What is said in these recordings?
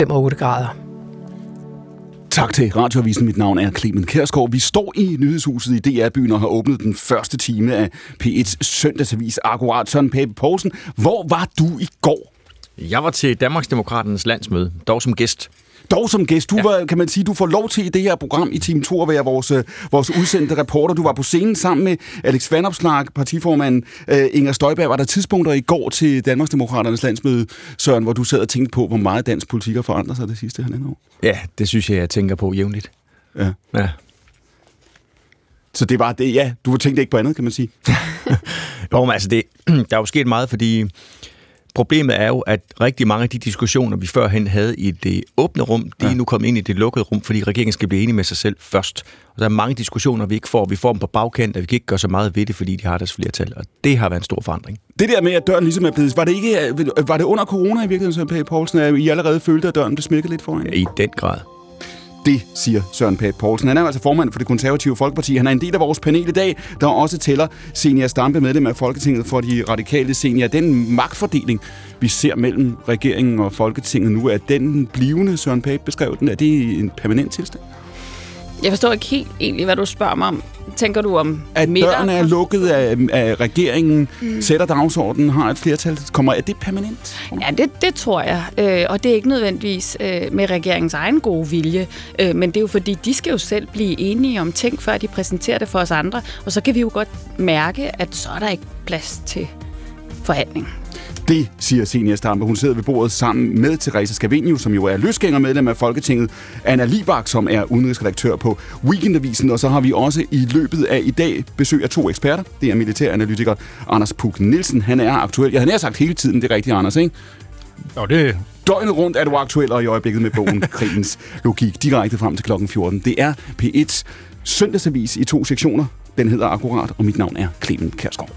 5 og 8 grader. Tak til Radioavisen. Mit navn er Clemen Kærsgaard. Vi står i nyhedshuset i DR-byen og har åbnet den første time af P1's søndagsavis. Akkurat Søren Pape Poulsen. Hvor var du i går? Jeg var til Danmarksdemokraternes landsmøde, dog som gæst. Dog som gæst. Du ja. var, kan man sige, du får lov til i det her program i Team 2 at være vores, øh, vores udsendte reporter. Du var på scenen sammen med Alex Vanopslag, partiformanden uh, Inger Støjberg. Var der tidspunkter i går til Danmarksdemokraternes landsmøde, Søren, hvor du sad og tænkte på, hvor meget dansk politik har forandret sig det sidste halvandet år? Ja, det synes jeg, jeg tænker på jævnligt. Ja. Ja. Så det var det, ja. Du tænkte ikke på andet, kan man sige. jo, men altså, det, der er jo sket meget, fordi Problemet er jo, at rigtig mange af de diskussioner, vi førhen havde i det åbne rum, de ja. er nu kommet ind i det lukkede rum, fordi regeringen skal blive enige med sig selv først. Og der er mange diskussioner, vi ikke får. Vi får dem på bagkant, og vi kan ikke gøre så meget ved det, fordi de har deres flertal. Og det har været en stor forandring. Det der med, at døren ligesom er blevet... Var det, ikke, var det under corona i virkeligheden, Søren Pape Poulsen, at I allerede følte, at døren blev smækket lidt foran? Ja, i den grad. Det siger Søren Pape Poulsen. Han er altså formand for det konservative Folkeparti. Han er en del af vores panel i dag, der også tæller Senior Stampe, medlem af Folketinget for de radikale senior. Den magtfordeling, vi ser mellem regeringen og Folketinget nu, er den blivende, Søren Pape beskrev den, er det en permanent tilstand? Jeg forstår ikke helt egentlig, hvad du spørger mig om. Tænker du om At dørene er lukket af, af regeringen, mm. sætter dagsordenen, har et flertal, kommer, er det permanent? Ja, det, det tror jeg. Øh, og det er ikke nødvendigvis øh, med regeringens egen gode vilje. Øh, men det er jo fordi, de skal jo selv blive enige om ting, før de præsenterer det for os andre. Og så kan vi jo godt mærke, at så er der ikke plads til forhandling. Det siger Senior Stampe. Hun sidder ved bordet sammen med Teresa Scavenius, som jo er løsgængermedlem af Folketinget, Anna Libak, som er udenrigsredaktør på Weekendavisen, og så har vi også i løbet af i dag besøg af to eksperter. Det er militæranalytiker Anders Puk Nielsen. Han er aktuel. Jeg har nær sagt hele tiden, det er rigtigt, Anders, ikke? Jo, det... Døgnet rundt er du aktuel, og i øjeblikket med bogen Krigens Logik, direkte frem til klokken 14. Det er P1 søndagsavis i to sektioner. Den hedder Akkurat, og mit navn er Clemen Kærsgaard.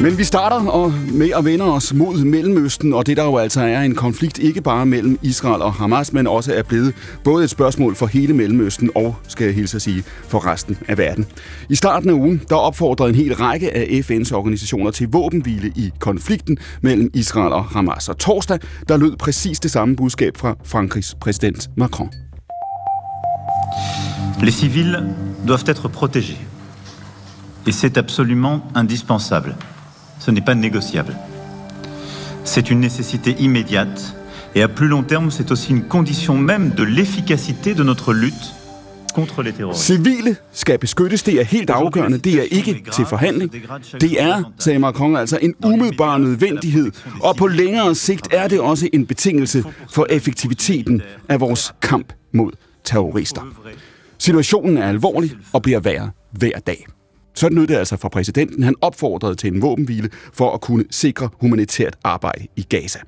Men vi starter og med at vende os mod Mellemøsten, og det der jo altså er en konflikt ikke bare mellem Israel og Hamas, men også er blevet både et spørgsmål for hele Mellemøsten og, skal jeg hilse at sige, for resten af verden. I starten af ugen, der opfordrede en hel række af FN's organisationer til våbenhvile i konflikten mellem Israel og Hamas. Og torsdag, der lød præcis det samme budskab fra Frankrigs præsident Macron. Les civils doivent être protégés. Et c'est absolument indispensable ce n'est pas négociable. C'est une nécessité immédiate et à plus long terme, c'est aussi une condition même de l'efficacité de notre lutte contre les terroristes. Civile skal beskyttes, det er helt afgørende. Det er ikke til forhandling. Det er, sagde Macron, altså en umiddelbar nødvendighed. Og på længere sigt er det også en betingelse for effektiviteten af vores kamp mod terrorister. Situationen er alvorlig og bliver værre hver dag. Sådan lød det altså fra præsidenten. Han opfordrede til en våbenhvile for at kunne sikre humanitært arbejde i Gaza.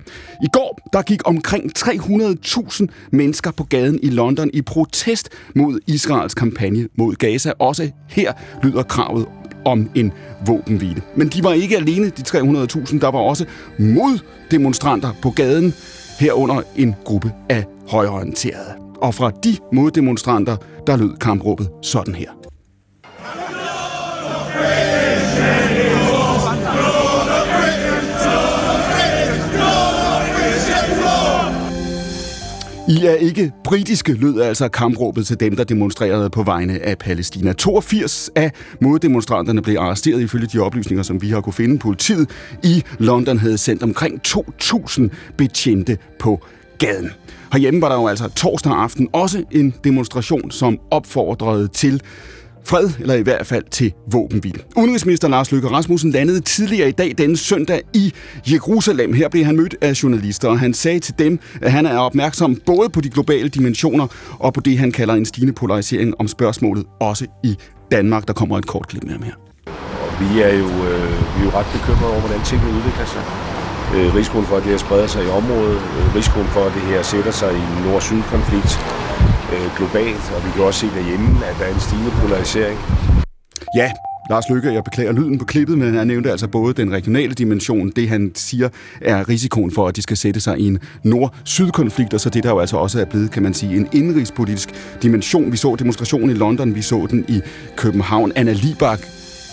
I går der gik omkring 300.000 mennesker på gaden i London i protest mod Israels kampagne mod Gaza. Også her lyder kravet om en våbenhvile. Men de var ikke alene, de 300.000. Der var også moddemonstranter på gaden, herunder en gruppe af højreorienterede. Og fra de moddemonstranter, der lød kampråbet sådan her. I er ikke britiske, lød altså kampråbet til dem, der demonstrerede på vegne af Palæstina. 82 af moddemonstranterne blev arresteret ifølge de oplysninger, som vi har kunne finde. Politiet i London havde sendt omkring 2.000 betjente på gaden. Herhjemme var der jo altså torsdag aften også en demonstration, som opfordrede til fred, eller i hvert fald til våbenhvile. Udenrigsminister Lars Løkke Rasmussen landede tidligere i dag denne søndag i Jerusalem. Her blev han mødt af journalister, og han sagde til dem, at han er opmærksom både på de globale dimensioner og på det, han kalder en stigende polarisering om spørgsmålet, også i Danmark. Der kommer et kort klip med ham her. Vi er jo, øh, vi er jo ret bekymrede over, hvordan tingene udvikler sig. Øh, risikoen for, at det her spreder sig i området, øh, risikoen for, at det her sætter sig i en nord-syd-konflikt, øh, globalt, og vi kan også se derhjemme, at der er en stigende polarisering. Ja, Lars Lykke, jeg beklager lyden på klippet, men han nævnte altså både den regionale dimension, det han siger er risikoen for, at de skal sætte sig i en nord-syd-konflikt, og så det der jo altså også er blevet, kan man sige, en indrigspolitisk dimension. Vi så demonstrationen i London, vi så den i København. Anna Libak,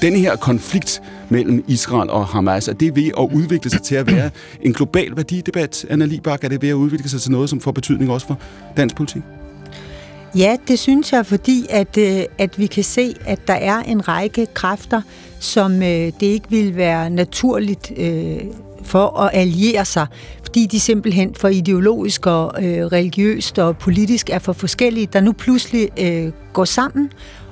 denne her konflikt mellem Israel og Hamas, er det ved at udvikle sig til at være en global værdidebat? Anna Libak, er det ved at udvikle sig til noget, som får betydning også for dansk politik? Ja, det synes jeg, fordi at, øh, at vi kan se, at der er en række kræfter, som øh, det ikke vil være naturligt øh, for at alliere sig, fordi de simpelthen for ideologisk og religiøst og politisk er for forskellige, der nu pludselig går sammen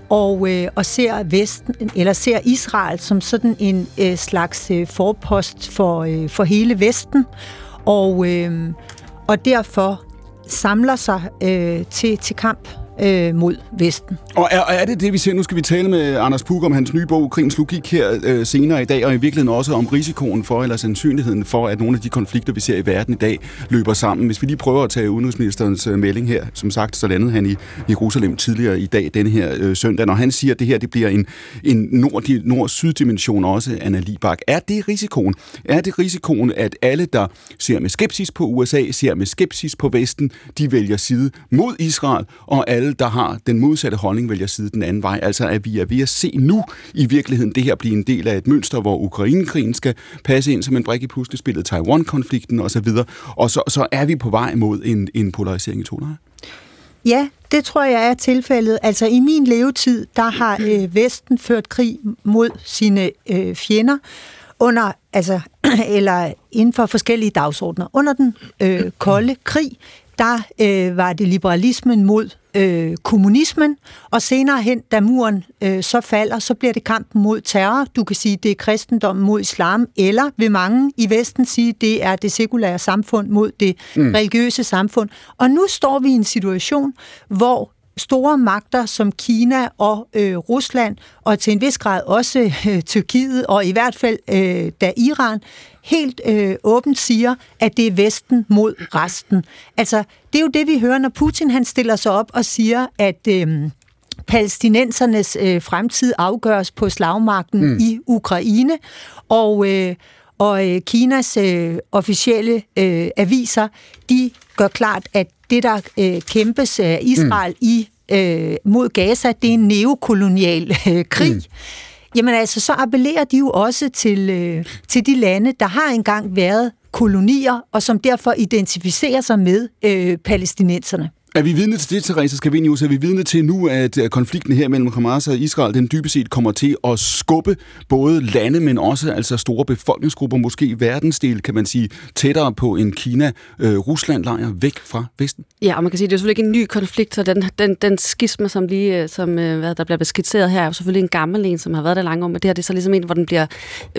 og, øh, og ser Vesten, eller ser Israel som sådan en øh, slags øh, forpost for, øh, for hele Vesten, og, øh, og derfor samler sig øh, til, til kamp øh, mod Vesten. Og er, er det det, vi ser? Nu skal vi tale med Anders Pug om hans nye bog, Krigens Logik, her øh, senere i dag, og i virkeligheden også om risikoen for, eller sandsynligheden for, at nogle af de konflikter, vi ser i verden i dag, løber sammen. Hvis vi lige prøver at tage udenrigsministerens øh, melding her, som sagt, så landede han i Jerusalem tidligere i dag, denne her øh, søndag, når han siger, at det her det bliver en, en nord-syd-dimension også, Anna Libak. Er det risikoen? Er det risikoen, at alle, der ser med skepsis på USA, ser med skepsis på Vesten, de vælger side mod Israel, og alle alle, der har den modsatte holdning, vælger side den anden vej. Altså at vi er ved at se nu i virkeligheden det her blive en del af et mønster, hvor Ukrainekrigen skal passe ind som en brik i puslespillet, Taiwan-konflikten osv. Og så, så er vi på vej mod en, en polarisering i to Ja, det tror jeg er tilfældet. Altså i min levetid, der har øh, Vesten ført krig mod sine øh, fjender under, altså, eller inden for forskellige dagsordner. Under den øh, kolde krig, der øh, var det liberalismen mod øh, kommunismen, og senere hen, da muren øh, så falder, så bliver det kampen mod terror. Du kan sige, det er kristendommen mod islam, eller vil mange i Vesten sige, det er det sekulære samfund mod det mm. religiøse samfund. Og nu står vi i en situation, hvor store magter som Kina og øh, Rusland, og til en vis grad også øh, Tyrkiet, og i hvert fald øh, da Iran, helt øh, åbent siger, at det er Vesten mod resten. Altså, det er jo det, vi hører, når Putin han stiller sig op og siger, at... Øh, palæstinensernes øh, fremtid afgøres på slagmarken mm. i Ukraine, og, øh, og øh, Kinas øh, officielle øh, aviser, de gør klart, at det, der øh, kæmpes af Israel mm. i øh, mod Gaza, det er en neokolonial øh, krig. Mm. Jamen altså, så appellerer de jo også til, øh, til de lande, der har engang været kolonier, og som derfor identificerer sig med øh, palæstinenserne. Er vi vidne til det, Therese Scavenius? Er vi vidne til nu, at øh, konflikten her mellem Hamas og Israel, den dybest set kommer til at skubbe både lande, men også altså store befolkningsgrupper, måske verdensdel, kan man sige, tættere på en Kina-Rusland-lejr øh, væk fra Vesten? Ja, og man kan sige, at det er selvfølgelig ikke en ny konflikt, så den, den, den skisme, som, lige, øh, som hvad der bliver beskitseret her, er jo selvfølgelig en gammel en, som har været der langt om, men det her det er så ligesom en, hvor den bliver,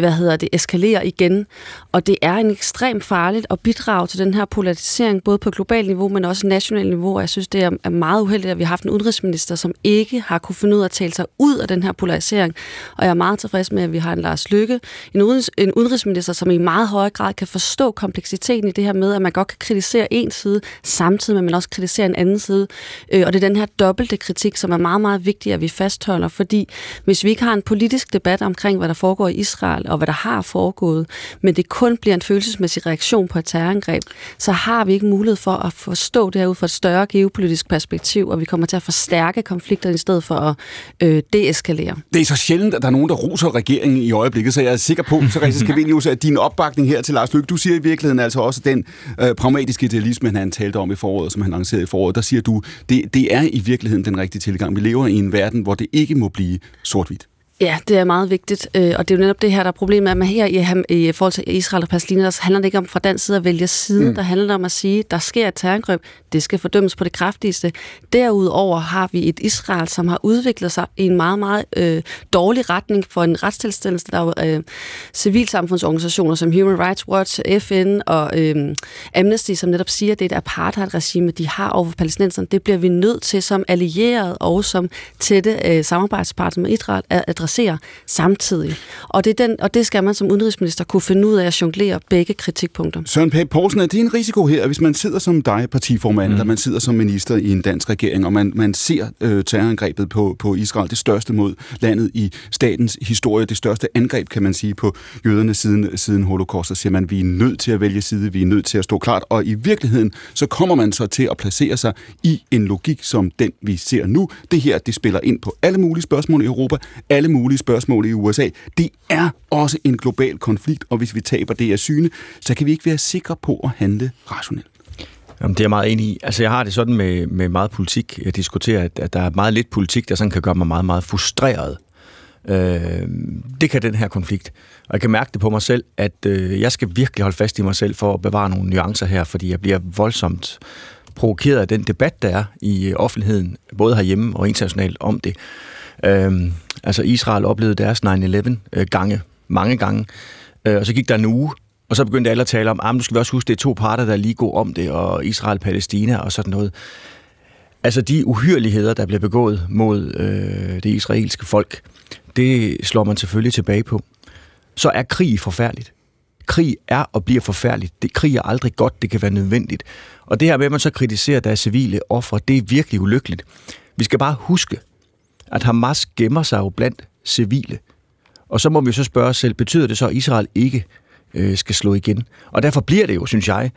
hvad hedder det, eskalerer igen. Og det er en ekstremt farligt at bidrage til den her polarisering, både på globalt niveau, men også nationalt niveau, jeg synes, det er meget uheldigt, at vi har haft en udenrigsminister, som ikke har kunne finde ud af at tale sig ud af den her polarisering. Og jeg er meget tilfreds med, at vi har en Lars Lykke, en, udenrigs, en udenrigsminister, som i meget højere grad kan forstå kompleksiteten i det her med, at man godt kan kritisere en side, samtidig med, at man også kritiserer en anden side. Øh, og det er den her dobbelte kritik, som er meget, meget vigtig, at vi fastholder, fordi hvis vi ikke har en politisk debat omkring, hvad der foregår i Israel, og hvad der har foregået, men det kun bliver en følelsesmæssig reaktion på et terrorangreb, så har vi ikke mulighed for at forstå det her ud fra et større geopolitisk perspektiv, og vi kommer til at forstærke konflikterne i stedet for at øh, deeskalere. Det er så sjældent, at der er nogen, der roser regeringen i øjeblikket, så jeg er sikker på, Therese Scavenius, at din opbakning her til Lars Løkke, du siger i virkeligheden altså også den øh, pragmatiske idealisme, han talte om i foråret, som han lancerede i foråret, der siger du, det, det er i virkeligheden den rigtige tilgang. Vi lever i en verden, hvor det ikke må blive sort-hvidt. Ja, det er meget vigtigt, øh, og det er jo netop det her, der er problemet, at man her i, i forhold til Israel og Palæstina, der handler det ikke om fra den side at vælge side, mm. der handler det om at sige, der sker et terrorangreb, det skal fordømmes på det kraftigste. Derudover har vi et Israel, som har udviklet sig i en meget, meget øh, dårlig retning for en retstilstandelse. Der er jo øh, civilsamfundsorganisationer som Human Rights Watch, FN og øh, Amnesty, som netop siger, at det er et apartheid-regime, de har over for palæstinenserne. Det bliver vi nødt til som allieret og som tætte øh, samarbejdspartner med Israel at adressere samtidig. Og det, er den, og det skal man som udenrigsminister kunne finde ud af at jonglere begge kritikpunkter. Søren Pape Poulsen, er det en risiko her, hvis man sidder som dig, partiformand, mm. eller man sidder som minister i en dansk regering, og man, man ser øh, terrorangrebet på, på Israel, det største mod landet i statens historie, det største angreb, kan man sige, på jøderne siden, siden holocaust, så siger man, vi er nødt til at vælge side, vi er nødt til at stå klart, og i virkeligheden, så kommer man så til at placere sig i en logik som den, vi ser nu. Det her, det spiller ind på alle mulige spørgsmål i Europa, alle mulige spørgsmål i USA. Det er også en global konflikt, og hvis vi taber det af syne, så kan vi ikke være sikre på at handle rationelt. Jamen, det er jeg meget enig i. Altså, jeg har det sådan med, med meget politik. Jeg diskuterer, at, at der er meget lidt politik, der sådan kan gøre mig meget, meget frustreret. Øh, det kan den her konflikt. Og jeg kan mærke det på mig selv, at øh, jeg skal virkelig holde fast i mig selv for at bevare nogle nuancer her, fordi jeg bliver voldsomt provokeret af den debat, der er i øh, offentligheden, både herhjemme og internationalt om det. Øh, altså Israel oplevede deres 9-11 øh, gange, mange gange, øh, og så gik der en uge, og så begyndte alle at tale om, ah, at du skal vi også huske, det er to parter, der lige går om det, og Israel-Palæstina og sådan noget. Altså de uhyreligheder, der bliver begået mod øh, det israelske folk, det slår man selvfølgelig tilbage på. Så er krig forfærdeligt. Krig er og bliver forfærdeligt. Det, krig er aldrig godt, det kan være nødvendigt. Og det her med, at man så kritiserer, der er civile ofre, det er virkelig ulykkeligt. Vi skal bare huske, at Hamas gemmer sig jo blandt civile. Og så må vi så spørge os selv, betyder det så, at Israel ikke øh, skal slå igen? Og derfor bliver det jo, synes jeg,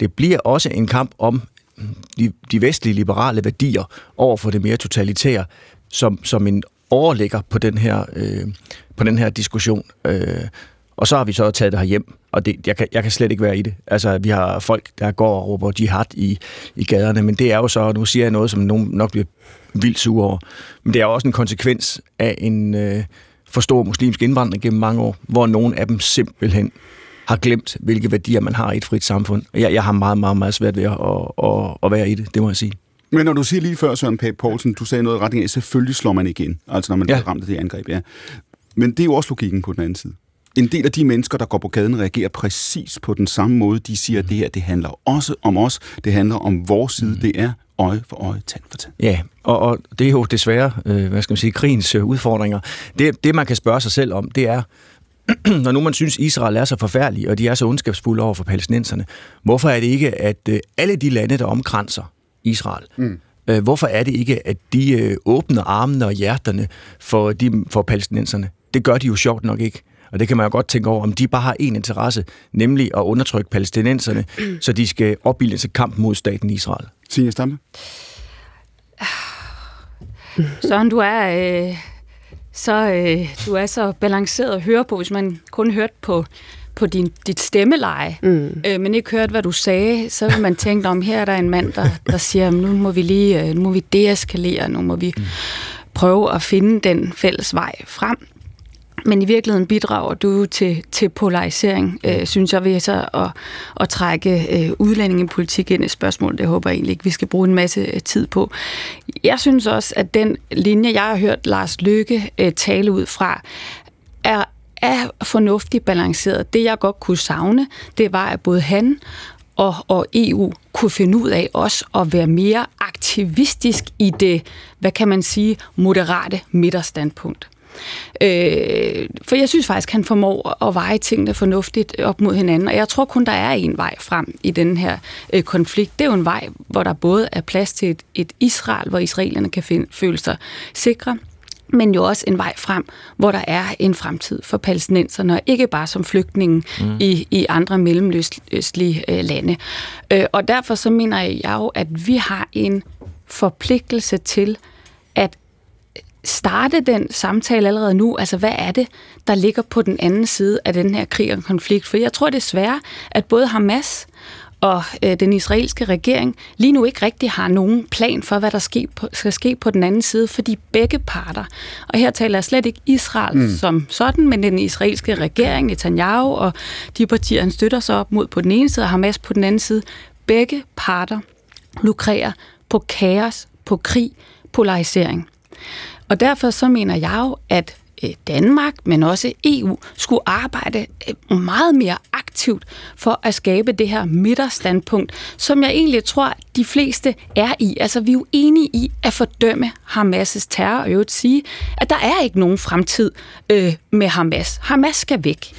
det bliver også en kamp om mm, de, de vestlige liberale værdier over for det mere totalitære, som, som en overligger på den her, øh, på den her diskussion. Øh, og så har vi så taget det her hjem, og det, jeg, kan, jeg kan slet ikke være i det. Altså, vi har folk, der går og råber jihad i, i gaderne, men det er jo så, nu siger jeg noget, som nogen nok bliver vildt sure over, men det er også en konsekvens af en øh, for stor muslimsk indvandring gennem mange år, hvor nogle af dem simpelthen har glemt, hvilke værdier man har i et frit samfund. Jeg, jeg har meget, meget, meget svært ved at, at, at, at være i det, det må jeg sige. Men når du siger lige før, Søren Pape Poulsen, du sagde noget i retning af, selvfølgelig slår man igen, altså når man ja. bliver ramt af det angreb, ja. Men det er jo også logikken på den anden side. En del af de mennesker, der går på gaden, reagerer præcis på den samme måde. De siger, at det her det handler også om os. Det handler om vores side. Mm. Det er øje for øje, tand for tand. Ja, og, og det er jo desværre, øh, hvad skal man sige, krigens øh, udfordringer. Det, det, man kan spørge sig selv om, det er, når nu man synes, Israel er så forfærdelig, og de er så ondskabsfulde over for palæstinenserne, hvorfor er det ikke, at øh, alle de lande, der omkranser Israel, mm. øh, hvorfor er det ikke, at de øh, åbner armene og hjerterne for, de, for palæstinenserne? Det gør de jo sjovt nok ikke. Og det kan man jo godt tænke over, om de bare har en interesse, nemlig at undertrykke palæstinenserne, så de skal opbilde sig kamp mod staten Israel. Signe Stamme? Søren, du er... Øh så øh, du er så balanceret at høre på, hvis man kun hørte på på din, dit stemmeleje, mm. øh, men ikke hørte, hvad du sagde, så vil man tænke, om her er der en mand, der, der siger, nu må vi lige, øh, nu må vi deeskalere, nu må vi mm. prøve at finde den fælles vej frem. Men i virkeligheden bidrager du til, til polarisering, øh, synes jeg, ved så at, at trække øh, udlændingepolitik ind i spørgsmål. Det håber jeg egentlig ikke, vi skal bruge en masse øh, tid på. Jeg synes også, at den linje, jeg har hørt Lars Løkke øh, tale ud fra, er, er fornuftigt balanceret. Det, jeg godt kunne savne, det var, at både han og, og EU kunne finde ud af også at være mere aktivistisk i det, hvad kan man sige, moderate midterstandpunkt. Øh, for jeg synes faktisk, han formår at veje tingene fornuftigt op mod hinanden, og jeg tror kun, der er en vej frem i den her øh, konflikt. Det er jo en vej, hvor der både er plads til et, et Israel, hvor israelerne kan finde, føle sig sikre, men jo også en vej frem, hvor der er en fremtid for palæstinenserne, og ikke bare som flygtninge mm. i, i andre mellemøstlige øh, lande. Øh, og derfor så mener jeg jo, at vi har en forpligtelse til starte den samtale allerede nu? Altså, hvad er det, der ligger på den anden side af den her krig og konflikt? For jeg tror desværre, at både Hamas og øh, den israelske regering lige nu ikke rigtig har nogen plan for, hvad der ske på, skal ske på den anden side, fordi begge parter, og her taler jeg slet ikke Israel mm. som sådan, men den israelske regering, Netanyahu og de partier, han støtter sig op mod på den ene side, og Hamas på den anden side, begge parter lukrerer på kaos, på krig, polarisering. Og derfor så mener jeg jo, at øh, Danmark, men også EU, skulle arbejde øh, meget mere aktivt for at skabe det her midterstandpunkt, som jeg egentlig tror, de fleste er i. Altså, vi er jo enige i at fordømme Hamas' terror, og øvrigt sige, at der er ikke nogen fremtid øh, med Hamas. Hamas skal væk.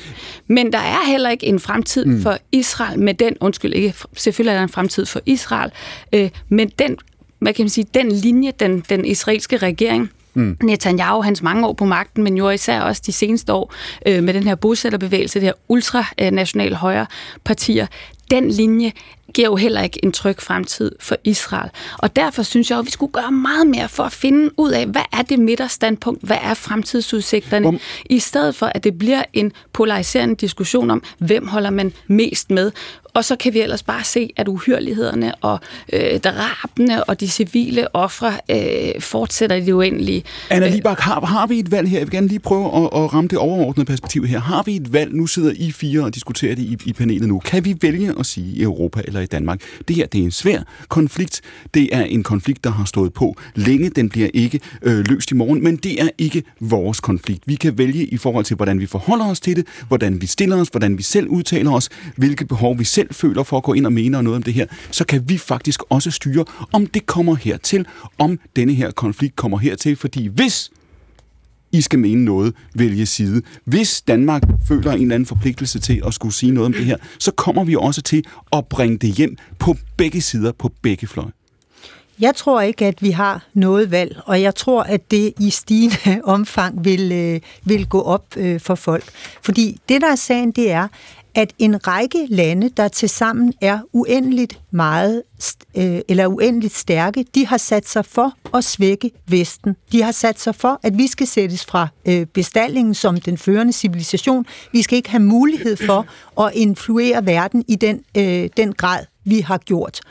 Men der er heller ikke en fremtid mm. for Israel med den, undskyld ikke, selvfølgelig er der en fremtid for Israel, øh, men den, hvad kan man sige, den linje, den, den israelske regering Mm. Netanyahu, hans mange år på magten, men jo især også de seneste år øh, med den her bosætterbevægelse, det her ultranationale højre partier, den linje giver jo heller ikke en tryg fremtid for Israel. Og derfor synes jeg, at vi skulle gøre meget mere for at finde ud af, hvad er det midterstandpunkt, hvad er fremtidsudsigterne, om... i stedet for, at det bliver en polariserende diskussion om, hvem holder man mest med. Og så kan vi ellers bare se, at uhyrlighederne og øh, drabene og de civile ofre øh, fortsætter i det uendelige. Anna Libak, har, har vi et valg her? Jeg vil gerne lige prøve at, at ramme det overordnede perspektiv her. Har vi et valg? Nu sidder I fire og diskuterer det i, i panelet nu. Kan vi vælge at sige i Europa eller i Danmark, det her det er en svær konflikt. Det er en konflikt, der har stået på længe. Den bliver ikke øh, løst i morgen, men det er ikke vores konflikt. Vi kan vælge i forhold til, hvordan vi forholder os til det, hvordan vi stiller os, hvordan vi selv udtaler os, hvilke behov vi selv selv føler for at gå ind og mene noget om det her, så kan vi faktisk også styre, om det kommer hertil, om denne her konflikt kommer hertil, fordi hvis I skal mene noget, vælge side. Hvis Danmark føler en eller anden forpligtelse til at skulle sige noget om det her, så kommer vi også til at bringe det hjem på begge sider, på begge fløje. Jeg tror ikke, at vi har noget valg, og jeg tror, at det i stigende omfang vil, øh, vil gå op øh, for folk. Fordi det, der er sagen, det er, at en række lande, der tilsammen er uendeligt meget øh, eller uendeligt stærke, de har sat sig for at svække Vesten. De har sat sig for, at vi skal sættes fra øh, bestallingen som den førende civilisation. Vi skal ikke have mulighed for at influere verden i den, øh, den grad, vi har gjort.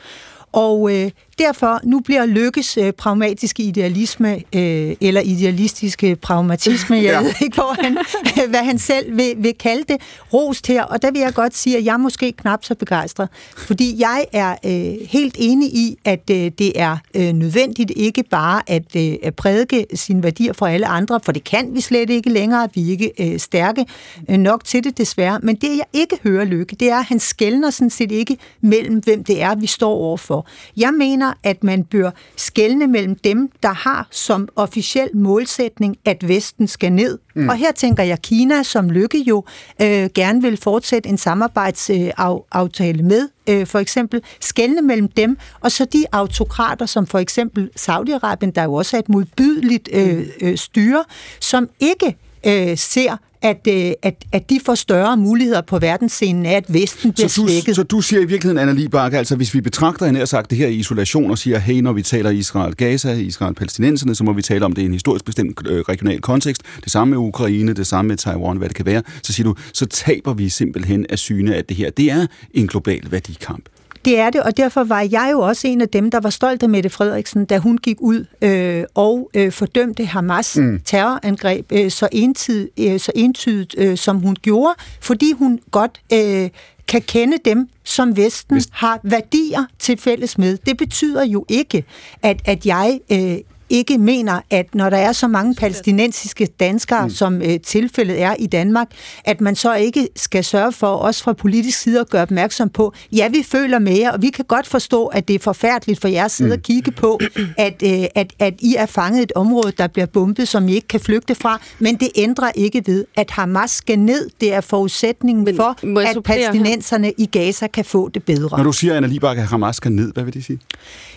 Og øh, derfor, nu bliver lykkes øh, pragmatiske idealisme, øh, eller idealistiske pragmatisme, jeg ja. ved ikke, hvor han, hvad han selv vil, vil kalde det, rost her. Og der vil jeg godt sige, at jeg er måske knap så begejstret. Fordi jeg er øh, helt enig i, at øh, det er øh, nødvendigt ikke bare at, øh, at prædike sine værdier for alle andre, for det kan vi slet ikke længere. Vi er ikke øh, stærke øh, nok til det, desværre. Men det, jeg ikke hører lykke, det er, at han skældner sådan set ikke mellem, hvem det er, vi står overfor. Jeg mener, at man bør skelne mellem dem, der har som officiel målsætning, at Vesten skal ned. Mm. Og her tænker jeg Kina, som Lykke jo øh, gerne vil fortsætte en samarbejdsaftale med, øh, for eksempel skelne mellem dem, og så de autokrater, som for eksempel Saudi-Arabien, der jo også er et modbydeligt øh, øh, styre, som ikke øh, ser at, øh, at, at de får større muligheder på verdensscenen af, at Vesten bliver så du, svækket. Så du siger i virkeligheden, Anna Libak, altså hvis vi betragter hende sagt det her i isolation og siger, hey, når vi taler Israel-Gaza, Israel-palæstinenserne, så må vi tale om det i en historisk bestemt øh, regional kontekst. Det samme med Ukraine, det samme med Taiwan, hvad det kan være. Så siger du, så taber vi simpelthen af syne, at det her, det er en global værdikamp. Det er det, og derfor var jeg jo også en af dem, der var stolt af Mette Frederiksen, da hun gik ud øh, og øh, fordømte Hamas mm. terrorangreb øh, så, entid, øh, så entydigt, øh, som hun gjorde, fordi hun godt øh, kan kende dem, som Vesten Vest. har værdier til fælles med. Det betyder jo ikke, at, at jeg øh, ikke mener, at når der er så mange palæstinensiske danskere, mm. som øh, tilfældet er i Danmark, at man så ikke skal sørge for, også fra politisk side, at gøre opmærksom på, ja, vi føler med jer, og vi kan godt forstå, at det er forfærdeligt for jer at sidde mm. og kigge på, at, øh, at, at I er fanget et område, der bliver bombet, som I ikke kan flygte fra, men det ændrer ikke ved, at Hamas skal ned. Det er forudsætningen men, for, at palæstinenserne i Gaza kan få det bedre. Når du siger, Anna Libak, at Hamas skal ned, hvad vil det sige?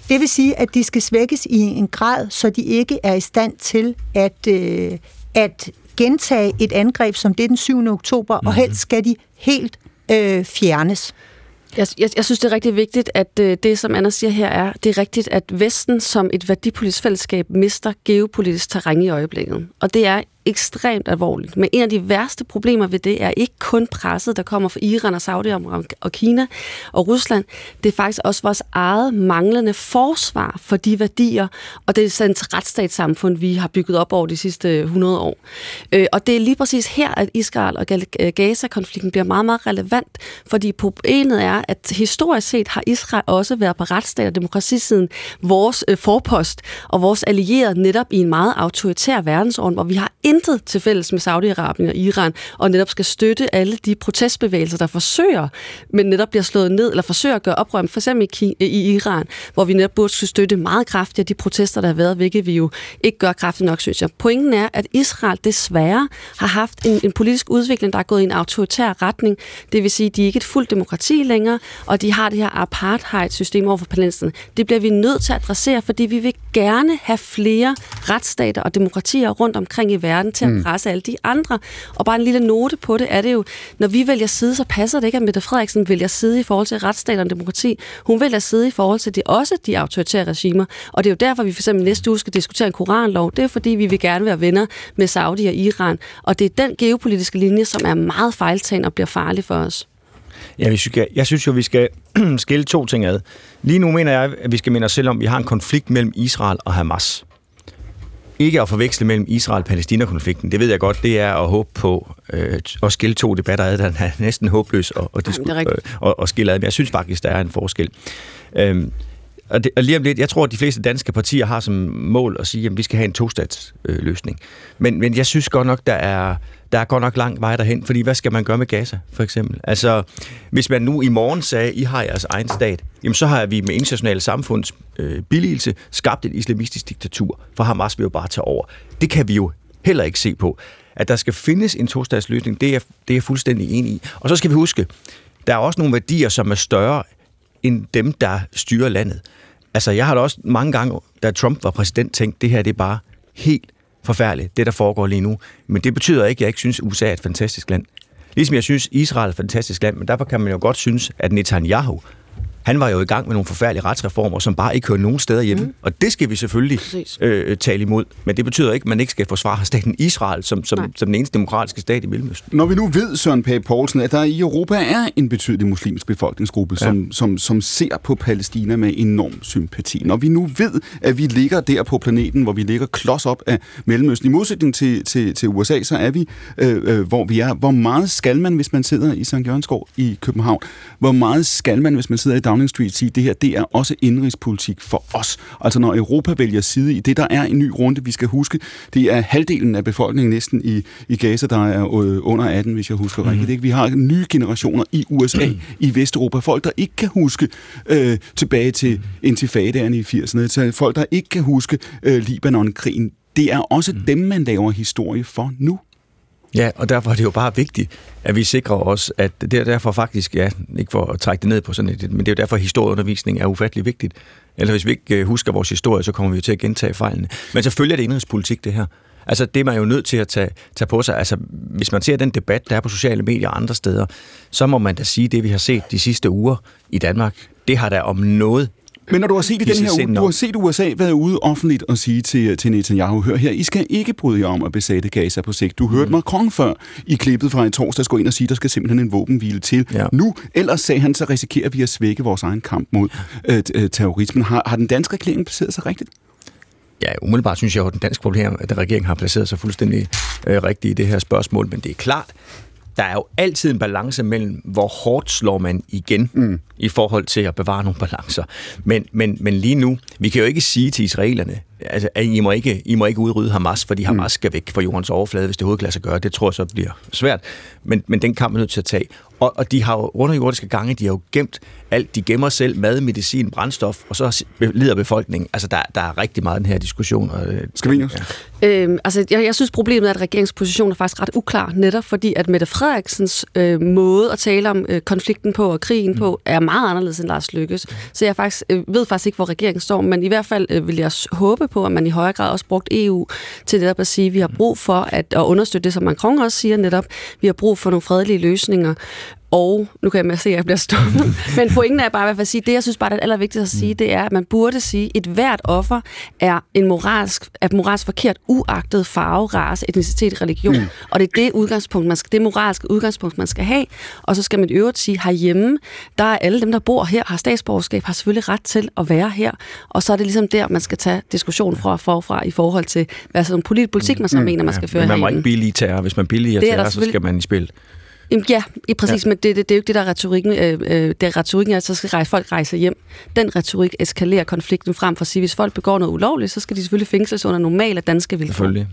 Det vil sige, at de skal svækkes i en grad, så de ikke er i stand til at, øh, at gentage et angreb som det den 7. oktober, mm-hmm. og mhm. helst skal de helt øh, fjernes. Jeg, jeg, jeg synes, det er rigtig vigtigt, at øh, det, som Anna siger her, er, det er rigtigt, at Vesten som et værdipolitisk fællesskab mister geopolitisk terræn i øjeblikket. Og det er ekstremt alvorligt. Men en af de værste problemer ved det er ikke kun presset, der kommer fra Iran og Saudi og Kina og Rusland. Det er faktisk også vores eget manglende forsvar for de værdier og det sandt retsstatssamfund, vi har bygget op over de sidste 100 år. Øh, og det er lige præcis her, at Israel og Gaza-konflikten bliver meget, meget relevant, fordi problemet er, at historisk set har Israel også været på retsstat og demokratisiden vores øh, forpost og vores allierede netop i en meget autoritær verdensorden, hvor vi har intet til fælles med Saudi-Arabien og Iran, og netop skal støtte alle de protestbevægelser, der forsøger, men netop bliver slået ned, eller forsøger at gøre oprør, for eksempel i, i Iran, hvor vi netop burde støtte meget kraftigt de protester, der har været, hvilket vi jo ikke gør kraftigt nok, synes jeg. Pointen er, at Israel desværre har haft en, en politisk udvikling, der er gået i en autoritær retning. Det vil sige, at de er ikke et fuldt demokrati længere, og de har det her apartheid-system over for palæstinenserne. Det bliver vi nødt til at adressere, fordi vi vil gerne have flere retsstater og demokratier rundt omkring i verden til at mm. presse alle de andre. Og bare en lille note på det er det jo, når vi vælger side, så passer det ikke, at Mette Frederiksen vælger side i forhold til retsstater og demokrati. Hun vælger side i forhold til det, også de autoritære regimer. Og det er jo derfor, vi for eksempel næste uge skal diskutere en koranlov. Det er fordi, vi vil gerne være venner med Saudi og Iran. Og det er den geopolitiske linje, som er meget fejltagen og bliver farlig for os. Ja, vi skal, jeg synes jo, vi skal skille to ting ad. Lige nu mener jeg, at vi skal minde os selv om, at vi har en konflikt mellem Israel og Hamas. Ikke at forveksle mellem Israel-Palæstina-konflikten. Det ved jeg godt, det er at håbe på øh, at skille to debatter ad, der er næsten håbløs at, at, disku- øh, at, at skille ad. Men jeg synes faktisk, der er en forskel. Øhm, og, det, og lige om lidt, jeg tror, at de fleste danske partier har som mål at sige, at vi skal have en tostatsløsning. Øh, løsning. men, men jeg synes godt nok, der er, der er godt nok lang vej derhen, fordi hvad skal man gøre med Gaza, for eksempel? Altså, hvis man nu i morgen sagde, I har jeres egen stat, jamen så har vi med internationale samfunds øh, billigelse skabt et islamistisk diktatur, for Hamas vil jo bare tage over. Det kan vi jo heller ikke se på. At der skal findes en tostatsløsning, det er, det er jeg fuldstændig enig i. Og så skal vi huske, der er også nogle værdier, som er større end dem, der styrer landet. Altså, jeg har da også mange gange, da Trump var præsident, tænkt, det her det er bare helt forfærdeligt, det der foregår lige nu. Men det betyder ikke, at jeg ikke synes, at USA er et fantastisk land. Ligesom jeg synes, Israel er et fantastisk land, men derfor kan man jo godt synes, at Netanyahu han var jo i gang med nogle forfærdelige retsreformer, som bare ikke hører nogen steder hjemme. Mm. Og det skal vi selvfølgelig øh, tale imod. Men det betyder ikke, at man ikke skal forsvare staten Israel som, som, som den eneste demokratiske stat i Mellemøsten. Når vi nu ved, Søren Pape Poulsen, at der i Europa er en betydelig muslimsk befolkningsgruppe, ja. som, som, som ser på Palæstina med enorm sympati. Når vi nu ved, at vi ligger der på planeten, hvor vi ligger klods op af Mellemøsten, i modsætning til, til, til USA, så er vi, øh, øh, hvor vi er. Hvor meget skal man, hvis man sidder i St. Jørgenskov i København? Hvor meget skal man, hvis man sidder i Downing Street sige, at det her det er også indrigspolitik for os. Altså når Europa vælger side i det, der er en ny runde, vi skal huske, det er halvdelen af befolkningen næsten i, i Gaza, der er øh, under 18, hvis jeg husker mm. rigtigt. Ikke? Vi har nye generationer i USA, i Vesteuropa, folk, der ikke kan huske øh, tilbage til intifadaerne i 80'erne, folk, der ikke kan huske øh, Libanon-krigen. Det er også mm. dem, man laver historie for nu. Ja, og derfor er det jo bare vigtigt, at vi sikrer os, at det er derfor faktisk, ja, ikke for at trække det ned på sådan et, men det er jo derfor, at historieundervisning er ufattelig vigtigt. Eller hvis vi ikke øh, husker vores historie, så kommer vi jo til at gentage fejlene. Men selvfølgelig er det indrigspolitik, det her. Altså, det er man jo nødt til at tage, tage på sig. Altså, hvis man ser den debat, der er på sociale medier og andre steder, så må man da sige, at det, vi har set de sidste uger i Danmark, det har da om noget men når du har set i den her uge, du har set USA været ude offentligt og sige til, til Netanyahu, hør her, I skal ikke bryde jer om at besætte Gaza på sigt. Du hørte mm. Macron før i klippet fra i torsdags gå ind og sige, der skal simpelthen en våbenhvile til. Ja. Nu, ellers sagde han, så risikerer vi at svække vores egen kamp mod øh, øh, terrorismen. Har, har den danske regering placeret sig rigtigt? Ja, umiddelbart synes jeg, at den danske problem, at regeringen har placeret sig fuldstændig øh, rigtigt i det her spørgsmål, men det er klart, der er jo altid en balance mellem, hvor hårdt slår man igen mm. I forhold til at bevare nogle balancer. Men, men, men lige nu, vi kan jo ikke sige til israelerne, altså, at I må, ikke, I må ikke udrydde Hamas, fordi Hamas mm. skal væk fra jordens overflade, hvis det overhovedet kan lade sig gøre. Det tror jeg så bliver svært. Men, men den kamp er nødt til at tage. Og, og de har jo underjordiske gange, de har jo gemt alt. De gemmer selv mad, medicin, brændstof, og så lider befolkningen. Altså, der, der er rigtig meget den her diskussion. Og, øh, Skal vi ja. øhm, altså, jeg, jeg synes, problemet er, at regeringspositionen er faktisk ret uklar, netop fordi, at Mette Frederiksens øh, måde at tale om øh, konflikten på og krigen mm. på, er meget anderledes end Lars Lykkes. Så jeg faktisk, øh, ved faktisk ikke, hvor regeringen står, men i hvert fald øh, vil jeg håbe på, at man i højere grad også brugt EU til netop at sige, at vi har brug for at, at understøtte det, som Macron også siger netop, vi har brug for nogle fredelige løsninger. Og nu kan jeg se, at jeg bliver stået. Men pointen er bare at sige, det jeg synes bare, det er allervigtigste at sige, det er, at man burde sige, at et hvert offer er en moralsk, er moralsk forkert, uagtet farve, race, etnicitet, religion. Mm. Og det er det udgangspunkt, man skal, det moralske udgangspunkt, man skal have. Og så skal man i øvrigt sige, herhjemme, der er alle dem, der bor her, har statsborgerskab, har selvfølgelig ret til at være her. Og så er det ligesom der, man skal tage diskussion fra forfra i forhold til, hvad sådan politik, man så mm. mener, man skal føre Men man må ikke billige terror. Hvis man billiger terror, så skal man i spil. Jamen, ja, i præcis, ja. men det, det, det er jo ikke det, der er retorikken. Øh, øh, det er retorikken, at så skal rejse, folk rejse hjem. Den retorik eskalerer konflikten frem for at sige, hvis folk begår noget ulovligt, så skal de selvfølgelig fængsles under normale danske vilkår. Selvfølgelig.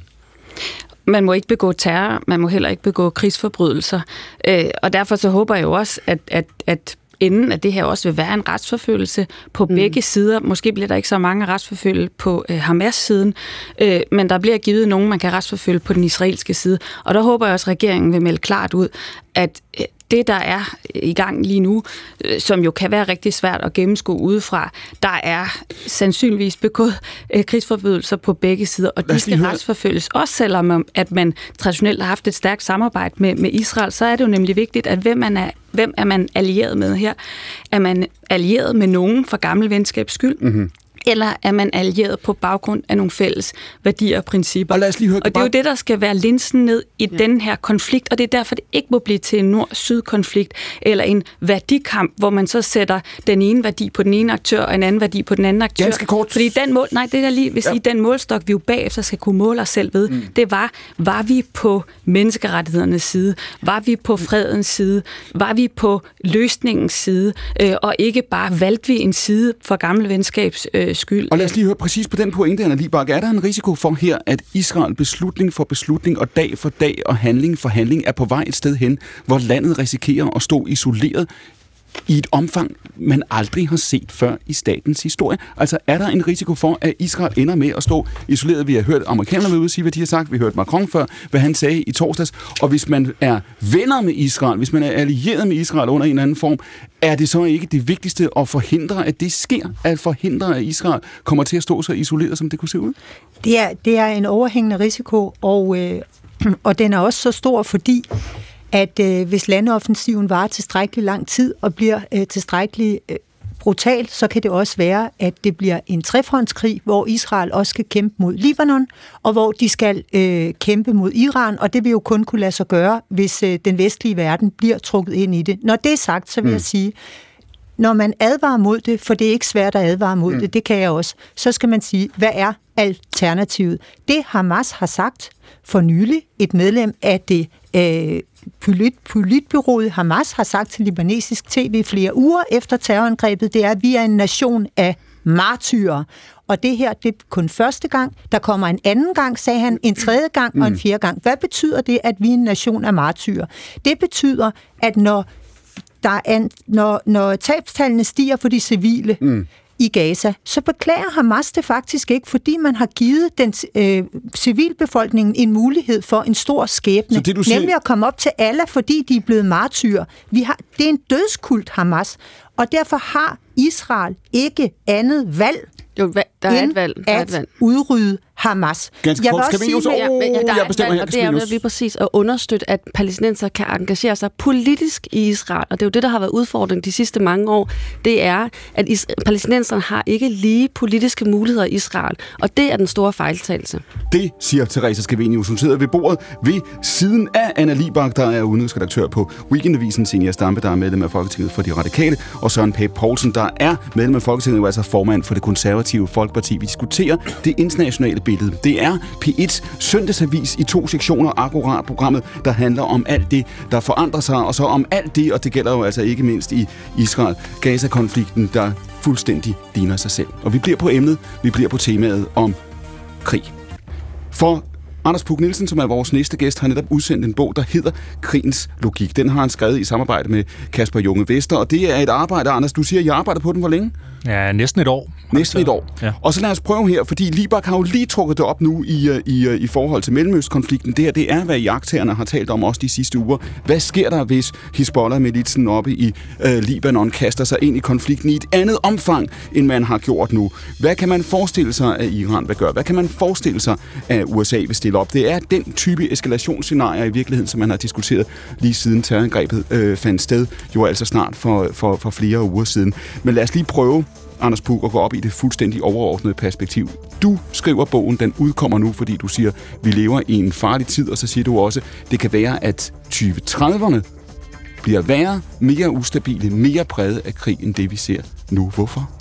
man må ikke begå terror, man må heller ikke begå krigsforbrydelser. Øh, og derfor så håber jeg jo også, at, at, at enden af det her også vil være en retsforfølgelse på mm. begge sider. Måske bliver der ikke så mange retsforfølge på øh, Hamas-siden, øh, men der bliver givet nogen, man kan retsforfølge på den israelske side. Og der håber jeg også, at regeringen vil melde klart ud, at øh, det, der er i gang lige nu, øh, som jo kan være rigtig svært at gennemskue udefra, der er sandsynligvis begået øh, krigsforbrydelser på begge sider, og de skal retsforfølges. Også selvom at man traditionelt har haft et stærkt samarbejde med, med Israel, så er det jo nemlig vigtigt, at hvem man er, hvem er man allieret med her? Er man allieret med nogen for gammel venskabs skyld? Mm-hmm eller er man allieret på baggrund af nogle fælles værdier og principper? Og, lad os lige høre, og det er jo det, der skal være linsen ned i ja. den her konflikt, og det er derfor, det ikke må blive til en nord-syd-konflikt, eller en værdikamp, hvor man så sætter den ene værdi på den ene aktør, og en anden værdi på den anden aktør. Ganske kort. Fordi den mål, nej, det der lige vil sige, ja. den målstok, vi jo bagefter skal kunne måle os selv ved, mm. det var, var vi på menneskerettighedernes side? Var vi på fredens side? Var vi på løsningens side? Øh, og ikke bare valgte vi en side for gamle venskabs øh, øh, skyld. Og lad os lige høre præcis på den pointe, Anna Libak. Er der en risiko for her, at Israel beslutning for beslutning og dag for dag og handling for handling er på vej et sted hen, hvor landet risikerer at stå isoleret i et omfang, man aldrig har set før i statens historie. Altså er der en risiko for, at Israel ender med at stå isoleret? Vi har hørt amerikanerne ude sige, hvad de har sagt. Vi har hørt Macron før, hvad han sagde i torsdags. Og hvis man er venner med Israel, hvis man er allieret med Israel under en eller anden form, er det så ikke det vigtigste at forhindre, at det sker? At forhindre, at Israel kommer til at stå så isoleret, som det kunne se ud? Det er, det er en overhængende risiko, og, øh, og den er også så stor, fordi at øh, hvis landoffensiven varer tilstrækkelig lang tid og bliver øh, tilstrækkelig øh, brutal, så kan det også være, at det bliver en trefrontskrig, hvor Israel også skal kæmpe mod Libanon, og hvor de skal øh, kæmpe mod Iran, og det vil jo kun kunne lade sig gøre, hvis øh, den vestlige verden bliver trukket ind i det. Når det er sagt, så vil mm. jeg sige, når man advarer mod det, for det er ikke svært at advare mod mm. det, det kan jeg også, så skal man sige, hvad er alternativet? Det Hamas har sagt for nylig, et medlem af det øh, polit, politbyrået Hamas har sagt til libanesisk tv flere uger efter terrorangrebet, det er, at vi er en nation af martyrer. Og det her, det er kun første gang. Der kommer en anden gang, sagde han, en tredje gang og en mm. fjerde gang. Hvad betyder det, at vi er en nation af martyrer? Det betyder, at når der er, når, når tabstallene stiger for de civile, mm i Gaza, så beklager Hamas det faktisk ikke, fordi man har givet den øh, civilbefolkningen en mulighed for en stor skæbne, så det, du siger... nemlig at komme op til Allah, fordi de er blevet martyrer. Vi har, det er en dødskult, Hamas, og derfor har Israel ikke andet valg jo, der er et valg. Der er et valg. udrydde Hamas. Ganske jeg kort, skal vi jo så... Oh, ja, ja, der jeg bestemmer her, og det er jo lige præcis at understøtte, at palæstinenser kan engagere sig politisk i Israel. Og det er jo det, der har været udfordringen de sidste mange år. Det er, at is- palæstinenserne har ikke lige politiske muligheder i Israel. Og det er den store fejltagelse. Det siger Teresa Scavenius. Hun sidder ved bordet ved siden af Anna Libak, der er udenrigsredaktør på Weekendavisen, Senior Stampe, der er medlem af Folketinget for de Radikale, og Søren Pape Poulsen, der er medlem af Folketinget, og altså formand for det konservative Folkeparti. Vi diskuterer det internationale billede. Det er P1 søndagsavis i to sektioner, akkurat programmet, der handler om alt det, der forandrer sig, og så om alt det, og det gælder jo altså ikke mindst i Israel-Gaza-konflikten, der fuldstændig ligner sig selv. Og vi bliver på emnet, vi bliver på temaet om krig. For Anders Puk Nielsen, som er vores næste gæst, har netop udsendt en bog, der hedder Krigens Logik. Den har han skrevet i samarbejde med Kasper Junge Vester, og det er et arbejde, Anders, du siger, at I arbejder på den hvor længe? Ja, næsten et år. Næsten et år. Ja. Og så lad os prøve her, fordi Libak har jo lige trukket det op nu i, øh, i, øh, i forhold til Mellemøstkonflikten. Det her, det er, hvad jagttagerne har talt om også de sidste uger. Hvad sker der, hvis Hezbollah-militsen oppe i øh, Libanon kaster sig ind i konflikten i et andet omfang, end man har gjort nu? Hvad kan man forestille sig, at Iran vil gøre? Hvad kan man forestille sig, at USA vil stille op? Det er den type eskalationsscenarier i virkeligheden, som man har diskuteret lige siden terrorangrebet øh, fandt sted, jo altså snart for, for, for flere uger siden. Men lad os lige prøve Anders Pug, at gå op i det fuldstændig overordnede perspektiv. Du skriver bogen, den udkommer nu, fordi du siger, vi lever i en farlig tid, og så siger du også, det kan være, at 2030'erne bliver værre, mere ustabile, mere præget af krig, end det vi ser nu. Hvorfor?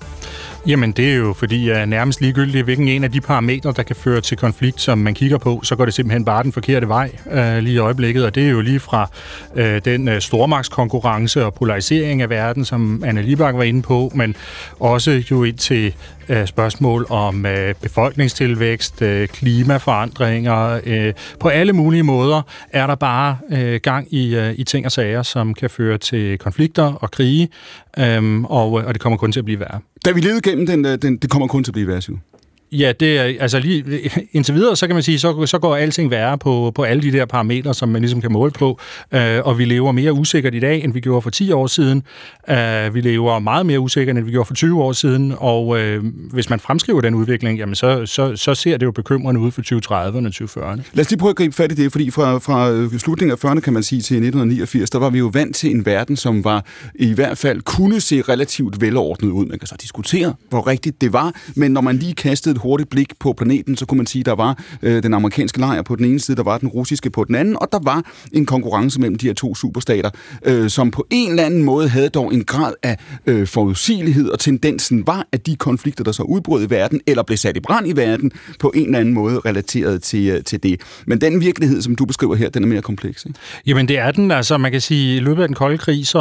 Jamen, det er jo fordi, at er nærmest ligegyldigt, hvilken en af de parametre, der kan føre til konflikt, som man kigger på, så går det simpelthen bare den forkerte vej øh, lige i øjeblikket. Og det er jo lige fra øh, den øh, stormagtskonkurrence og polarisering af verden, som Anna Libak var inde på, men også jo ind til øh, spørgsmål om øh, befolkningstilvækst, øh, klimaforandringer. Øh, på alle mulige måder er der bare øh, gang i, øh, i ting og sager, som kan føre til konflikter og krige, øhm, øh, og, og det kommer kun til at blive værre. Da vi levede gennem den, øh, den, det kommer kun til at blive værre, Ja, det er, altså lige indtil videre, så kan man sige, så, så går alting værre på, på alle de der parametre, som man ligesom kan måle på, øh, og vi lever mere usikkert i dag, end vi gjorde for 10 år siden. Øh, vi lever meget mere usikkert, end vi gjorde for 20 år siden, og øh, hvis man fremskriver den udvikling, jamen så, så, så ser det jo bekymrende ud for 2030'erne og 2040'erne. Lad os lige prøve at gribe fat i det, fordi fra, fra øh, slutningen af 40'erne, kan man sige, til 1989, der var vi jo vant til en verden, som var i hvert fald kunne se relativt velordnet ud. Man kan så diskutere, hvor rigtigt det var, men når man lige kastede et hurtigt blik på planeten, så kunne man sige, at der var øh, den amerikanske lejr på den ene side, der var den russiske på den anden, og der var en konkurrence mellem de her to superstater, øh, som på en eller anden måde havde dog en grad af øh, forudsigelighed, og tendensen var, at de konflikter, der så udbrød i verden, eller blev sat i brand i verden, på en eller anden måde relateret til, øh, til det. Men den virkelighed, som du beskriver her, den er mere kompleks. Ikke? Jamen det er den. Altså man kan sige, i løbet af den kolde krig, så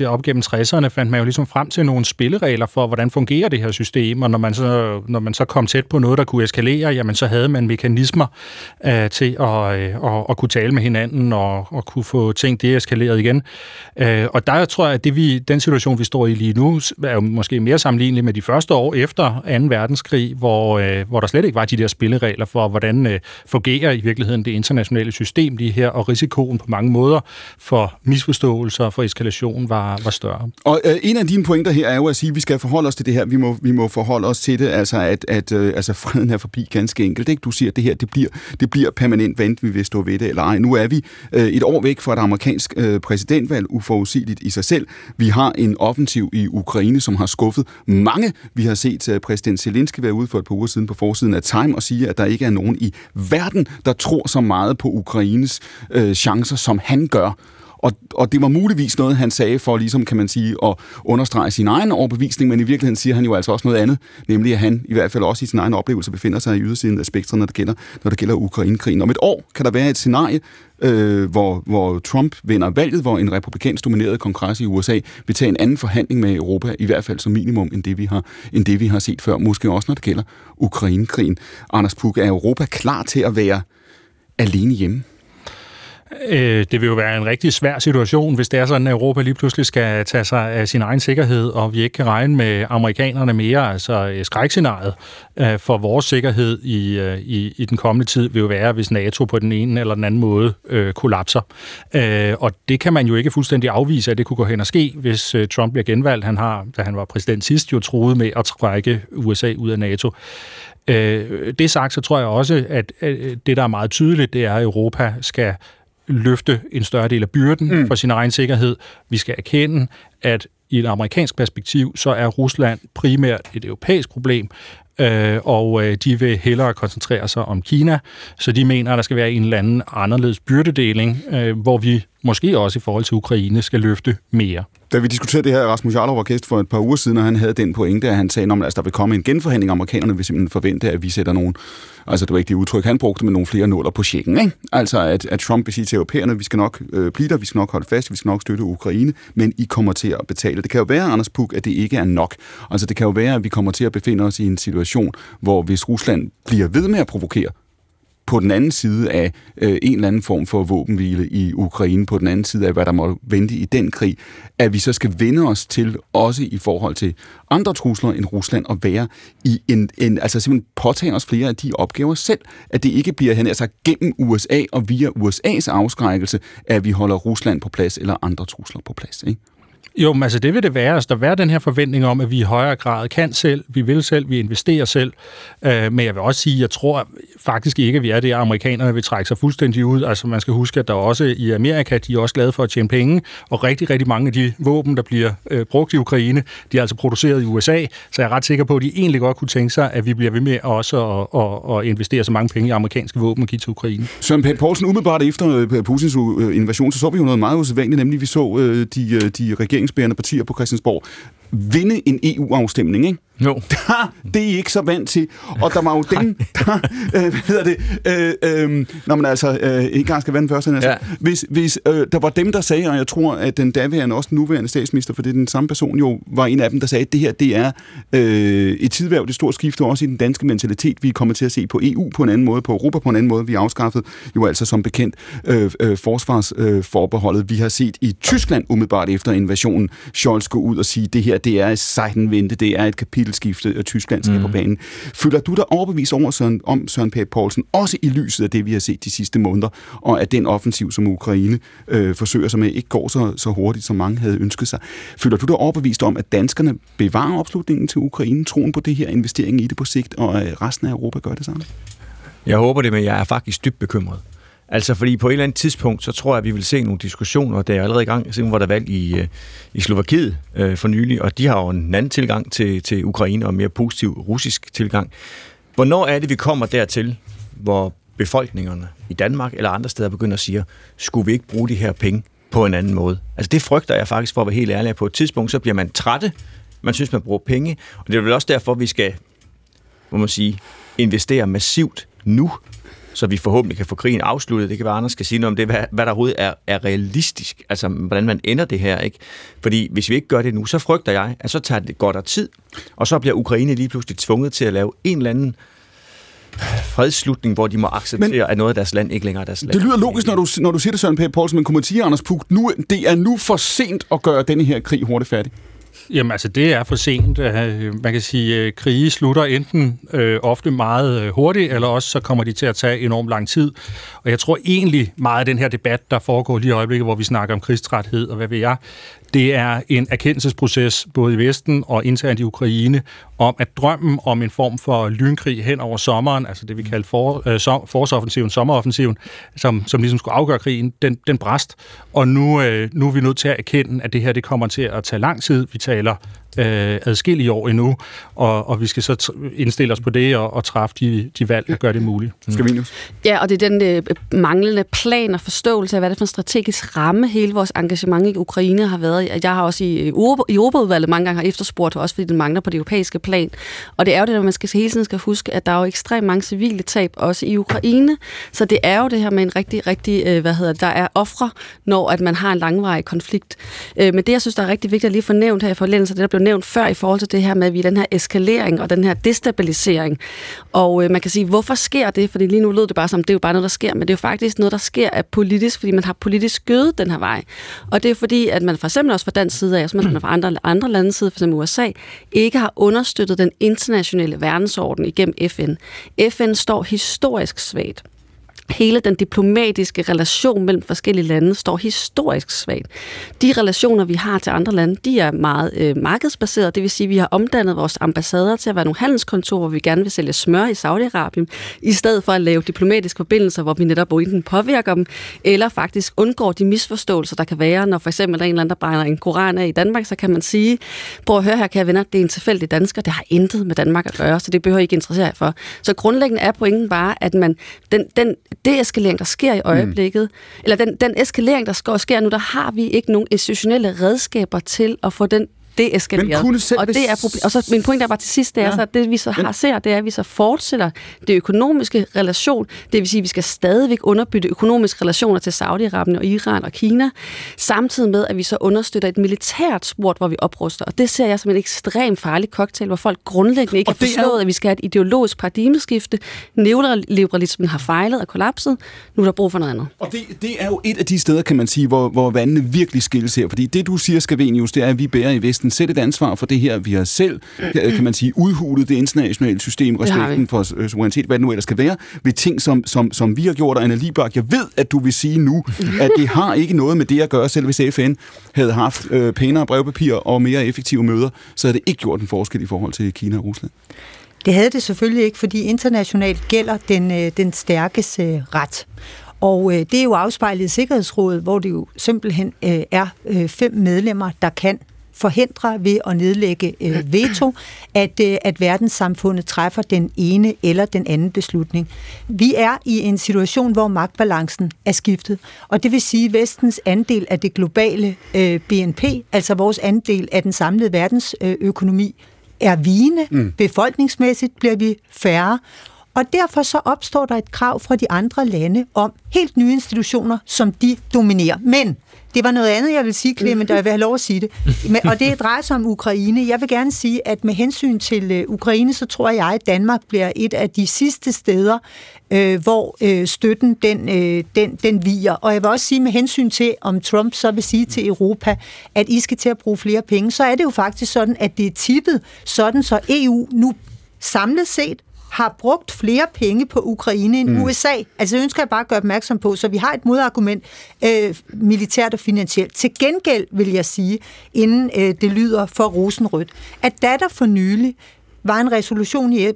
øh, op gennem 60'erne, fandt man jo ligesom frem til nogle spilleregler for, hvordan fungerer det her system, og når man så, når man så kom tæt på noget, der kunne eskalere, jamen så havde man mekanismer øh, til at, øh, at, at kunne tale med hinanden og, og kunne få ting deeskaleret igen. Øh, og der tror jeg, at det, vi, den situation, vi står i lige nu, er jo måske mere sammenlignelig med de første år efter 2. verdenskrig, hvor, øh, hvor der slet ikke var de der spilleregler for, hvordan øh, fungerer i virkeligheden det internationale system lige her, og risikoen på mange måder for misforståelser og for eskalation var, var større. Og øh, en af dine pointer her er jo at sige, at vi skal forholde os til det her. Vi må, vi må forholde os til det, altså at, at øh, altså freden er forbi ganske enkelt. Ikke? Du siger, at det her det bliver, det bliver permanent vent, vi vil stå ved det eller ej. Nu er vi øh, et år væk fra et amerikansk øh, præsidentvalg, uforudsigeligt i sig selv. Vi har en offensiv i Ukraine, som har skuffet mange. Vi har set øh, præsident Zelensky være ude for et par uger siden på forsiden af Time og sige, at der ikke er nogen i verden, der tror så meget på Ukraines øh, chancer, som han gør. Og, og det var muligvis noget, han sagde for ligesom, kan man sige, at understrege sin egen overbevisning, men i virkeligheden siger han jo altså også noget andet, nemlig at han i hvert fald også i sin egen oplevelse befinder sig i ydersiden af spektret, når det gælder, når det gælder Ukraine-krigen. Om et år kan der være et scenarie, øh, hvor, hvor Trump vinder valget, hvor en republikansk domineret kongres i USA vil tage en anden forhandling med Europa, i hvert fald som minimum, end det vi har, end det, vi har set før. Måske også, når det gælder Ukraine-krigen. Anders Puk, er Europa klar til at være alene hjemme? Øh, det vil jo være en rigtig svær situation, hvis det er sådan, at Europa lige pludselig skal tage sig af sin egen sikkerhed, og vi ikke kan regne med amerikanerne mere. Altså øh, skrækscenariet øh, for vores sikkerhed i, øh, i, i den kommende tid vil jo være, hvis NATO på den ene eller den anden måde øh, kollapser. Øh, og det kan man jo ikke fuldstændig afvise, at det kunne gå hen og ske, hvis øh, Trump bliver genvalgt. Han har, da han var præsident sidst, jo troet med at trække USA ud af NATO. Øh, det sagt, så tror jeg også, at, at det, der er meget tydeligt, det er, at Europa skal løfte en større del af byrden mm. for sin egen sikkerhed. Vi skal erkende, at i et amerikansk perspektiv, så er Rusland primært et europæisk problem, øh, og øh, de vil hellere koncentrere sig om Kina, så de mener, at der skal være en eller anden anderledes byrdedeling, øh, hvor vi måske også i forhold til Ukraine skal løfte mere. Da vi diskuterede det her, Rasmus Jarlov var gæst for et par uger siden, og han havde den pointe, at han sagde, at altså, der vil komme en genforhandling. Amerikanerne vil simpelthen forvente, at vi sætter nogen, altså det var ikke det udtryk, han brugte, men nogle flere nuller på checken. Ikke? Altså at, at Trump vil sige til europæerne, vi skal nok øh, blive der, vi skal nok holde fast, vi skal nok støtte Ukraine, men I kommer til at betale. Det kan jo være, Anders Puk, at det ikke er nok. Altså det kan jo være, at vi kommer til at befinde os i en situation, hvor hvis Rusland bliver ved med at provokere, på den anden side af øh, en eller anden form for våbenhvile i Ukraine, på den anden side af, hvad der må vente i den krig, at vi så skal vende os til, også i forhold til andre trusler end Rusland, at være i en, en altså simpelthen påtage os flere af de opgaver selv, at det ikke bliver hen, altså gennem USA og via USA's afskrækkelse, at vi holder Rusland på plads eller andre trusler på plads. Ikke? Jo, men altså det vil det være. Altså, der vil være den her forventning om, at vi i højere grad kan selv, vi vil selv, vi investerer selv. Øh, men jeg vil også sige, jeg tror faktisk ikke, at vi er det, at amerikanerne vil trække sig fuldstændig ud. Altså man skal huske, at der også i Amerika, de er også glade for at tjene penge, og rigtig, rigtig mange af de våben, der bliver øh, brugt i Ukraine, de er altså produceret i USA, så jeg er ret sikker på, at de egentlig godt kunne tænke sig, at vi bliver ved med også at, at, at investere så mange penge i amerikanske våben og give til Ukraine. Søren P. Poulsen, umiddelbart efter øh, Putins invasion, så så vi jo noget meget usædvanligt, nemlig vi så øh, de, øh, de regeringsbærende partier på Christiansborg vinde en EU-afstemning, ikke? Jo. Der, det er I ikke så vant til. Og der var jo dem, der, øh, hvad hedder det, øh, øh, når man altså øh, ikke engang skal være den første, altså, Ja. hvis, hvis øh, der var dem, der sagde, og jeg tror, at den daværende, også den nuværende statsminister, for det er den samme person jo, var en af dem, der sagde, at det her, det er øh, et tidværv, det store skifte også i den danske mentalitet. Vi kommer til at se på EU på en anden måde, på Europa på en anden måde. Vi har afskaffet jo altså som bekendt øh, øh, forsvarsforbeholdet. Vi har set i Tyskland umiddelbart efter invasionen, Scholz gå ud og sige, det her, det er sejtenvente, det er et kapitelskifte, og Tyskland skal mm. på banen. Føler du dig overbevist over Søren, om Søren Pape Poulsen, også i lyset af det, vi har set de sidste måneder, og at den offensiv, som Ukraine øh, forsøger sig med, ikke går så, så hurtigt, som mange havde ønsket sig. Føler du dig overbevist om, at danskerne bevarer opslutningen til Ukraine, troen på det her, investeringen i det på sigt, og at resten af Europa gør det samme? Jeg håber det, men jeg er faktisk dybt bekymret. Altså, fordi på et eller andet tidspunkt, så tror jeg, at vi vil se nogle diskussioner, Der er allerede i gang, siden hvor der valg i, øh, i Slovakiet øh, for nylig, og de har jo en anden tilgang til, til Ukraine, og en mere positiv russisk tilgang. Hvornår er det, vi kommer dertil, hvor befolkningerne i Danmark eller andre steder begynder at sige, skulle vi ikke bruge de her penge på en anden måde? Altså, det frygter jeg faktisk for at være helt ærlig. at På et tidspunkt, så bliver man trætte, man synes, man bruger penge, og det er vel også derfor, vi skal, må man sige, investere massivt nu, så vi forhåbentlig kan få krigen afsluttet. Det kan være, Anders skal sige noget om det, hvad, hvad der overhovedet er, er realistisk, altså hvordan man ender det her. ikke. Fordi hvis vi ikke gør det nu, så frygter jeg, at så tager det godt af tid, og så bliver Ukraine lige pludselig tvunget til at lave en eller anden fredsslutning, hvor de må acceptere, men, at noget af deres land ikke længere er deres land. Det lyder logisk, når du, når du siger det, Søren Pape Poulsen, men kunne man sige, Anders Puk, nu, det er nu for sent at gøre denne her krig hurtigt færdig? Jamen altså, det er for sent. Øh, man kan sige, at krige slutter enten øh, ofte meget øh, hurtigt, eller også så kommer de til at tage enormt lang tid. Og jeg tror egentlig meget af den her debat, der foregår lige i øjeblikket, hvor vi snakker om krigstræthed og hvad ved jeg, det er en erkendelsesproces både i Vesten og internt i Ukraine, om at drømmen om en form for lynkrig hen over sommeren, altså det vi kalder for, øh, som, forårsoffensiven, sommeroffensiven, som, som ligesom skulle afgøre krigen, den, den bræst. Og nu, øh, nu er vi nødt til at erkende, at det her det kommer til at tage lang tid. Vi taler øh, adskillige år endnu, og, og vi skal så indstille os på det og, og træffe de, de valg, der gør det muligt. Skal vi Ja, og det er den øh, manglende plan og forståelse af, hvad det er for en strategisk ramme, hele vores engagement i Ukraine har været i. Jeg har også i, i Europaudvalget mange gange har efterspurgt, også fordi den mangler på det europæiske plan. Og det er jo det, at man skal hele tiden skal huske, at der er jo ekstremt mange civile tab, også i Ukraine. Så det er jo det her med en rigtig, rigtig, øh, hvad hedder det, der er ofre, når at man har en langvarig konflikt. Øh, men det, jeg synes, der er rigtig vigtigt at lige få nævnt her i forlængelse af det, der blev nævnt før i forhold til det her med, at vi er den her eskalering og den her destabilisering. Og øh, man kan sige, hvorfor sker det? Fordi lige nu lød det bare som, det er jo bare noget, der sker, men det er jo faktisk noget, der sker af politisk, fordi man har politisk gødet den her vej. Og det er fordi, at man for eksempel også fra dansk side af, som man fra andre, andre landes side, for USA, ikke har understøttet den internationale verdensorden igennem FN. FN står historisk svagt hele den diplomatiske relation mellem forskellige lande står historisk svagt. De relationer, vi har til andre lande, de er meget øh, markedsbaserede. Det vil sige, at vi har omdannet vores ambassader til at være nogle handelskontorer, hvor vi gerne vil sælge smør i Saudi-Arabien, i stedet for at lave diplomatiske forbindelser, hvor vi netop enten påvirker dem, eller faktisk undgår de misforståelser, der kan være, når for eksempel der er en eller anden, der brænder en koran af i Danmark, så kan man sige, prøv at høre her, kære venner, det er en tilfældig dansker, det har intet med Danmark at gøre, så det behøver I ikke interessere jer for. Så grundlæggende er pointen bare, at man, den, den deeskalering, der sker i øjeblikket, mm. eller den, den eskalering, der sker nu, der har vi ikke nogen institutionelle redskaber til at få den deeskaleret. kunne selv og, det er problem- og så min point er bare til sidst, det er Ja. så, at det vi så har ser, det er, at vi så fortsætter det økonomiske relation. Det vil sige, at vi skal stadigvæk underbygge økonomiske relationer til Saudi-Arabien og Iran og Kina, samtidig med, at vi så understøtter et militært spor, hvor vi opruster. Og det ser jeg som en ekstremt farlig cocktail, hvor folk grundlæggende ikke Og har det er forstået, at vi skal have et ideologisk paradigmeskifte. Neoliberalismen har fejlet og kollapset. Nu er der brug for noget andet. Og det, det er jo et af de steder, kan man sige, hvor, hvor vandene virkelig skilles her. Fordi det, du siger, Skavenius, det er, at vi bærer i Vesten selv et ansvar for det her. Vi har selv, kan man sige, udhulet det internationale system, respekten for øh, suverænitet, hvad det nu ellers skal være, ved ting, som, som, som vi har gjort. Og Anna Libak, jeg ved, at du vil sige nu, at det har ikke noget med det at gøre, selv hvis FN havde haft øh, pænere brevpapir og mere effektive møder, så havde det ikke gjort en forskel i forhold til Kina og Rusland. Det havde det selvfølgelig ikke, fordi internationalt gælder den, øh, den stærkes øh, ret. Og øh, det er jo afspejlet i Sikkerhedsrådet, hvor det jo simpelthen øh, er øh, fem medlemmer, der kan forhindre ved at nedlægge øh, veto, at, øh, at verdenssamfundet træffer den ene eller den anden beslutning. Vi er i en situation, hvor magtbalancen er skiftet, og det vil sige, at vestens andel af det globale øh, BNP, altså vores andel af den samlede verdensøkonomi, er vigende. Mm. Befolkningsmæssigt bliver vi færre, og derfor så opstår der et krav fra de andre lande om helt nye institutioner, som de dominerer. Men det var noget andet, jeg vil sige, Clement, og jeg vil have lov at sige det. Og det drejer sig om Ukraine. Jeg vil gerne sige, at med hensyn til øh, Ukraine, så tror jeg, at Danmark bliver et af de sidste steder, øh, hvor øh, støtten den, øh, den, den viger. Og jeg vil også sige med hensyn til, om Trump så vil sige til Europa, at I skal til at bruge flere penge, så er det jo faktisk sådan, at det er tippet sådan, så EU nu samlet set har brugt flere penge på Ukraine end mm. USA. Altså det ønsker jeg bare at gøre opmærksom på, så vi har et modargument øh, militært og finansielt. Til gengæld vil jeg sige, inden øh, det lyder for rosenrødt, at da der for nylig var en resolution i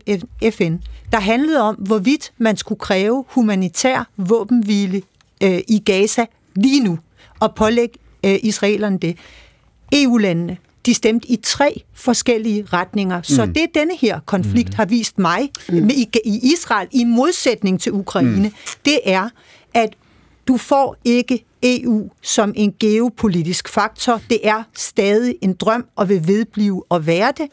FN, der handlede om, hvorvidt man skulle kræve humanitær våbenhvile øh, i Gaza lige nu, og pålægge øh, israelerne det. EU-landene de stemte i tre forskellige retninger. Så mm. det denne her konflikt mm. har vist mig mm. i, i Israel, i modsætning til Ukraine, mm. det er, at du får ikke EU som en geopolitisk faktor. Det er stadig en drøm og vil vedblive at være det.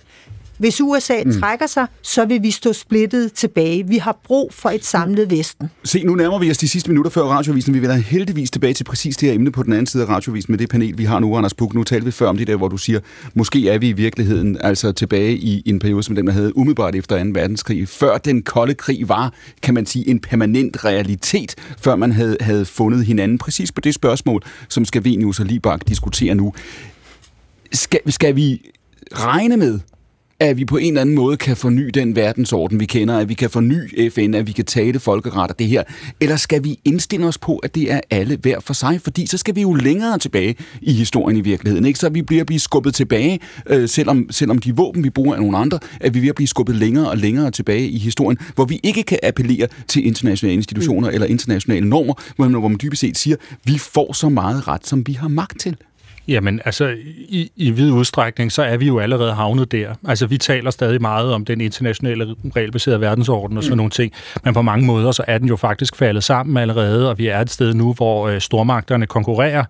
Hvis USA mm. trækker sig, så vil vi stå splittet tilbage. Vi har brug for et samlet Vesten. Se, nu nærmer vi os de sidste minutter før radiovisen. Vi vender heldigvis tilbage til præcis det her emne på den anden side af radiovisen med det panel, vi har nu, Anders Puk. Nu talte vi før om det der, hvor du siger, måske er vi i virkeligheden altså tilbage i en periode, som den, man havde umiddelbart efter 2. verdenskrig. Før den kolde krig var, kan man sige, en permanent realitet, før man havde, havde fundet hinanden. Præcis på det spørgsmål, som Skavenius og Libak diskuterer nu. Skal, skal vi regne med, at vi på en eller anden måde kan forny den verdensorden, vi kender, at vi kan forny FN, at vi kan tale folkeret og det her? Eller skal vi indstille os på, at det er alle hver for sig? Fordi så skal vi jo længere tilbage i historien i virkeligheden, ikke? Så vi bliver blive skubbet tilbage, øh, selvom, selvom de våben, vi bruger, er nogle andre, at vi vil blive skubbet længere og længere tilbage i historien, hvor vi ikke kan appellere til internationale institutioner mm. eller internationale normer, hvor man, hvor man dybest set siger, vi får så meget ret, som vi har magt til. Jamen, altså, i, i vid udstrækning, så er vi jo allerede havnet der. Altså, vi taler stadig meget om den internationale regelbaserede verdensorden og sådan mm. nogle ting, men på mange måder, så er den jo faktisk faldet sammen allerede, og vi er et sted nu, hvor øh, stormagterne konkurrerer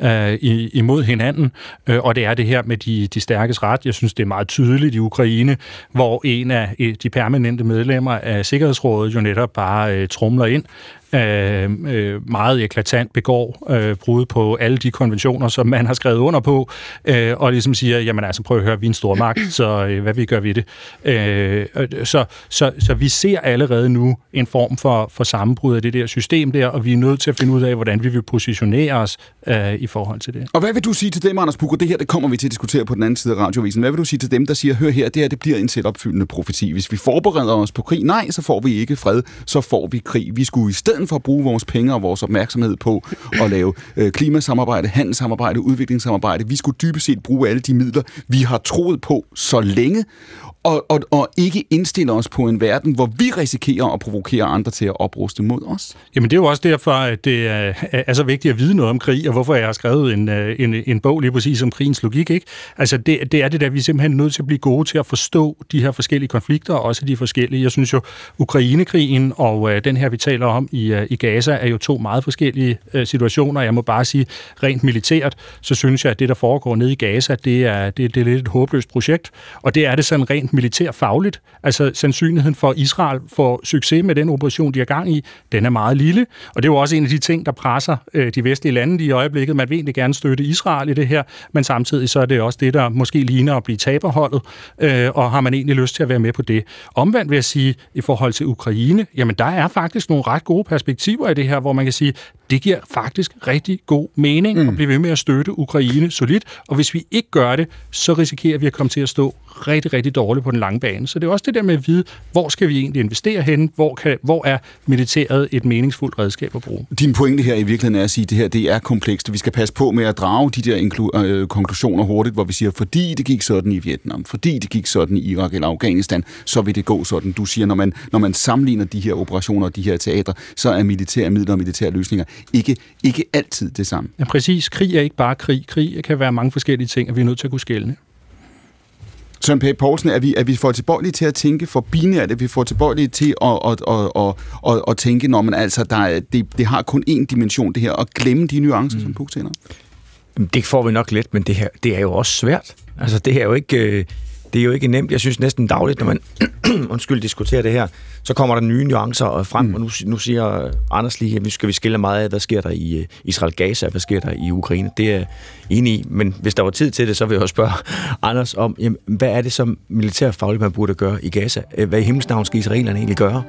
øh, imod hinanden, øh, og det er det her med de, de stærkes ret. Jeg synes, det er meget tydeligt i Ukraine, hvor en af de permanente medlemmer af Sikkerhedsrådet jo netop bare øh, trumler ind øh, øh, meget eklatant begår øh, brud på alle de konventioner, som man har skrevet under på, øh, og ligesom siger, jamen altså prøv at høre, vi er en stor magt, så øh, hvad vi gør ved det. Øh, så, så, så vi ser allerede nu en form for, for sammenbrud af det der system der, og vi er nødt til at finde ud af, hvordan vi vil positionere os øh, i forhold til det. Og hvad vil du sige til dem, Anders Bukker? Det her det kommer vi til at diskutere på den anden side af radiovisen. Hvad vil du sige til dem, der siger, hør her, det her det bliver en selvopfyldende profeti. Hvis vi forbereder os på krig, nej, så får vi ikke fred, så får vi krig. Vi skulle i stedet stedet for at bruge vores penge og vores opmærksomhed på at lave øh, klimasamarbejde, handelssamarbejde, udviklingssamarbejde, vi skulle dybest set bruge alle de midler, vi har troet på så længe, og, og, og ikke indstille os på en verden, hvor vi risikerer at provokere andre til at opruste mod os. Jamen det er jo også derfor, at det er, er så vigtigt at vide noget om krig, og hvorfor jeg har skrevet en, øh, en, en bog lige præcis om krigens logik. Ikke? Altså det, det er det der, vi er simpelthen nødt til at blive gode til at forstå de her forskellige konflikter, og også de forskellige. Jeg synes jo, Ukrainekrigen og øh, den her, vi taler om i, øh, i Gaza, er jo to meget forskellige øh, situationer. Jeg må bare sige, rent militært, så synes jeg, at det, der foregår nede i Gaza, det er, det, det er lidt et håbløst projekt, og det er det sådan rent militær fagligt. Altså sandsynligheden for, at Israel får succes med den operation, de har gang i, den er meget lille. Og det er jo også en af de ting, der presser øh, de vestlige lande i øjeblikket. Man vil egentlig gerne støtte Israel i det her, men samtidig så er det også det, der måske ligner at blive taberholdet, øh, og har man egentlig lyst til at være med på det. Omvendt vil jeg sige, i forhold til Ukraine, jamen der er faktisk nogle ret gode perspektiver i det her, hvor man kan sige, det giver faktisk rigtig god mening mm. at blive ved med at støtte Ukraine solidt, og hvis vi ikke gør det, så risikerer vi at komme til at stå rigtig, rigtig dårligt på den lange bane. Så det er også det der med at vide, hvor skal vi egentlig investere hen, hvor, kan, hvor er militæret et meningsfuldt redskab at bruge. Din pointe her i virkeligheden er at sige, at det her det er komplekst, vi skal passe på med at drage de der øh, konklusioner hurtigt, hvor vi siger, fordi det gik sådan i Vietnam, fordi det gik sådan i Irak eller Afghanistan, så vil det gå sådan. Du siger, når man, når man sammenligner de her operationer og de her teatre, så så er militære midler og militære løsninger ikke, ikke altid det samme. Ja, præcis. Krig er ikke bare krig. Krig kan være mange forskellige ting, og vi er nødt til at kunne skælne. Søren Pape Poulsen, er vi, er vi for tilbøjelige til at tænke for binært, er vi for tilbøjelige til at, at, at, at, at, at tænke, når man altså, der er, det, det har kun én dimension, det her, og glemme de nuancer, mm. som Puk tænder? Det får vi nok let, men det her det er jo også svært. Altså, det er jo ikke... Øh det er jo ikke nemt. Jeg synes næsten dagligt, når man undskyld, diskuterer det her, så kommer der nye nuancer frem, mm. og nu, nu siger Anders lige, at vi skal vi skille meget af, hvad sker der i øh, Israel-Gaza, hvad sker der i Ukraine. Det er jeg enig i, men hvis der var tid til det, så vil jeg også spørge Anders om, jamen, hvad er det som militærfagligt, man burde gøre i Gaza? Hvad i himmelsnavn skal israelerne egentlig gøre?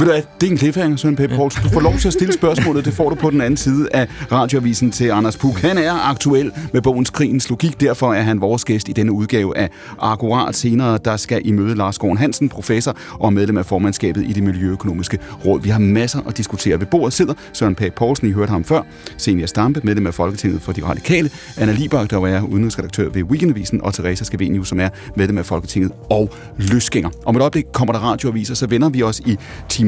Ved du hvad, det er en cliffhanger, Søren P. Poulsen. Du får lov til at stille spørgsmålet, det får du på den anden side af radioavisen til Anders Puk. Han er aktuel med bogens Krigens Logik, derfor er han vores gæst i denne udgave af Akkurat. Senere, der skal I møde Lars Gården Hansen, professor og medlem af formandskabet i det Miljøøkonomiske Råd. Vi har masser at diskutere. Ved bordet sidder Søren P. Poulsen, I hørte ham før, Senior Stampe, medlem af Folketinget for de Radikale, Anna Libak, der er udenrigsredaktør ved Weekendavisen, og Teresa Scavenius, som er medlem af Folketinget og løsgænger. Om et øjeblik kommer der radioaviser, så vender vi os i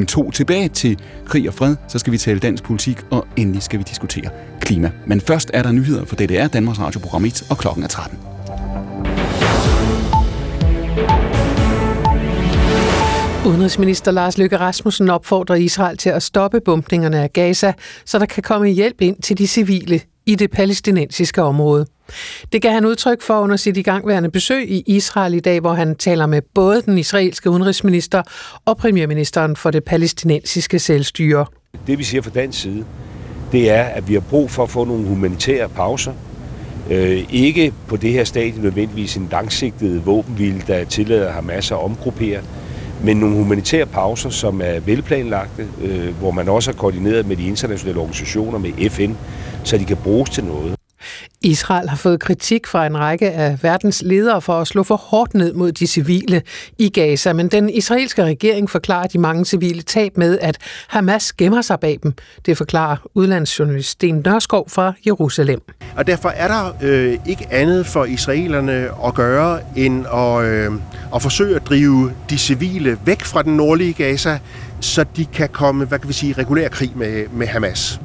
time 2 tilbage til krig og fred, så skal vi tale dansk politik, og endelig skal vi diskutere klima. Men først er der nyheder for DDR, Danmarks Radioprogram 1, og klokken er 13. Udenrigsminister Lars Løkke Rasmussen opfordrer Israel til at stoppe bumpningerne af Gaza, så der kan komme hjælp ind til de civile i det palæstinensiske område. Det gav han udtryk for under sit igangværende besøg i Israel i dag, hvor han taler med både den israelske udenrigsminister og premierministeren for det palæstinensiske selvstyre. Det vi siger fra dansk side, det er, at vi har brug for at få nogle humanitære pauser. Øh, ikke på det her stadie nødvendigvis en langsigtet våbenvild, der tillader Hamas at omgruppere, men nogle humanitære pauser, som er velplanlagte, øh, hvor man også har koordineret med de internationale organisationer, med FN, så de kan bruges til noget. Israel har fået kritik fra en række af verdens ledere for at slå for hårdt ned mod de civile i Gaza, men den israelske regering forklarer de mange civile tab med, at Hamas gemmer sig bag dem. Det forklarer udlandsjournalist Sten Nørskov fra Jerusalem. Og derfor er der øh, ikke andet for israelerne at gøre, end at, øh, at forsøge at drive de civile væk fra den nordlige Gaza, så de kan komme, hvad kan vi sige, regulær krig med, med Hamas.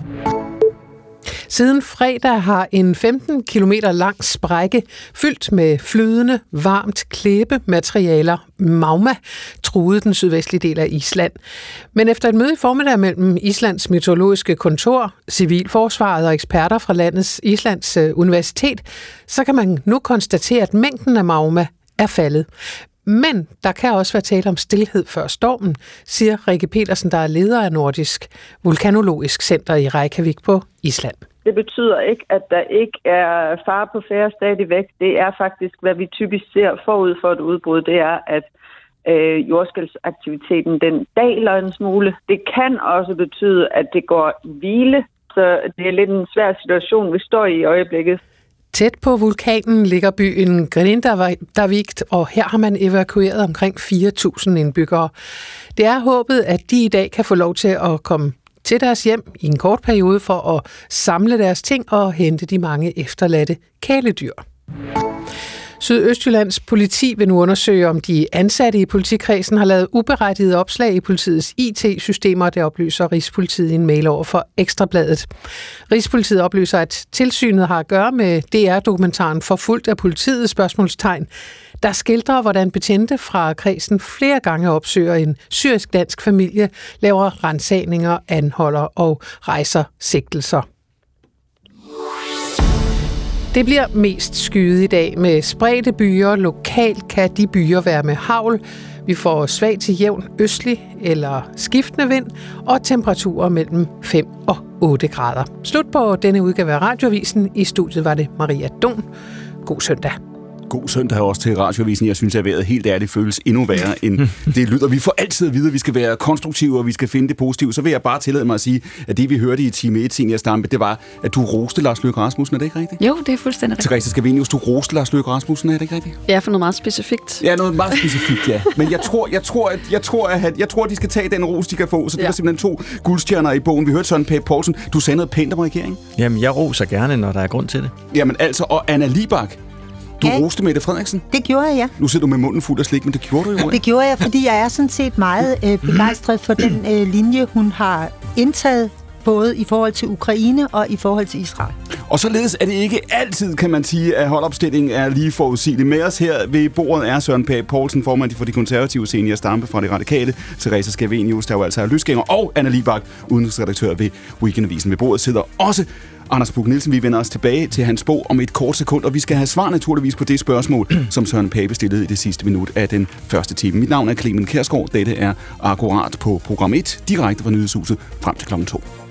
Siden fredag har en 15 km lang sprække fyldt med flydende, varmt klæbematerialer, magma, truet den sydvestlige del af Island. Men efter et møde i formiddag mellem Islands meteorologiske kontor, civilforsvaret og eksperter fra landets Islands øh, universitet, så kan man nu konstatere, at mængden af magma er faldet. Men der kan også være tale om stillhed før stormen, siger Rikke Petersen, der er leder af Nordisk Vulkanologisk Center i Reykjavik på Island. Det betyder ikke, at der ikke er fare på færre stadigvæk. Det er faktisk, hvad vi typisk ser forud for et udbrud, det er, at øh, jordskældsaktiviteten den daler en smule. Det kan også betyde, at det går i hvile, så det er lidt en svær situation, vi står i i øjeblikket. Tæt på vulkanen ligger byen Grindavik, og her har man evakueret omkring 4.000 indbyggere. Det er håbet, at de i dag kan få lov til at komme til deres hjem i en kort periode for at samle deres ting og hente de mange efterladte kæledyr. Sydøstjyllands politi vil nu undersøge, om de ansatte i politikredsen har lavet uberettigede opslag i politiets IT-systemer, det oplyser Rigspolitiet i en mail over for Ekstrabladet. Rigspolitiet oplyser, at tilsynet har at gøre med DR-dokumentaren Forfulgt af politiet? spørgsmålstegn, der skildrer, hvordan betjente fra kredsen flere gange opsøger en syrisk-dansk familie, laver rensagninger, anholder og rejser sigtelser. Det bliver mest skyet i dag med spredte byer. Lokalt kan de byer være med havl. Vi får svag til jævn østlig eller skiftende vind og temperaturer mellem 5 og 8 grader. Slut på denne udgave af Radioavisen. I studiet var det Maria Don. God søndag god søndag også til Radioavisen. Jeg synes, at vejret helt ærligt føles endnu værre, end det lyder. Vi får altid at vide, at vi skal være konstruktive, og vi skal finde det positive. Så vil jeg bare tillade mig at sige, at det vi hørte i time 1, Senior Stampe, det var, at du roste Lars Løkke Rasmussen. Er det ikke rigtigt? Jo, det er fuldstændig rigtigt. Therese Scavenius, du roste Lars Løkke Rasmussen. Er det ikke rigtigt? Ja, for noget meget specifikt. Ja, noget meget specifikt, ja. Men jeg tror, jeg tror, at, jeg tror, at, jeg tror, at de skal tage den ros, de kan få. Så det ja. var simpelthen to guldstjerner i bogen. Vi hørte sådan Pape Poulsen. Du sagde noget pænt om regeringen. Jamen, jeg roser gerne, når der er grund til det. Jamen altså, og Anna Libak, Du ja. roste Mette Frederiksen? Det gjorde jeg, ja. Nu sidder du med munden fuld af slik, men det gjorde du jo. Det gjorde jeg, fordi jeg er sådan set meget øh, begejstret for den øh, linje, hun har indtaget både i forhold til Ukraine og i forhold til Israel. Og således er det ikke altid, kan man sige, at holdopstillingen er lige forudsigelig. Med os her ved bordet er Søren Pape Poulsen, formand for de konservative senior Stampe fra det radikale, Teresa Skavenius, der jo altså er løsgænger, og Anna Libak, udenrigsredaktør ved Weekendavisen. Ved bordet sidder også Anders Bug Nielsen. Vi vender os tilbage til hans bog om et kort sekund, og vi skal have svar naturligvis på det spørgsmål, som Søren Pape stillede i det sidste minut af den første time. Mit navn er Clemen Kærsgaard. Dette er akkurat på program 1, direkte fra Nyhedshuset frem til klokken 2.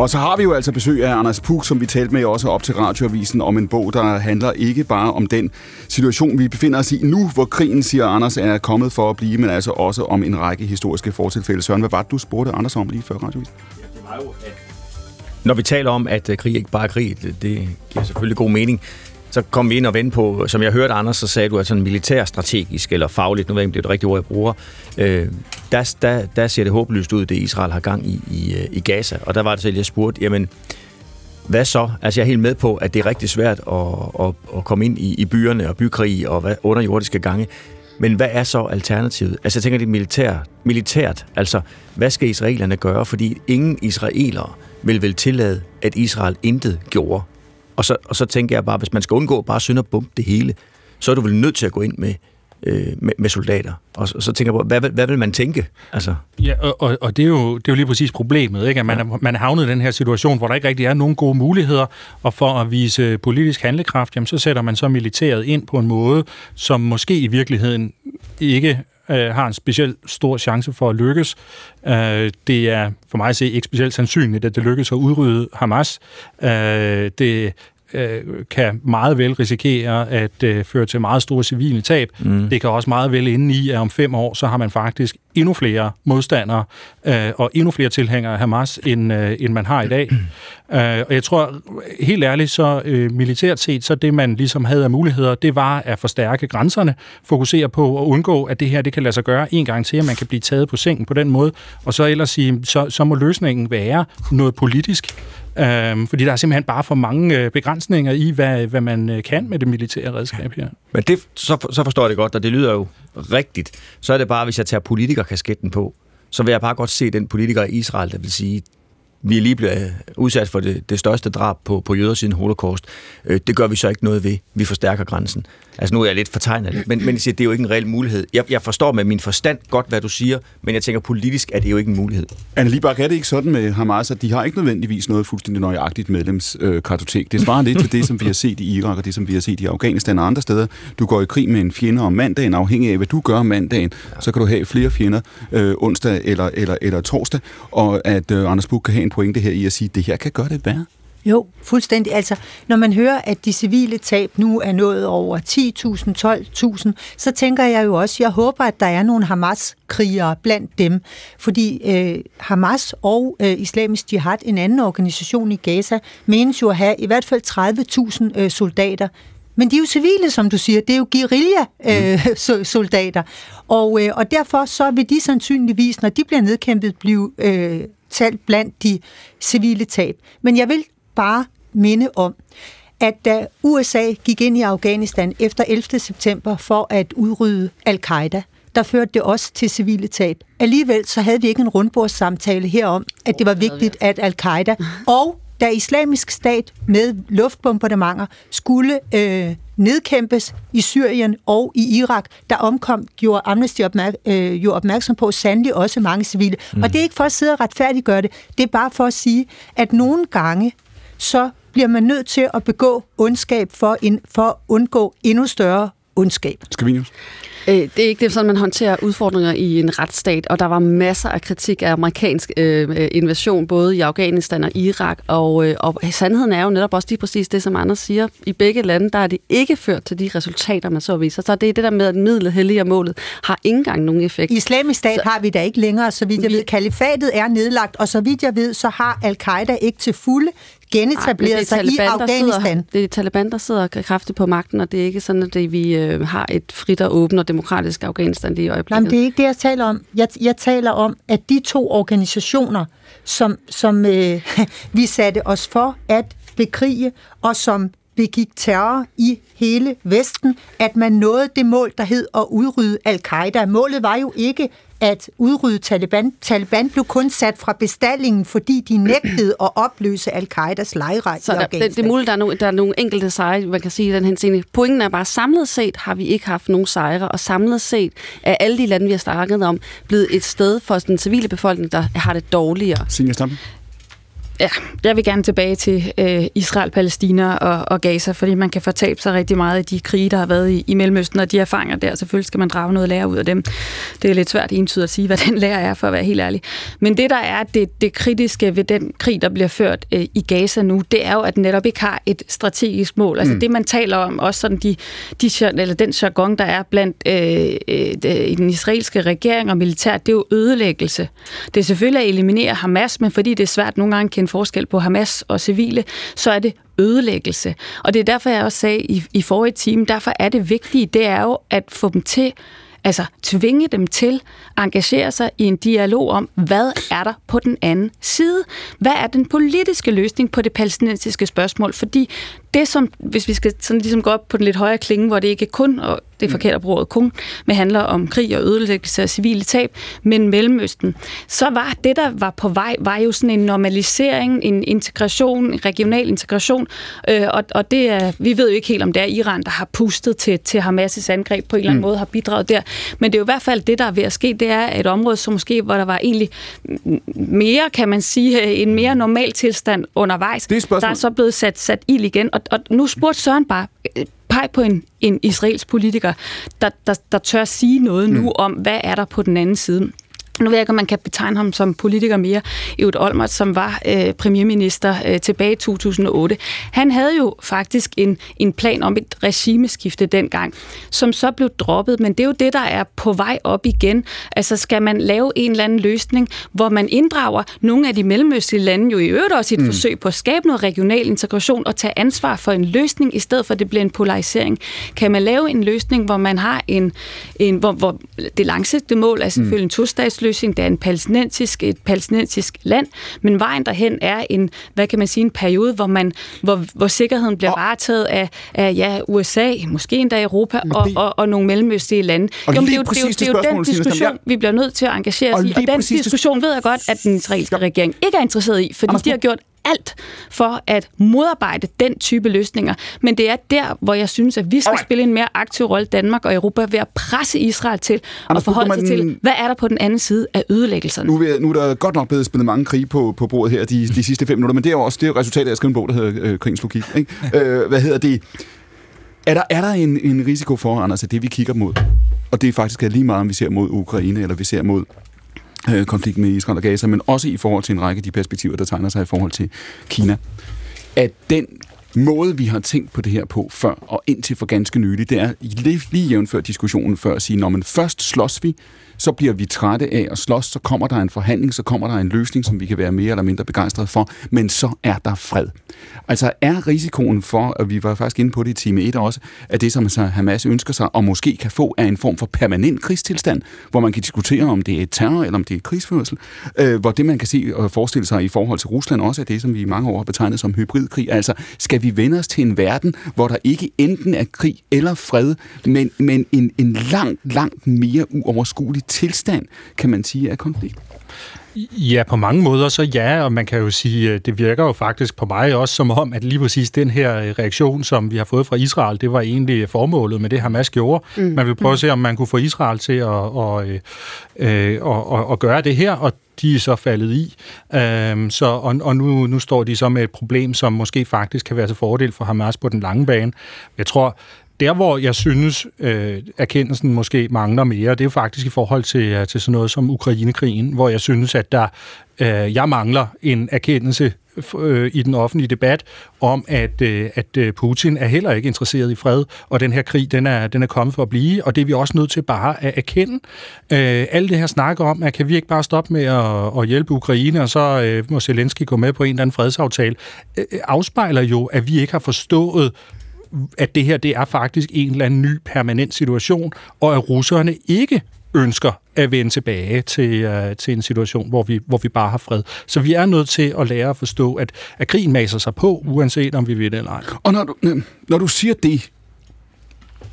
Og så har vi jo altså besøg af Anders Puk, som vi talte med også op til radioavisen, om en bog, der handler ikke bare om den situation, vi befinder os i nu, hvor krigen, siger Anders, er kommet for at blive, men altså også om en række historiske fortilfælde. Søren, hvad var det, du spurgte Anders om lige før radioavisen? Ja, det var jo, at når vi taler om, at øh, krig ikke bare er krig, det, det giver selvfølgelig god mening, så kom vi ind og vendte på, som jeg hørte Anders, så sagde du, at sådan militærstrategisk eller fagligt, nu ved jeg ikke, det er det rigtige ord, jeg bruger, øh, der, der, der ser det håbløst ud, det Israel har gang i, i, øh, i Gaza. Og der var det så, jeg spurgte, jamen, hvad så? Altså, jeg er helt med på, at det er rigtig svært at, at, at komme ind i, i byerne og bykrig og hvad, underjordiske gange. Men hvad er så alternativet? Altså, jeg tænker, det er militær, militært. Altså, hvad skal israelerne gøre? Fordi ingen israelere vil vel tillade, at Israel intet gjorde. Og så, og så tænker jeg bare, hvis man skal undgå bare synd og bump det hele, så er du vel nødt til at gå ind med, øh, med, med soldater. Og så, så tænker jeg på, hvad, hvad vil man tænke? Altså. Ja, og, og det, er jo, det er jo lige præcis problemet, ikke? at man, ja. er, man er havnet i den her situation, hvor der ikke rigtig er nogen gode muligheder, og for at vise politisk handlekraft, jamen, så sætter man så militæret ind på en måde, som måske i virkeligheden ikke øh, har en specielt stor chance for at lykkes. Øh, det er for mig at se ikke specielt sandsynligt, at det lykkes at udrydde Hamas. Øh, det øh, kan meget vel risikere at øh, føre til meget store civile tab. Mm. Det kan også meget vel ende i, at om fem år, så har man faktisk endnu flere modstandere øh, og endnu flere tilhængere af Hamas, end, øh, end man har i dag. øh, og jeg tror, helt ærligt, så øh, militært set, så det man ligesom havde af muligheder, det var at forstærke grænserne, fokusere på at undgå, at det her det kan lade sig gøre en gang til, at man kan blive taget på sengen på den måde, og så ellers sige, så, så må løsningen være noget politisk. Øhm, fordi der er simpelthen bare for mange øh, begrænsninger i, hvad, hvad man øh, kan med det militære redskab her. Men det, så, så forstår jeg det godt, og det lyder jo rigtigt. Så er det bare, hvis jeg tager politikerkasketten på, så vil jeg bare godt se den politiker i Israel, der vil sige, vi er lige blevet øh, udsat for det, det største drab på, på jøder siden holocaust. Øh, det gør vi så ikke noget ved. Vi forstærker grænsen. Altså nu er jeg lidt fortegnet men, men, men det er jo ikke en reel mulighed. Jeg, jeg forstår med min forstand godt, hvad du siger, men jeg tænker politisk at det jo ikke en mulighed. Anne Libak, er det ikke sådan med Hamas, altså, at de har ikke nødvendigvis noget fuldstændig nøjagtigt medlemskartotek? Øh, det svarer lidt til det, som vi har set i Irak og det, som vi har set i Afghanistan og andre steder. Du går i krig med en fjende om mandagen, afhængig af, hvad du gør om mandagen, så kan du have flere fjender øh, onsdag eller, eller, eller torsdag, og at øh, Anders Buk kan have en pointe her i at sige, at det her kan gøre det værre. Jo, fuldstændig. Altså, når man hører, at de civile tab nu er nået over 10.000, 12.000, så tænker jeg jo også, jeg håber, at der er nogle Hamas-krigere blandt dem. Fordi øh, Hamas og øh, Islamisk Jihad, en anden organisation i Gaza, menes jo at have i hvert fald 30.000 øh, soldater. Men de er jo civile, som du siger. Det er jo guerilla-soldater. Øh, og, øh, og derfor så vil de sandsynligvis, når de bliver nedkæmpet, blive øh, talt blandt de civile tab. Men jeg vil bare minde om, at da USA gik ind i Afghanistan efter 11. september for at udrydde al-Qaida, der førte det også til civile tab. Alligevel så havde vi ikke en rundbordssamtale herom, at det var vigtigt, at al-Qaida og da islamisk stat med luftbombardementer skulle øh, nedkæmpes i Syrien og i Irak, der omkom, gjorde Amnesty opmærk- øh, jo opmærksom på sandelig også mange civile. Mm. Og det er ikke for at sidde og retfærdiggøre det, det er bare for at sige, at nogle gange, så bliver man nødt til at begå ondskab for, en, for at undgå endnu større ondskab. Skal vi Øh, det er ikke det, sådan, man håndterer udfordringer i en retsstat, og der var masser af kritik af amerikansk øh, invasion, både i Afghanistan og Irak, og, øh, og sandheden er jo netop også lige præcis det, som Anders siger. I begge lande, der er det ikke ført til de resultater, man så viser. Så det er det der med, at midlet helliger målet, har ikke engang nogen effekt. I islamisk stat så, har vi da ikke længere, så vidt jeg vi, ved. Kalifatet er nedlagt, og så vidt jeg ved, så har al-Qaida ikke til fulde genetableret sig i Afghanistan. Sidder, det er Taliban, der sidder kraftigt på magten, og det er ikke sådan, at vi øh, har et frit og åbent og demokratisk Afghanistan lige i øjeblikket. Nej, det er ikke det, jeg taler om. Jeg, jeg taler om, at de to organisationer, som, som øh, vi satte os for at bekrige, og som begik terror i hele Vesten, at man nåede det mål, der hed at udrydde al-Qaida. Målet var jo ikke at udrydde Taliban. Taliban blev kun sat fra bestallingen, fordi de nægtede at opløse al-Qaidas lejre Så i der, det, det er muligt, der er, nogle, der er nogle enkelte sejre, man kan sige i den her scene. Pointen er bare, samlet set har vi ikke haft nogen sejre, og samlet set er alle de lande, vi har snakket om, blevet et sted for den civile befolkning, der har det dårligere. Signe Stampe? Ja, jeg vil gerne tilbage til øh, Israel, Palæstina og, og Gaza, fordi man kan fortabe sig rigtig meget i de krige, der har været i, i Mellemøsten, og de erfaringer der, selvfølgelig skal man drage noget lære ud af dem. Det er lidt svært entydigt at sige, hvad den lære er, for at være helt ærlig. Men det, der er det, det kritiske ved den krig, der bliver ført øh, i Gaza nu, det er jo, at den netop ikke har et strategisk mål. Altså mm. det, man taler om, også sådan de, de, eller den jargon, der er blandt øh, øh, i den israelske regering og militær, det er jo ødelæggelse. Det er selvfølgelig at eliminere Hamas, men fordi det er svært nogle gange at kende forskel på Hamas og civile, så er det ødelæggelse. Og det er derfor, jeg også sagde i, i forrige time, derfor er det vigtige, det er jo at få dem til Altså tvinge dem til at engagere sig i en dialog om, hvad er der på den anden side? Hvad er den politiske løsning på det palæstinensiske spørgsmål? Fordi det som, hvis vi skal sådan ligesom gå op på den lidt højere klinge, hvor det ikke kun, og det er mm. forkert at bruge kun, men handler om krig og ødelæggelse af civile tab, men Mellemøsten, så var det, der var på vej, var jo sådan en normalisering, en integration, en regional integration, øh, og, og det er, vi ved jo ikke helt, om det er Iran, der har pustet til, til Hamas' angreb på en eller anden mm. måde, har bidraget der, men det er jo i hvert fald det, der er ved at ske, det er et område, som måske, hvor der var egentlig mere, kan man sige, en mere normal tilstand undervejs. Er der er så blevet sat, sat ild igen, og, og nu spurgte Søren bare, øh, pege på en, en israelsk politiker, der, der, der tør sige noget nu mm. om, hvad er der på den anden side nu ved jeg ikke, om man kan betegne ham som politiker mere, Eud Olmert, som var øh, premierminister øh, tilbage i 2008. Han havde jo faktisk en, en plan om et regimeskifte dengang, som så blev droppet, men det er jo det, der er på vej op igen. Altså skal man lave en eller anden løsning, hvor man inddrager nogle af de mellemøstlige lande, jo i øvrigt også i et mm. forsøg på at skabe noget regional integration og tage ansvar for en løsning, i stedet for at det bliver en polarisering. Kan man lave en løsning, hvor man har en, en hvor, hvor det langsigtede mål er selvfølgelig mm. en to løsning. Det er en palæstinensisk, et palæstinensisk land, men vejen derhen er en, hvad kan man sige, en periode, hvor, man, hvor, hvor sikkerheden bliver og, varetaget af, af ja, USA, måske endda Europa og, det, og, og nogle mellemøstlige lande. Og Jamen, det, er jo, det, er jo, det er jo den diskussion, vi bliver nødt til at engagere os i, og den diskussion ved jeg godt, at den israelske regering ikke er interesseret i, fordi de har gjort alt for at modarbejde den type løsninger. Men det er der, hvor jeg synes, at vi skal Alright. spille en mere aktiv rolle, Danmark og Europa, ved at presse Israel til Anders, at forholde sig til, hvad er der på den anden side af ødelæggelserne. Nu, er, nu er der godt nok blevet spillet mange krige på, på bordet her de, de sidste fem minutter, men det er jo også det er resultatet af at skrive en bog, der hedder øh, Krigens Logik. Ikke? øh, hvad hedder det? Er der, er der en, en risiko for, Anders, at det vi kigger mod, og det er faktisk lige meget, om vi ser mod Ukraine, eller vi ser mod øh, konflikten med Israel og Gaza, men også i forhold til en række af de perspektiver, der tegner sig i forhold til Kina. At den måde, vi har tænkt på det her på før, og indtil for ganske nylig, det er lige, jævnfør diskussionen før at sige, når man først slås vi, så bliver vi trætte af at slås, så kommer der en forhandling, så kommer der en løsning, som vi kan være mere eller mindre begejstrede for, men så er der fred. Altså er risikoen for, og vi var faktisk inde på det i time 1 også, at det, som så Hamas ønsker sig, og måske kan få, er en form for permanent krigstilstand, hvor man kan diskutere, om det er terror eller om det er krigsførsel, øh, hvor det, man kan se og forestille sig i forhold til Rusland, også er det, som vi i mange år har betegnet som hybridkrig. Altså, skal vi vende os til en verden, hvor der ikke enten er krig eller fred, men, men en, en langt, langt mere uoverskuelig tilstand, kan man sige, af konflikt? Ja, på mange måder så ja, og man kan jo sige, det virker jo faktisk på mig også som om, at lige præcis den her øh, reaktion, som vi har fået fra Israel, det var egentlig formålet med det, Hamas gjorde. Mm. Man vil prøve at se, om man kunne få Israel til at, og, øh, øh, og, og, og gøre det her, og de er så faldet i. Øhm, så, og og nu, nu står de så med et problem, som måske faktisk kan være til fordel for Hamas på den lange bane. Jeg tror, der, hvor jeg synes, øh, erkendelsen måske mangler mere, det er jo faktisk i forhold til, øh, til sådan noget som Ukrainekrigen, hvor jeg synes, at der øh, jeg mangler en erkendelse øh, i den offentlige debat om, at, øh, at øh, Putin er heller ikke interesseret i fred, og den her krig, den er, den er kommet for at blive, og det er vi også nødt til bare at erkende. Øh, alle det her snakker om, at kan vi ikke bare stoppe med at, at hjælpe Ukraine, og så øh, må Zelensky gå med på en eller anden fredsaftale, øh, øh afspejler jo, at vi ikke har forstået, at det her det er faktisk en eller anden ny permanent situation, og at russerne ikke ønsker at vende tilbage til, uh, til en situation, hvor vi, hvor vi bare har fred. Så vi er nødt til at lære at forstå, at, at krigen maser sig på, uanset om vi vil det eller ej. Og når du, når du siger det,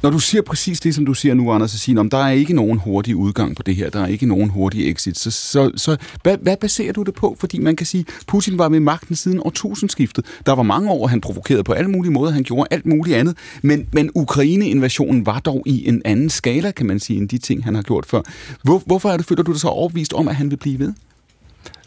når du siger præcis det, som du siger nu, Anders, at sige, om der er ikke nogen hurtig udgang på det her, der er ikke nogen hurtig exit, så, så, så hvad, hvad baserer du det på? Fordi man kan sige, Putin var med magten siden årtusindskiftet. Der var mange år, han provokerede på alle mulige måder, han gjorde alt muligt andet, men, men Ukraine-invasionen var dog i en anden skala, kan man sige, end de ting, han har gjort før. Hvor, hvorfor er det, føler du dig så overbevist om, at han vil blive ved?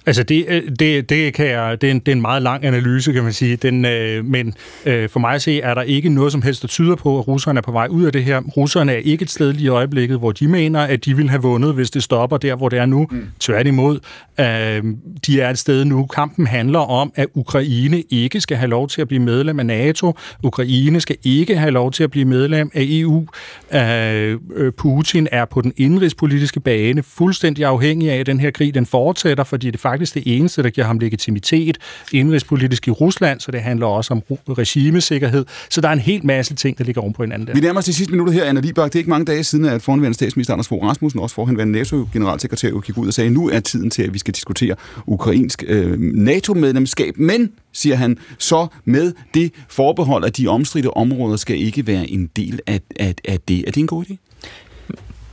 Altså, det, øh, det, det, kan jeg, det, er en, det er en meget lang analyse, kan man sige. Den, øh, men øh, for mig at se, er der ikke noget som helst, der tyder på, at russerne er på vej ud af det her. Russerne er ikke et sted lige i øjeblikket, hvor de mener, at de vil have vundet, hvis det stopper der, hvor det er nu. Mm. Tværtimod, øh, de er et sted nu. Kampen handler om, at Ukraine ikke skal have lov til at blive medlem af NATO. Ukraine skal ikke have lov til at blive medlem af EU. Øh, øh, Putin er på den indrigspolitiske bane fuldstændig afhængig af, at den her krig den fortsætter, fordi det faktisk det eneste, der giver ham legitimitet indrigspolitisk i Rusland, så det handler også om regimesikkerhed. Så der er en hel masse ting, der ligger oven på hinanden der. Vi nærmer os de sidste minutter her, Anna Libak. Det er ikke mange dage siden, at forhenværende statsminister Anders Fogh Rasmussen, også forhenværende NATO-generalsekretær, gik ud og sagde, at nu er tiden til, at vi skal diskutere ukrainsk øh, NATO-medlemskab. Men, siger han, så med det forbehold, at de omstridte områder skal ikke være en del af, af, af det. Er det en god idé?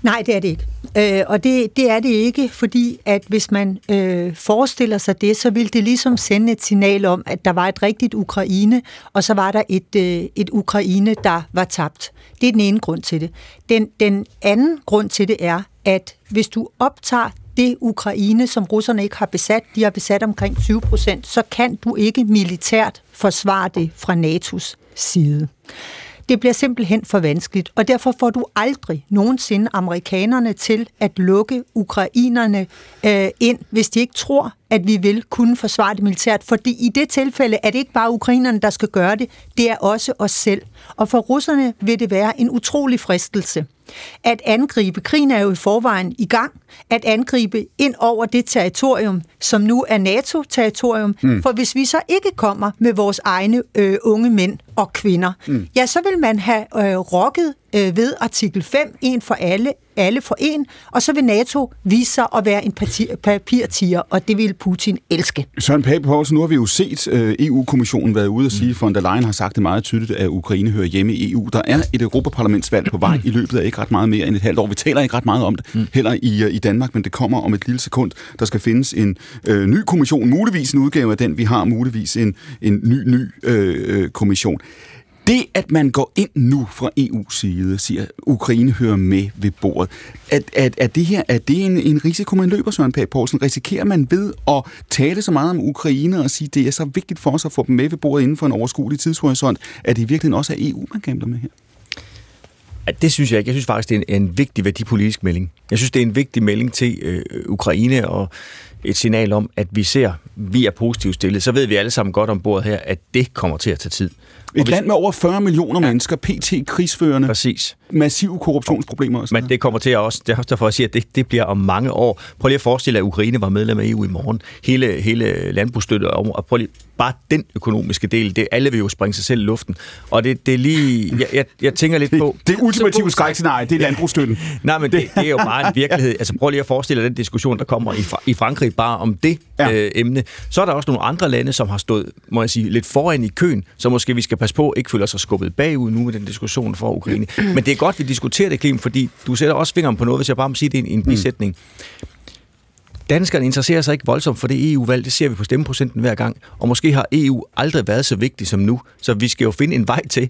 Nej, det er det ikke. Øh, og det, det er det ikke, fordi at hvis man øh, forestiller sig det, så vil det ligesom sende et signal om, at der var et rigtigt Ukraine, og så var der et, øh, et Ukraine, der var tabt. Det er den ene grund til det. Den, den anden grund til det er, at hvis du optager det Ukraine, som russerne ikke har besat, de har besat omkring 20 procent, så kan du ikke militært forsvare det fra NATO's side. Det bliver simpelthen for vanskeligt, og derfor får du aldrig nogensinde amerikanerne til at lukke ukrainerne øh, ind, hvis de ikke tror, at vi vil kunne forsvare det militært. Fordi i det tilfælde er det ikke bare ukrainerne, der skal gøre det, det er også os selv. Og for russerne vil det være en utrolig fristelse at angribe, krigen er jo i forvejen i gang, at angribe ind over det territorium, som nu er NATO-territorium. Mm. For hvis vi så ikke kommer med vores egne øh, unge mænd og kvinder, mm. ja, så vil man have øh, rokket øh, ved artikel 5, en for alle, alle for en, og så vil NATO vise sig at være en papirtiger, og det vil Putin elske. Søren Pape Poulsen, nu har vi jo set uh, EU-kommissionen været ude og sige, for der Leyen har sagt det meget tydeligt, at Ukraine hører hjemme i EU. Der er et Europaparlamentsvalg på vej i løbet af ikke ret meget mere end et halvt år. Vi taler ikke ret meget om det, mm. heller i, uh, i Danmark, men det kommer om et lille sekund. Der skal findes en uh, ny kommission, muligvis en udgave af den, vi har, muligvis en, en ny, ny uh, kommission. Det, at man går ind nu fra EU's side, siger, at Ukraine hører med ved bordet, at, at, at det her er det en, en risiko, man løber, Søren Pag Poulsen? Risikerer man ved at tale så meget om Ukraine og sige, at det er så vigtigt for os at få dem med ved bordet inden for en overskuelig tidshorisont, at det virkelig også er EU, man gambler med her? Det synes jeg ikke. Jeg synes faktisk, det er en, en vigtig værdipolitisk melding. Jeg synes, det er en vigtig melding til øh, Ukraine og et signal om, at vi ser, vi er positivt stillet. Så ved vi alle sammen godt om bordet her, at det kommer til at tage tid. Et hvis... land med over 40 millioner ja. mennesker, PT, krigsførende, Præcis. massive korruptionsproblemer. Og Men det kommer til at også, det er derfor jeg siger, at det, det bliver om mange år. Prøv lige at forestille, at Ukraine var medlem af EU i morgen. Hele, hele landbrugsstøtte, og prøv lige, bare den økonomiske del, det alle vil jo springe sig selv i luften. Og det, det er lige, jeg, jeg, jeg tænker lidt på... Det, det ultimative skrækscenarie, det er landbrugsstøtten. Nej, men det, det er jo bare en virkelighed. Altså prøv lige at forestille dig den diskussion, der kommer i, i Frankrig bare om det ja. øh, emne. Så er der også nogle andre lande, som har stået, må jeg sige, lidt foran i køen, så måske vi skal passe på, ikke føler sig skubbet bagud nu med den diskussion for Ukraine. Men det er godt, vi diskuterer det, Klim, fordi du sætter også fingeren på noget, hvis jeg bare må sige det i en, en bisætning. Danskerne interesserer sig ikke voldsomt for det EU-valg, det ser vi på stemmeprocenten hver gang, og måske har EU aldrig været så vigtig som nu, så vi skal jo finde en vej til,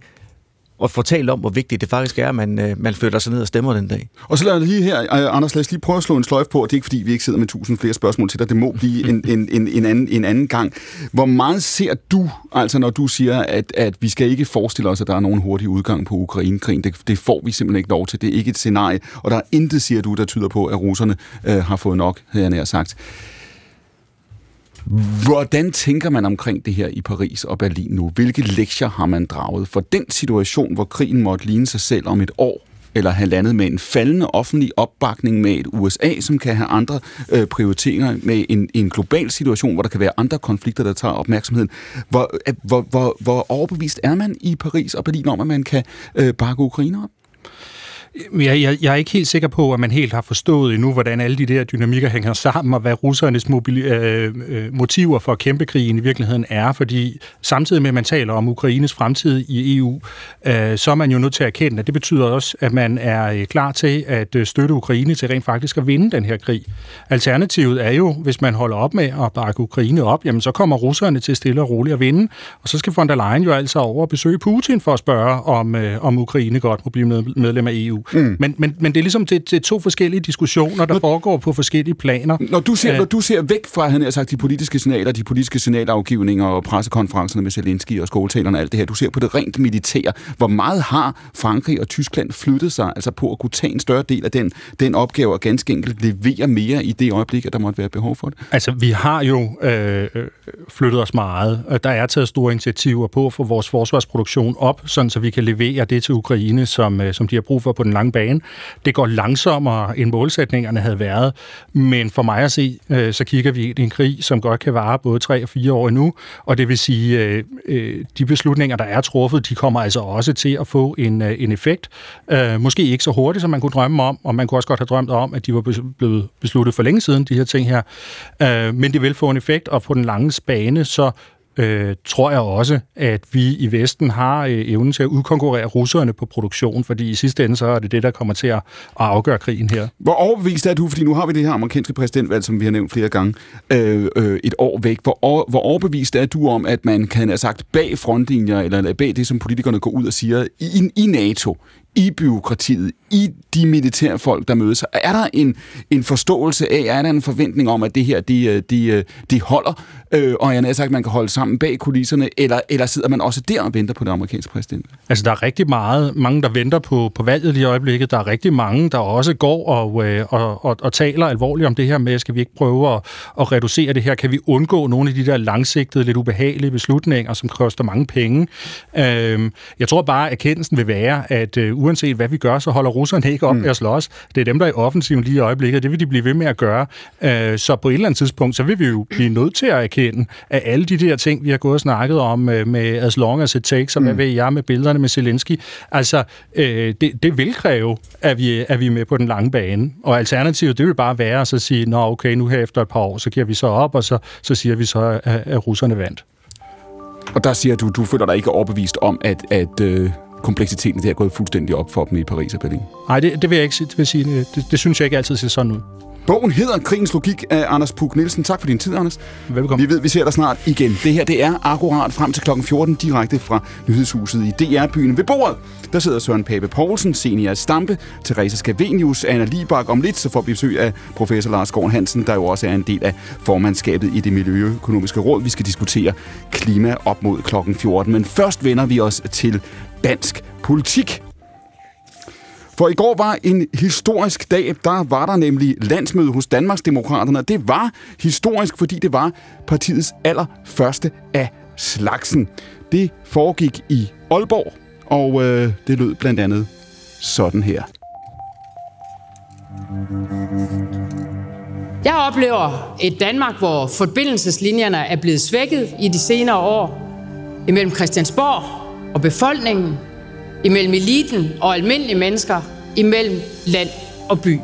og få talt om, hvor vigtigt det faktisk er, at man, øh, man flytter sig ned og stemmer den dag. Og så lad os lige her, øh, Anders, lad os lige prøve at slå en sløjf på, og det er ikke fordi, vi ikke sidder med tusind flere spørgsmål til dig, det må blive en, en, en, en, anden, en anden gang. Hvor meget ser du, altså når du siger, at, at vi skal ikke forestille os, at der er nogen hurtig udgang på Ukrainekrigen, det, det får vi simpelthen ikke lov til, det er ikke et scenarie, og der er intet, siger du, der tyder på, at russerne øh, har fået nok, havde jeg nær sagt. Hvordan tænker man omkring det her i Paris og Berlin nu? Hvilke lektier har man draget for den situation, hvor krigen måtte ligne sig selv om et år? eller halvandet med en faldende offentlig opbakning med et USA, som kan have andre øh, prioriteringer med en, en global situation, hvor der kan være andre konflikter, der tager opmærksomheden. Hvor, hvor, hvor, hvor overbevist er man i Paris og Berlin om, at man kan øh, bakke Ukraine op? Jeg, jeg, jeg er ikke helt sikker på, at man helt har forstået endnu, hvordan alle de der dynamikker hænger sammen, og hvad russernes mobil, øh, øh, motiver for at kæmpe krigen i virkeligheden er, fordi samtidig med, at man taler om Ukraines fremtid i EU, øh, så er man jo nødt til at erkende, at det betyder også, at man er øh, klar til at øh, støtte Ukraine til rent faktisk at vinde den her krig. Alternativet er jo, hvis man holder op med at bakke Ukraine op, jamen så kommer russerne til stille og roligt at vinde, og så skal von der Leyen jo altså over og besøge Putin for at spørge, om, øh, om Ukraine godt må blive medlem af EU. Mm. Men, men, men det er ligesom det, det er to forskellige diskussioner, der når, foregår på forskellige planer. Når du ser, Æh, når du ser væk fra, han har sagt, de politiske signaler, de politiske signalafgivninger og pressekonferencerne med Zelensky og skoletalerne og alt det her, du ser på det rent militære. Hvor meget har Frankrig og Tyskland flyttet sig altså på at kunne tage en større del af den, den opgave og ganske enkelt levere mere i det øjeblik, at der måtte være behov for det? Altså, vi har jo øh, flyttet os meget. Der er taget store initiativer på at få vores forsvarsproduktion op, sådan så vi kan levere det til Ukraine, som, øh, som de har brug for på den lange bane. Det går langsommere, end målsætningerne havde været, men for mig at se, øh, så kigger vi ind i en krig, som godt kan vare både tre og fire år endnu, og det vil sige, øh, øh, de beslutninger, der er truffet, de kommer altså også til at få en, øh, en effekt. Øh, måske ikke så hurtigt, som man kunne drømme om, og man kunne også godt have drømt om, at de var blevet besluttet for længe siden, de her ting her. Øh, men det vil få en effekt, og på den lange bane, så øh, tror jeg også, at vi i Vesten har øh, evnen til at udkonkurrere russerne på produktion, fordi i sidste ende så er det det, der kommer til at, at afgøre krigen her. Hvor overbevist er du, fordi nu har vi det her amerikanske præsidentvalg, som vi har nævnt flere gange, øh, øh, et år væk. Hvor, hvor overbevist er du om, at man kan have sagt bag frontlinjer, eller bag det, som politikerne går ud og siger, i, i NATO, i byråkratiet, i de militære folk, der mødes. Er der en, en forståelse af, er der en forventning om, at det her, de, øh, de, øh, de holder, øh, og jeg har sagt, at man kan holde sammen bag kulisserne, eller, eller sidder man også der og venter på det amerikanske præsident? Altså, der er rigtig meget, mange, der venter på, på valget i øjeblikket. Der er rigtig mange, der også går og, øh, og, og, og taler alvorligt om det her med, skal vi ikke prøve at, at reducere det her? Kan vi undgå nogle af de der langsigtede, lidt ubehagelige beslutninger, som koster mange penge? Øh, jeg tror bare, at erkendelsen vil være, at øh, uanset hvad vi gør, så holder russerne ikke op mm. med at slås. Det er dem, der er i offensiven lige i øjeblikket, det vil de blive ved med at gøre. Øh, så på et eller andet tidspunkt, så vil vi jo blive nødt til at erkende, at alle de der ting, vi har gået og snakket om øh, med as long as it takes, og mm. hvad ved jeg med billederne med Zelensky, altså øh, det, det vil kræve, at vi, at vi er med på den lange bane. Og alternativet, det vil bare være at så sige, nå okay, nu her efter et par år, så giver vi så op, og så, så siger vi så, at, at russerne vandt. Og der siger du, du føler dig ikke overbevist om, at, at øh, kompleksiteten det er gået fuldstændig op for dem i Paris og Berlin. Nej, det, det vil jeg ikke sige. Det, vil sige. Det, det synes jeg ikke altid ser sådan ud. Bogen hedder Krigens Logik af Anders Puk Nielsen. Tak for din tid, Anders. Velkommen. Vi ved, vi ser dig snart igen. Det her det er akkurat frem til kl. 14 direkte fra Nyhedshuset i DR-byen. Ved bordet, der sidder Søren Pape Poulsen, Senior Stampe, Therese Skavenius, Anna Libak. Om lidt så får vi besøg af professor Lars Gård Hansen, der jo også er en del af formandskabet i det Miljøøkonomiske Råd. Vi skal diskutere klima op mod kl. 14. Men først vender vi os til dansk politik. For i går var en historisk dag. Der var der nemlig landsmøde hos Danmarksdemokraterne. Det var historisk, fordi det var partiets allerførste af slagsen. Det foregik i Aalborg, og øh, det lød blandt andet sådan her. Jeg oplever et Danmark, hvor forbindelseslinjerne er blevet svækket i de senere år imellem Christiansborg og befolkningen, imellem eliten og almindelige mennesker, imellem land og by.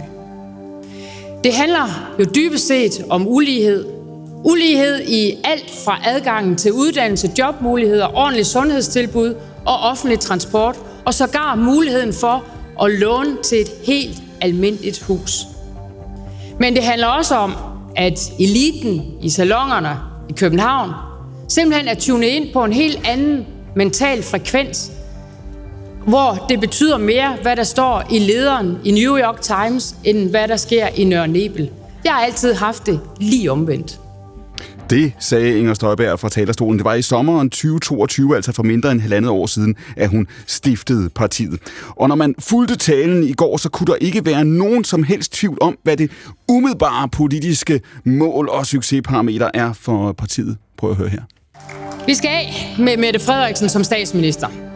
Det handler jo dybest set om ulighed. Ulighed i alt fra adgangen til uddannelse, jobmuligheder, ordentligt sundhedstilbud og offentlig transport, og sågar muligheden for at låne til et helt almindeligt hus. Men det handler også om, at eliten i salongerne i København simpelthen er tunet ind på en helt anden mental frekvens hvor det betyder mere, hvad der står i lederen i New York Times, end hvad der sker i Nørre Nebel. Jeg har altid haft det lige omvendt. Det sagde Inger Støjberg fra talerstolen. Det var i sommeren 2022, altså for mindre end halvandet år siden, at hun stiftede partiet. Og når man fulgte talen i går, så kunne der ikke være nogen som helst tvivl om, hvad det umiddelbare politiske mål og succesparameter er for partiet. Prøv at høre her. Vi skal af med Mette Frederiksen som statsminister.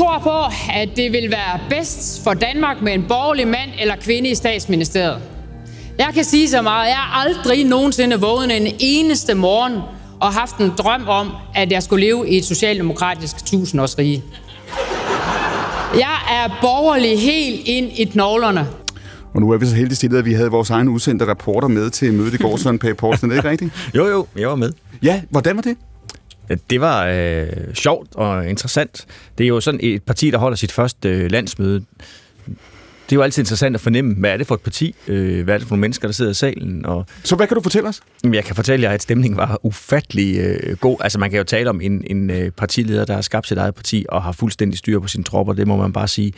Tror på, at det vil være bedst for Danmark med en borgerlig mand eller kvinde i statsministeriet. Jeg kan sige så meget. Jeg har aldrig nogensinde vågnet en eneste morgen og haft en drøm om, at jeg skulle leve i et socialdemokratisk tusindårsrige. Jeg er borgerlig helt ind i knoglerne. Og nu er vi så heldige stillet, at vi havde vores egen udsendte reporter med til mødet i går, Søren Page Poulsen. Er det ikke rigtigt? Jo, jo, jeg var med. Ja, hvordan var det? Det var øh, sjovt og interessant. Det er jo sådan et parti, der holder sit første øh, landsmøde. Det er jo altid interessant at fornemme, hvad er det for et parti? Øh, hvad er det for nogle mennesker, der sidder i salen? Og Så hvad kan du fortælle os? jeg kan fortælle jer, at stemningen var ufattelig øh, god. Altså man kan jo tale om en, en øh, partileder, der har skabt sit eget parti og har fuldstændig styr på sine tropper. Det må man bare sige.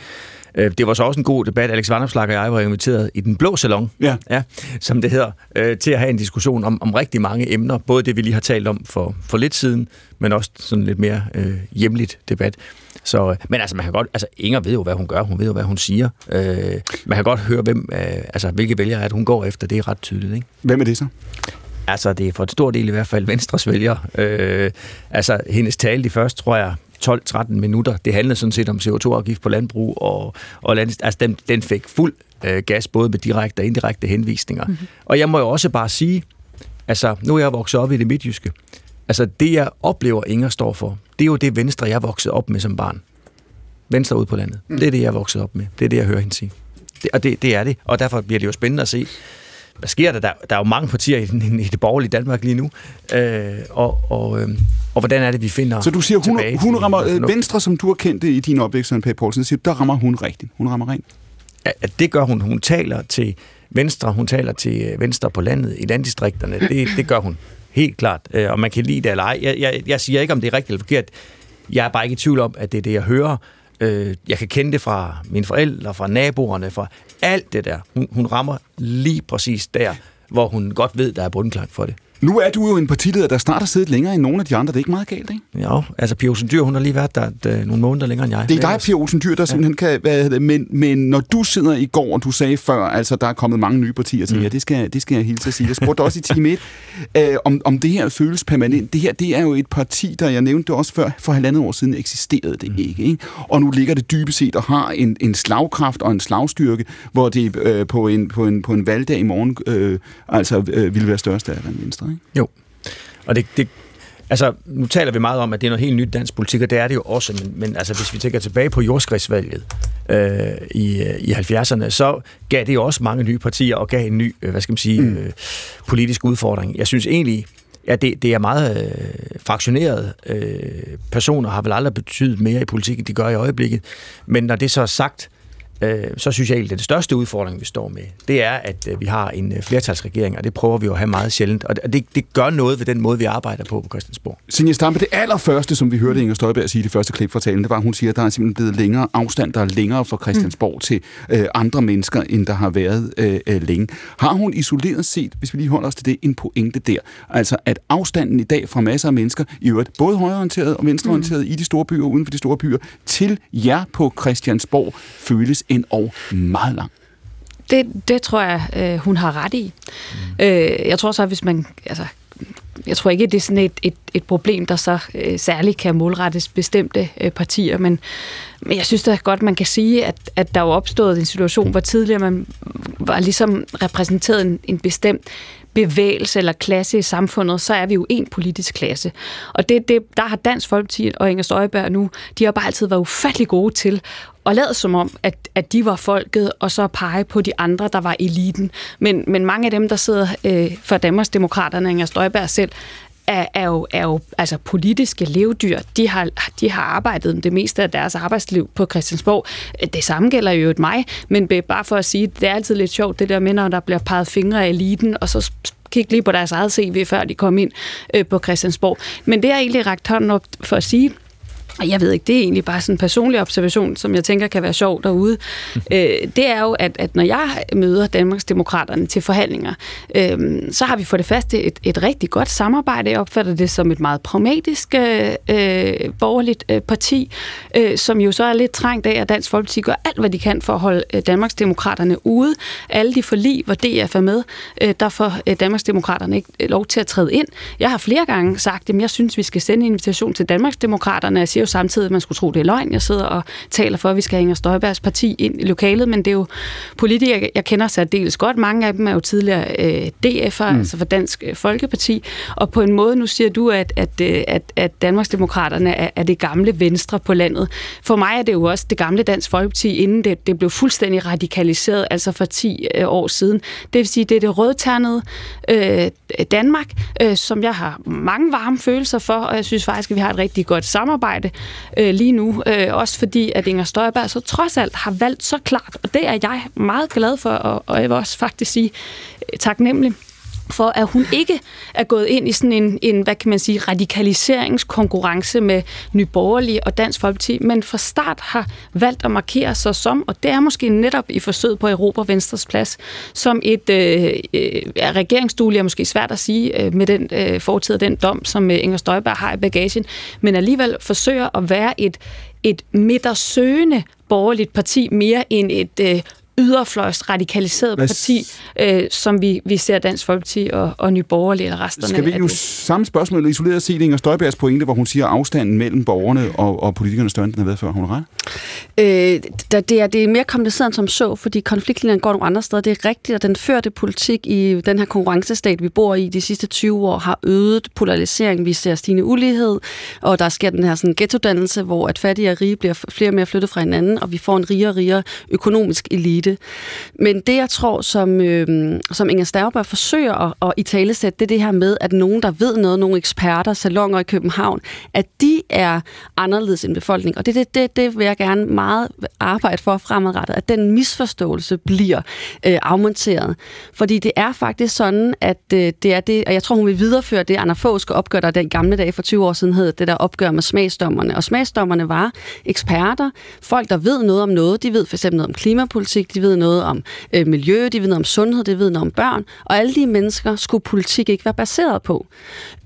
Øh, det var så også en god debat. Alex Vandomslag og jeg var inviteret i den blå salon, Ja. ja, som det hedder, øh, til at have en diskussion om, om rigtig mange emner. Både det, vi lige har talt om for, for lidt siden, men også sådan lidt mere øh, hjemligt debat. Så, øh, men altså, man kan godt, altså, Inger ved jo, hvad hun gør. Hun ved jo, hvad hun siger. Øh, man kan godt høre, hvem, øh, altså, hvilke vælgere at hun går efter. Det er ret tydeligt, ikke? Hvem er det så? Altså, det er for et stor del i hvert fald Venstres vælgere. Øh, altså, hendes tale de første, tror jeg, 12-13 minutter, det handlede sådan set om CO2-afgift på landbrug, og, og land, altså, den, den fik fuld øh, gas, både med direkte og indirekte henvisninger. Mm-hmm. Og jeg må jo også bare sige, altså, nu er jeg vokset op i det midtjyske. Altså, det jeg oplever, Inger står for, det er jo det Venstre, jeg vokset op med som barn. Venstre ude på landet. Mm. Det er det, jeg vokset op med. Det er det, jeg hører hende sige. Det, og det, det er det. Og derfor bliver det jo spændende at se, hvad sker der? Der, der er jo mange partier i, i det borgerlige Danmark lige nu. Øh, og, og, øh, og hvordan er det, vi finder Så du siger, hun, hun til rammer øh? Venstre, som du har kendt det i din opvækst, Søren Page Poulsen, siger, der rammer hun rigtigt. Hun rammer rent. at det gør hun. Hun taler til Venstre, hun taler til øh, Venstre på landet, i landdistrikterne. Det, det gør hun helt klart. Øh, Og man kan lide det eller ej. Jeg, jeg, jeg siger ikke, om det er rigtigt eller forkert. Jeg er bare ikke i tvivl om, at det er det, jeg hører. Øh, Jeg kan kende det fra mine forældre, fra naboerne, fra alt det der. Hun, hun rammer lige præcis der, hvor hun godt ved, der er bundklang for det. Nu er du jo en partileder, der snart har siddet længere end nogle af de andre. Det er ikke meget galt, ikke? Ja, altså Pia Olsen Dyr, hun har lige været der øh, nogle måneder længere end jeg. Det er dig, Pia Olsen Dyr, der simpelthen kan... Hvad det, men, men når du sidder i går, og du sagde før, altså der er kommet mange nye partier til, mm. ja, det skal, det skal jeg hilse at sige. Jeg spurgte også i time 1, øh, om, om det her føles permanent. Det her, det er jo et parti, der, jeg nævnte det også før, for halvandet år siden eksisterede det ikke, ikke? Og nu ligger det dybest set og har en, en slagkraft og en slagstyrke, hvor det øh, på, en, på, en, på en valgdag i morgen øh, altså øh, ville være stærkere end Venstre, ikke? Jo. Og det, det, altså, nu taler vi meget om, at det er noget helt nyt dansk politik, og det er det jo også, men, men altså, hvis vi tænker tilbage på jordskridsvalget øh, i, øh, i 70'erne, så gav det jo også mange nye partier og gav en ny, øh, hvad skal man sige, mm. øh, politisk udfordring. Jeg synes egentlig, Ja, det, det er meget øh, fraktioneret. Øh, personer har vel aldrig betydet mere i politik, end de gør i øjeblikket. Men når det så er sagt, øh, så synes jeg egentlig, at det største udfordring, vi står med, det er, at øh, vi har en øh, flertalsregering, og det prøver vi jo at have meget sjældent. Og det, det gør noget ved den måde, vi arbejder på på Christiansborg. Sinja Stampe, det allerførste, som vi hørte Inger Støjberg sige i det første klip fra talen, det var, at hun siger, at der er simpelthen blevet længere afstand, der er længere fra Christiansborg mm. til øh, andre mennesker, end der har været øh, længe. Har hun isoleret set, hvis vi lige holder os til det, en pointe der? Altså, at afstanden i dag fra masser af mennesker, i øvrigt både højreorienteret og venstreorienteret mm. i de store byer og uden for de store byer, til jer på Christiansborg, føles en og meget lang. Det, det tror jeg, øh, hun har ret i. Mm. Øh, jeg tror så, hvis man... Altså, jeg tror ikke, det er sådan et, et, et problem, der så øh, særligt kan målrettes bestemte øh, partier, men, men jeg synes da godt, man kan sige, at, at der er opstået en situation, hvor tidligere man var ligesom repræsenteret en, en bestemt bevægelse eller klasse i samfundet, så er vi jo en politisk klasse. Og det, det, der har Dansk Folkeparti og Inger Støjberg nu, de har bare altid været ufattelig gode til og lavet som om, at, at de var folket, og så pege på de andre, der var eliten. Men, men mange af dem, der sidder øh, for Danmarks Demokraterne, Inger Støjberg selv, er, er, jo, er jo altså politiske levedyr. De har, de har arbejdet det meste af deres arbejdsliv på Christiansborg. Det samme gælder jo et mig, men bare for at sige, det er altid lidt sjovt, det der med, når der bliver peget fingre af eliten, og så kigge lige på deres eget CV, før de kom ind øh, på Christiansborg. Men det er egentlig ragt hånden op for at sige, og jeg ved ikke, det er egentlig bare sådan en personlig observation, som jeg tænker kan være sjov derude. øh, det er jo, at, at når jeg møder Danmarks Demokraterne til forhandlinger, øh, så har vi for det første et, et rigtig godt samarbejde. Jeg opfatter det som et meget pragmatisk øh, øh, borgerligt øh, parti, øh, som jo så er lidt trængt af, at Dansk Folkeparti gør alt, hvad de kan for at holde øh, Danmarks Demokraterne ude. Alle de forlig, hvor DF er med, øh, der får øh, Danmarks Demokraterne ikke lov til at træde ind. Jeg har flere gange sagt, at jeg synes, vi skal sende en invitation til Danmarks Demokraterne. Jeg siger jo samtidig, at man skulle tro, det er løgn. Jeg sidder og taler for, at vi skal have Inger Støjbergs parti ind i lokalet, men det er jo politikere, jeg kender særdeles godt. Mange af dem er jo tidligere øh, DF'er, mm. altså for Dansk øh, Folkeparti. Og på en måde, nu siger du, at, at, øh, at, at Danmarksdemokraterne er, er det gamle venstre på landet. For mig er det jo også det gamle Dansk Folkeparti, inden det, det blev fuldstændig radikaliseret, altså for 10 øh, år siden. Det vil sige, det er det rødternede øh, Danmark, øh, som jeg har mange varme følelser for, og jeg synes faktisk, at vi har et rigtig godt samarbejde øh, lige nu. Øh, også fordi, at Inger Støjberg så trods alt har valgt så klart, og det er jeg meget glad for, og, og jeg vil også faktisk sige øh, taknemmelig for at hun ikke er gået ind i sådan en, en hvad kan man sige, radikaliseringskonkurrence med Nyborgerlige og Dansk Folkeparti, men fra start har valgt at markere sig som, og det er måske netop i forsøget på Europa Venstres plads, som et øh, øh, regeringsstudie, er måske svært at sige øh, med den øh, fortid den dom, som øh, Inger Støjberg har i bagagen, men alligevel forsøger at være et, et midtersøgende borgerligt parti mere end et øh, yderfløjs radikaliseret Hvad... parti, øh, som vi, vi ser Dansk Folkeparti og, og Nye Borgerlige og resterne Skal vi jo samme spørgsmål isoleret set Inger Støjbergs pointe, hvor hun siger, at afstanden mellem borgerne og, og politikerne større, end den har været før. Hun ret? Øh, det, er, det er mere kompliceret end som så, fordi konfliktlinjen går nogle andre steder. Det er rigtigt, at den førte politik i den her konkurrencestat, vi bor i de sidste 20 år, har øget polarisering. Vi ser stigende ulighed, og der sker den her sådan ghettodannelse, hvor at fattige og rige bliver flere og mere flyttet fra hinanden, og vi får en rigere og rigere økonomisk elite. Men det, jeg tror, som, øh, som Inger Stavberg forsøger at, at i talesætte, det er det her med, at nogen, der ved noget, nogle eksperter, salonger i København, at de er anderledes end befolkningen. Og det, det, det, det vil jeg gerne meget arbejde for fremadrettet, at den misforståelse bliver øh, afmonteret. Fordi det er faktisk sådan, at øh, det er det, og jeg tror, hun vil videreføre det, Anna Fogh skal opgøre, der den gamle dag for 20 år siden hed, det der opgør med smagsdommerne. Og smagsdommerne var eksperter, folk, der ved noget om noget. De ved for eksempel noget om klimapolitik, de ved noget om øh, miljø, de ved noget om sundhed, de ved noget om børn. Og alle de mennesker skulle politik ikke være baseret på.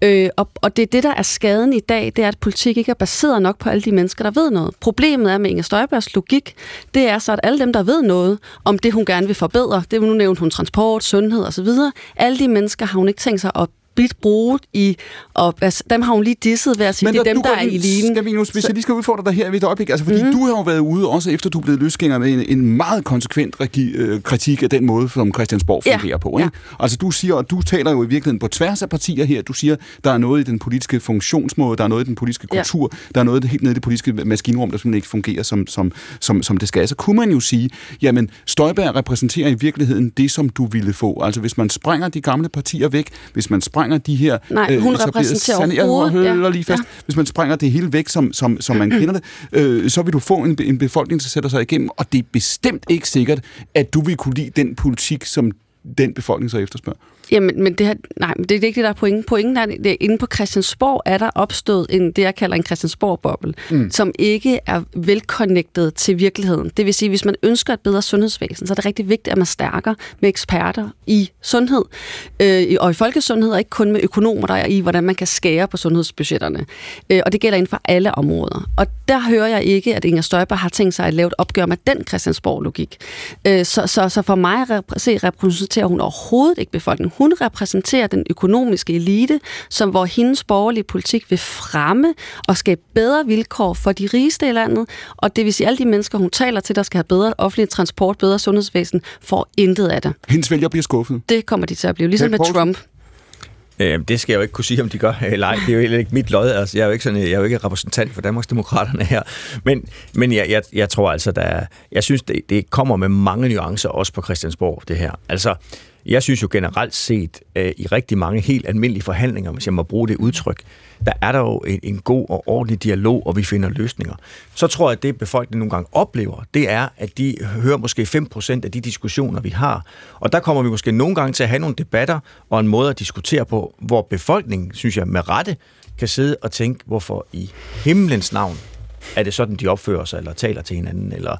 Øh, og, og det er det, der er skaden i dag, det er, at politik ikke er baseret nok på alle de mennesker, der ved noget. Problemet er med Inger Støjbergs logik, det er så, at alle dem, der ved noget om det, hun gerne vil forbedre, det nu nævne hun transport, sundhed osv., alle de mennesker har hun ikke tænkt sig at blidt brugt i, og altså, dem har hun lige disset ved at sige, Men det er dem, der er i eliten. Skal vi nu, hvis jeg lige skal udfordre dig her ved et øjeblik, altså fordi mm. du har jo været ude, også efter du er blevet løsgænger med en, en meget konsekvent regi, øh, kritik af den måde, som Christiansborg fungerer ja. på. Ikke? Ja. Altså du siger, og du taler jo i virkeligheden på tværs af partier her, du siger, der er noget i den politiske funktionsmåde, der er noget i den politiske kultur, ja. der er noget helt nede i det politiske maskinrum, der simpelthen ikke fungerer, som, som, som, som det skal. Så kunne man jo sige, jamen Støjberg repræsenterer i virkeligheden det, som du ville få. Altså hvis man sprænger de gamle partier væk, hvis man sprænger de her... Nej, hun øh, repræsenterer sand, overhovedet. Jeg ja. lige fast. Ja. Hvis man sprænger det hele væk, som, som, som man kender det, øh, så vil du få en, en befolkning, der sætter sig igennem, og det er bestemt ikke sikkert, at du vil kunne lide den politik, som den befolkning så efterspørger. Jamen, men det, her, nej, det er ikke det, der er pointen. Pointen er, at inde på Christiansborg er der opstået en, det, jeg kalder en Christiansborg-boble, mm. som ikke er velconnected til virkeligheden. Det vil sige, hvis man ønsker et bedre sundhedsvæsen, så er det rigtig vigtigt, at man stærker med eksperter i sundhed, øh, og i folkesundhed, og ikke kun med økonomer, der er i, hvordan man kan skære på sundhedsbudgetterne. Øh, og det gælder inden for alle områder. Og der hører jeg ikke, at Inger Støjberg har tænkt sig at lave et opgør med den Christiansborg-logik. Øh, så, så, så for mig repræsenterer hun overhovedet ikke befolkningen hun repræsenterer den økonomiske elite, som hvor hendes borgerlige politik vil fremme og skabe bedre vilkår for de rigeste i landet, og det vil sige, alle de mennesker, hun taler til, der skal have bedre offentlig transport, bedre sundhedsvæsen, får intet af det. Hendes vælger bliver skuffet. Det kommer de til at blive, ligesom med Trump. Øh, det skal jeg jo ikke kunne sige, om de gør eller ej. Det er jo heller ikke mit lod. Altså, jeg er jo ikke, sådan, jeg er jo ikke repræsentant for Danmarksdemokraterne her. Men, men jeg, jeg, jeg tror altså, der er, jeg synes, det, det kommer med mange nuancer også på Christiansborg, det her. Altså, jeg synes jo generelt set, øh, i rigtig mange helt almindelige forhandlinger, hvis jeg må bruge det udtryk, der er der jo en, en god og ordentlig dialog, og vi finder løsninger. Så tror jeg, at det befolkningen nogle gange oplever, det er, at de hører måske 5% af de diskussioner, vi har. Og der kommer vi måske nogle gange til at have nogle debatter og en måde at diskutere på, hvor befolkningen, synes jeg, med rette kan sidde og tænke, hvorfor i himlens navn er det sådan, de opfører sig, eller taler til hinanden, eller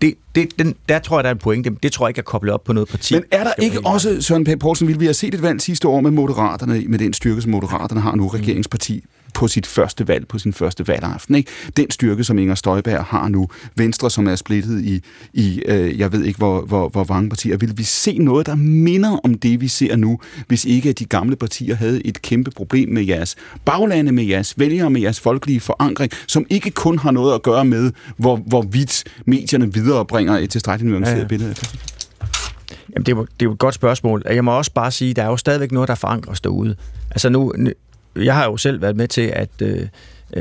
det, det, den, der tror jeg, der er en pointe. Det tror jeg ikke er koblet op på noget parti. Men er der ikke også, Søren Pape Poulsen, ville vi have set et valg sidste år med Moderaterne, med den styrke, som Moderaterne har nu, regeringsparti, på sit første valg, på sin første valgaften. Ikke? Den styrke, som Inger Støjberg har nu, Venstre, som er splittet i, i øh, jeg ved ikke, hvor, hvor, hvor mange partier, vil vi se noget, der minder om det, vi ser nu, hvis ikke at de gamle partier havde et kæmpe problem med jeres baglande, med jeres vælgere, med jeres folkelige forankring, som ikke kun har noget at gøre med, hvor, hvorvidt medierne viderebringer et tilstrækkeligt nuanceret ja, ja. billede. Jamen, det er, jo, det er jo et godt spørgsmål. Jeg må også bare sige, at der er jo stadigvæk noget, der forankres derude. Altså nu, jeg har jo selv været med til, at øh,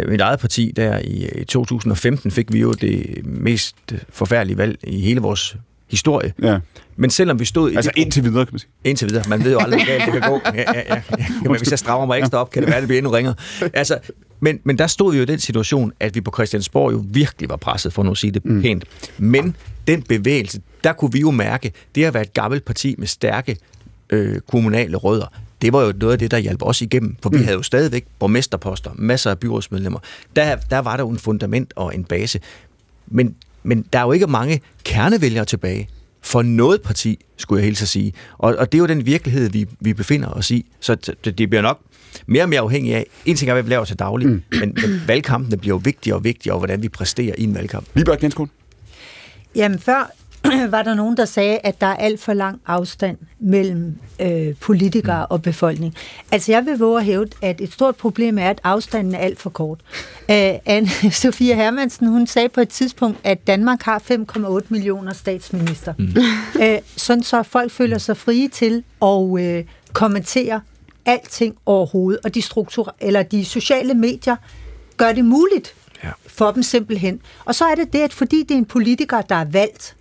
mit eget parti der i, i 2015 fik vi jo det mest forfærdelige valg i hele vores historie. Ja. Men selvom vi stod... Altså i indtil videre, kan man sige. Indtil videre. Man ved jo aldrig, hvor galt det kan gå. Ja, ja, ja. Men hvis jeg strammer mig ekstra op, kan det være, det bliver endnu ringere. Altså, men, men der stod vi jo i den situation, at vi på Christiansborg jo virkelig var presset, for nu at sige det mm. pænt. Men den bevægelse, der kunne vi jo mærke, det at være et gammelt parti med stærke øh, kommunale rødder, det var jo noget af det, der hjalp os igennem, for vi mm. havde jo stadigvæk borgmesterposter, masser af byrådsmedlemmer. Der, der var der jo en fundament og en base. Men, men der er jo ikke mange kernevælgere tilbage for noget parti, skulle jeg helt så sige. Og, og det er jo den virkelighed, vi, vi befinder os i. Så det, det bliver nok mere og mere afhængigt af, en ting er, hvad vi laver til daglig, mm. men, men valgkampene bliver jo vigtigere og vigtigere, og hvordan vi præsterer i en valgkamp. Libert Genskål. Jamen før var der nogen, der sagde, at der er alt for lang afstand mellem øh, politikere mm. og befolkning. Altså jeg vil våge at hæve, at et stort problem er, at afstanden er alt for kort. Uh, Anne-Sophia Hermansen, hun sagde på et tidspunkt, at Danmark har 5,8 millioner statsminister. Mm. Uh, sådan så folk føler sig frie til at uh, kommentere alting overhovedet, og de, struktur eller de sociale medier gør det muligt ja. for dem simpelthen. Og så er det det, at fordi det er en politiker, der er valgt,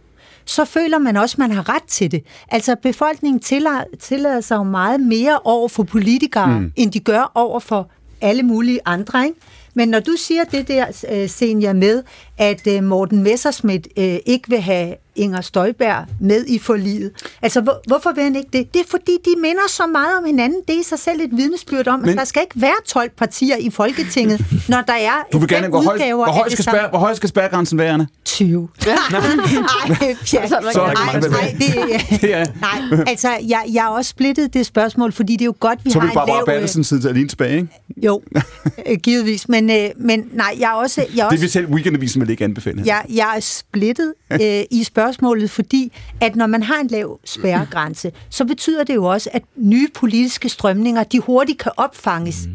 så føler man også, at man har ret til det. Altså befolkningen tillader, tillader sig jo meget mere over for politikere, mm. end de gør over for alle mulige andre. Ikke? Men når du siger det der, øh, Senja, med, at øh, Morten Messerschmidt øh, ikke vil have Inger Støjberg med i forliget. Altså, hvor, hvorfor vil han ikke det? Det er fordi, de minder så meget om hinanden. Det er i sig selv et vidnesbyrd om, Men, at der skal ikke være 12 partier i Folketinget, når der er du vil gerne, hvor høj, hvor høj skal spær, Hvor høj skal spærgrænsen være, Anna? 20. nej, ja. så, så nej, nej, det, ja. nej, altså, jeg, jeg er også splittet det spørgsmål, fordi det er jo godt, vi så har en lav... Så vil bare Bertelsen sidde alene tilbage, ikke? Jo, givetvis. Men, øh, men nej, jeg er også... Jeg er det også, vil selv Weekendavisen vil ikke anbefale. Jeg, jeg er splittet øh, i spørgsmålet, fordi at når man har en lav spærregrænse, så betyder det jo også, at nye politiske strømninger, de hurtigt kan opfanges. Mm.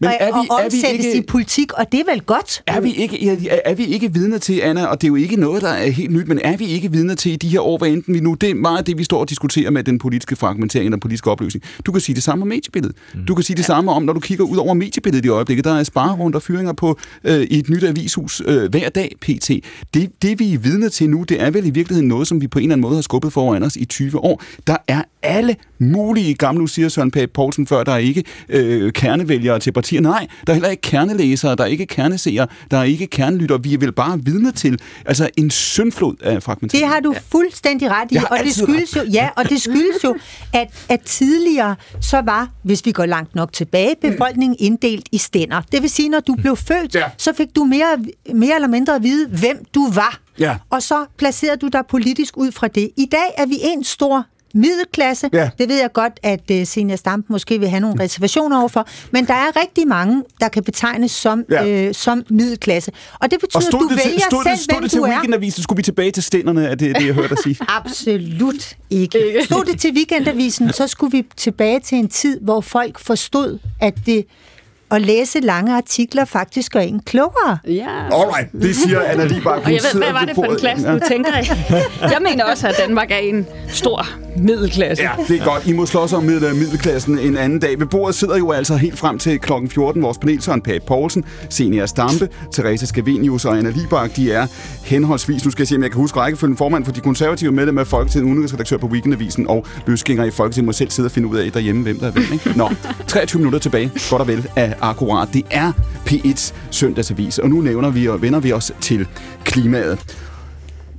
Men er vi, og omsættes er vi ikke, i politik, og det er vel godt? Er vi, ikke, er, er vi ikke vidne til, Anna, og det er jo ikke noget, der er helt nyt, men er vi ikke vidne til i de her år, hvad enten vi nu, det er meget det, vi står og diskuterer med den politiske fragmentering og den politiske opløsning. Du kan sige det samme om mediebilledet. Mm. Du kan sige det ja. samme om, når du kigger ud over mediebilledet i øjeblikket, der er sparerundt og fyringer på øh, i et nyt avishus øh, hver dag, pt. Det, det, vi er vidne til nu, det er vel i virkeligheden noget, som vi på en eller anden måde har skubbet foran os i 20 år. Der er alle mulige gamle, nu siger Søren Pape Poulsen før, der er ikke øh, kernevælgere til partier. Nej, der er heller ikke kernelæsere, der er ikke kerneseere, der er ikke kernelytter. Vi er vel bare vidne til altså en syndflod af fragmentering. Det har du fuldstændig ret i, og det skyldes jo, ja, og det skyldes jo, at, at tidligere så var, hvis vi går langt nok tilbage, befolkningen inddelt i stænder. Det vil sige, når du blev født, ja. så fik du mere, mere eller mindre at vide, hvem du var. Ja. Og så placerede du dig politisk ud fra det. I dag er vi en stor middelklasse. Ja. Det ved jeg godt, at uh, Senior Stamp måske vil have nogle reservationer overfor, men der er rigtig mange, der kan betegnes som, ja. øh, som middelklasse. Og det betyder, og at du det vælger stod selv, det, stod hvem det til du. Weekendavisen, skulle vi tilbage til stænderne, er det det, jeg hørte dig sige? Absolut ikke. Stod det til Weekendavisen, så skulle vi tilbage til en tid, hvor folk forstod, at det at læse lange artikler faktisk gør en klogere. Ja. Alright, det siger Anna Libak. Og jeg ved, hvad var det for en klasse, du tænker i? Jeg mener også, at Danmark er en stor middelklasse. Ja, det er godt. I må slås om middel- middelklassen en anden dag. Ved bordet sidder jo altså helt frem til kl. 14 vores panelsøren Pat Poulsen, Senior Stampe, Therese Scavenius og Anna Libak. De er henholdsvis, nu skal jeg se, om jeg kan huske rækkefølgen, formand for de konservative medlemmer af Folketinget, udenrigsredaktør på Weekendavisen og løsgænger i Folketinget. Må selv sidde og finde ud af derhjemme, hvem der er hvem. Ikke? Nå, 23 minutter tilbage, godt og vel, af akkurat. Det er P1's søndagsavis, og nu nævner vi og vender vi os til klimaet.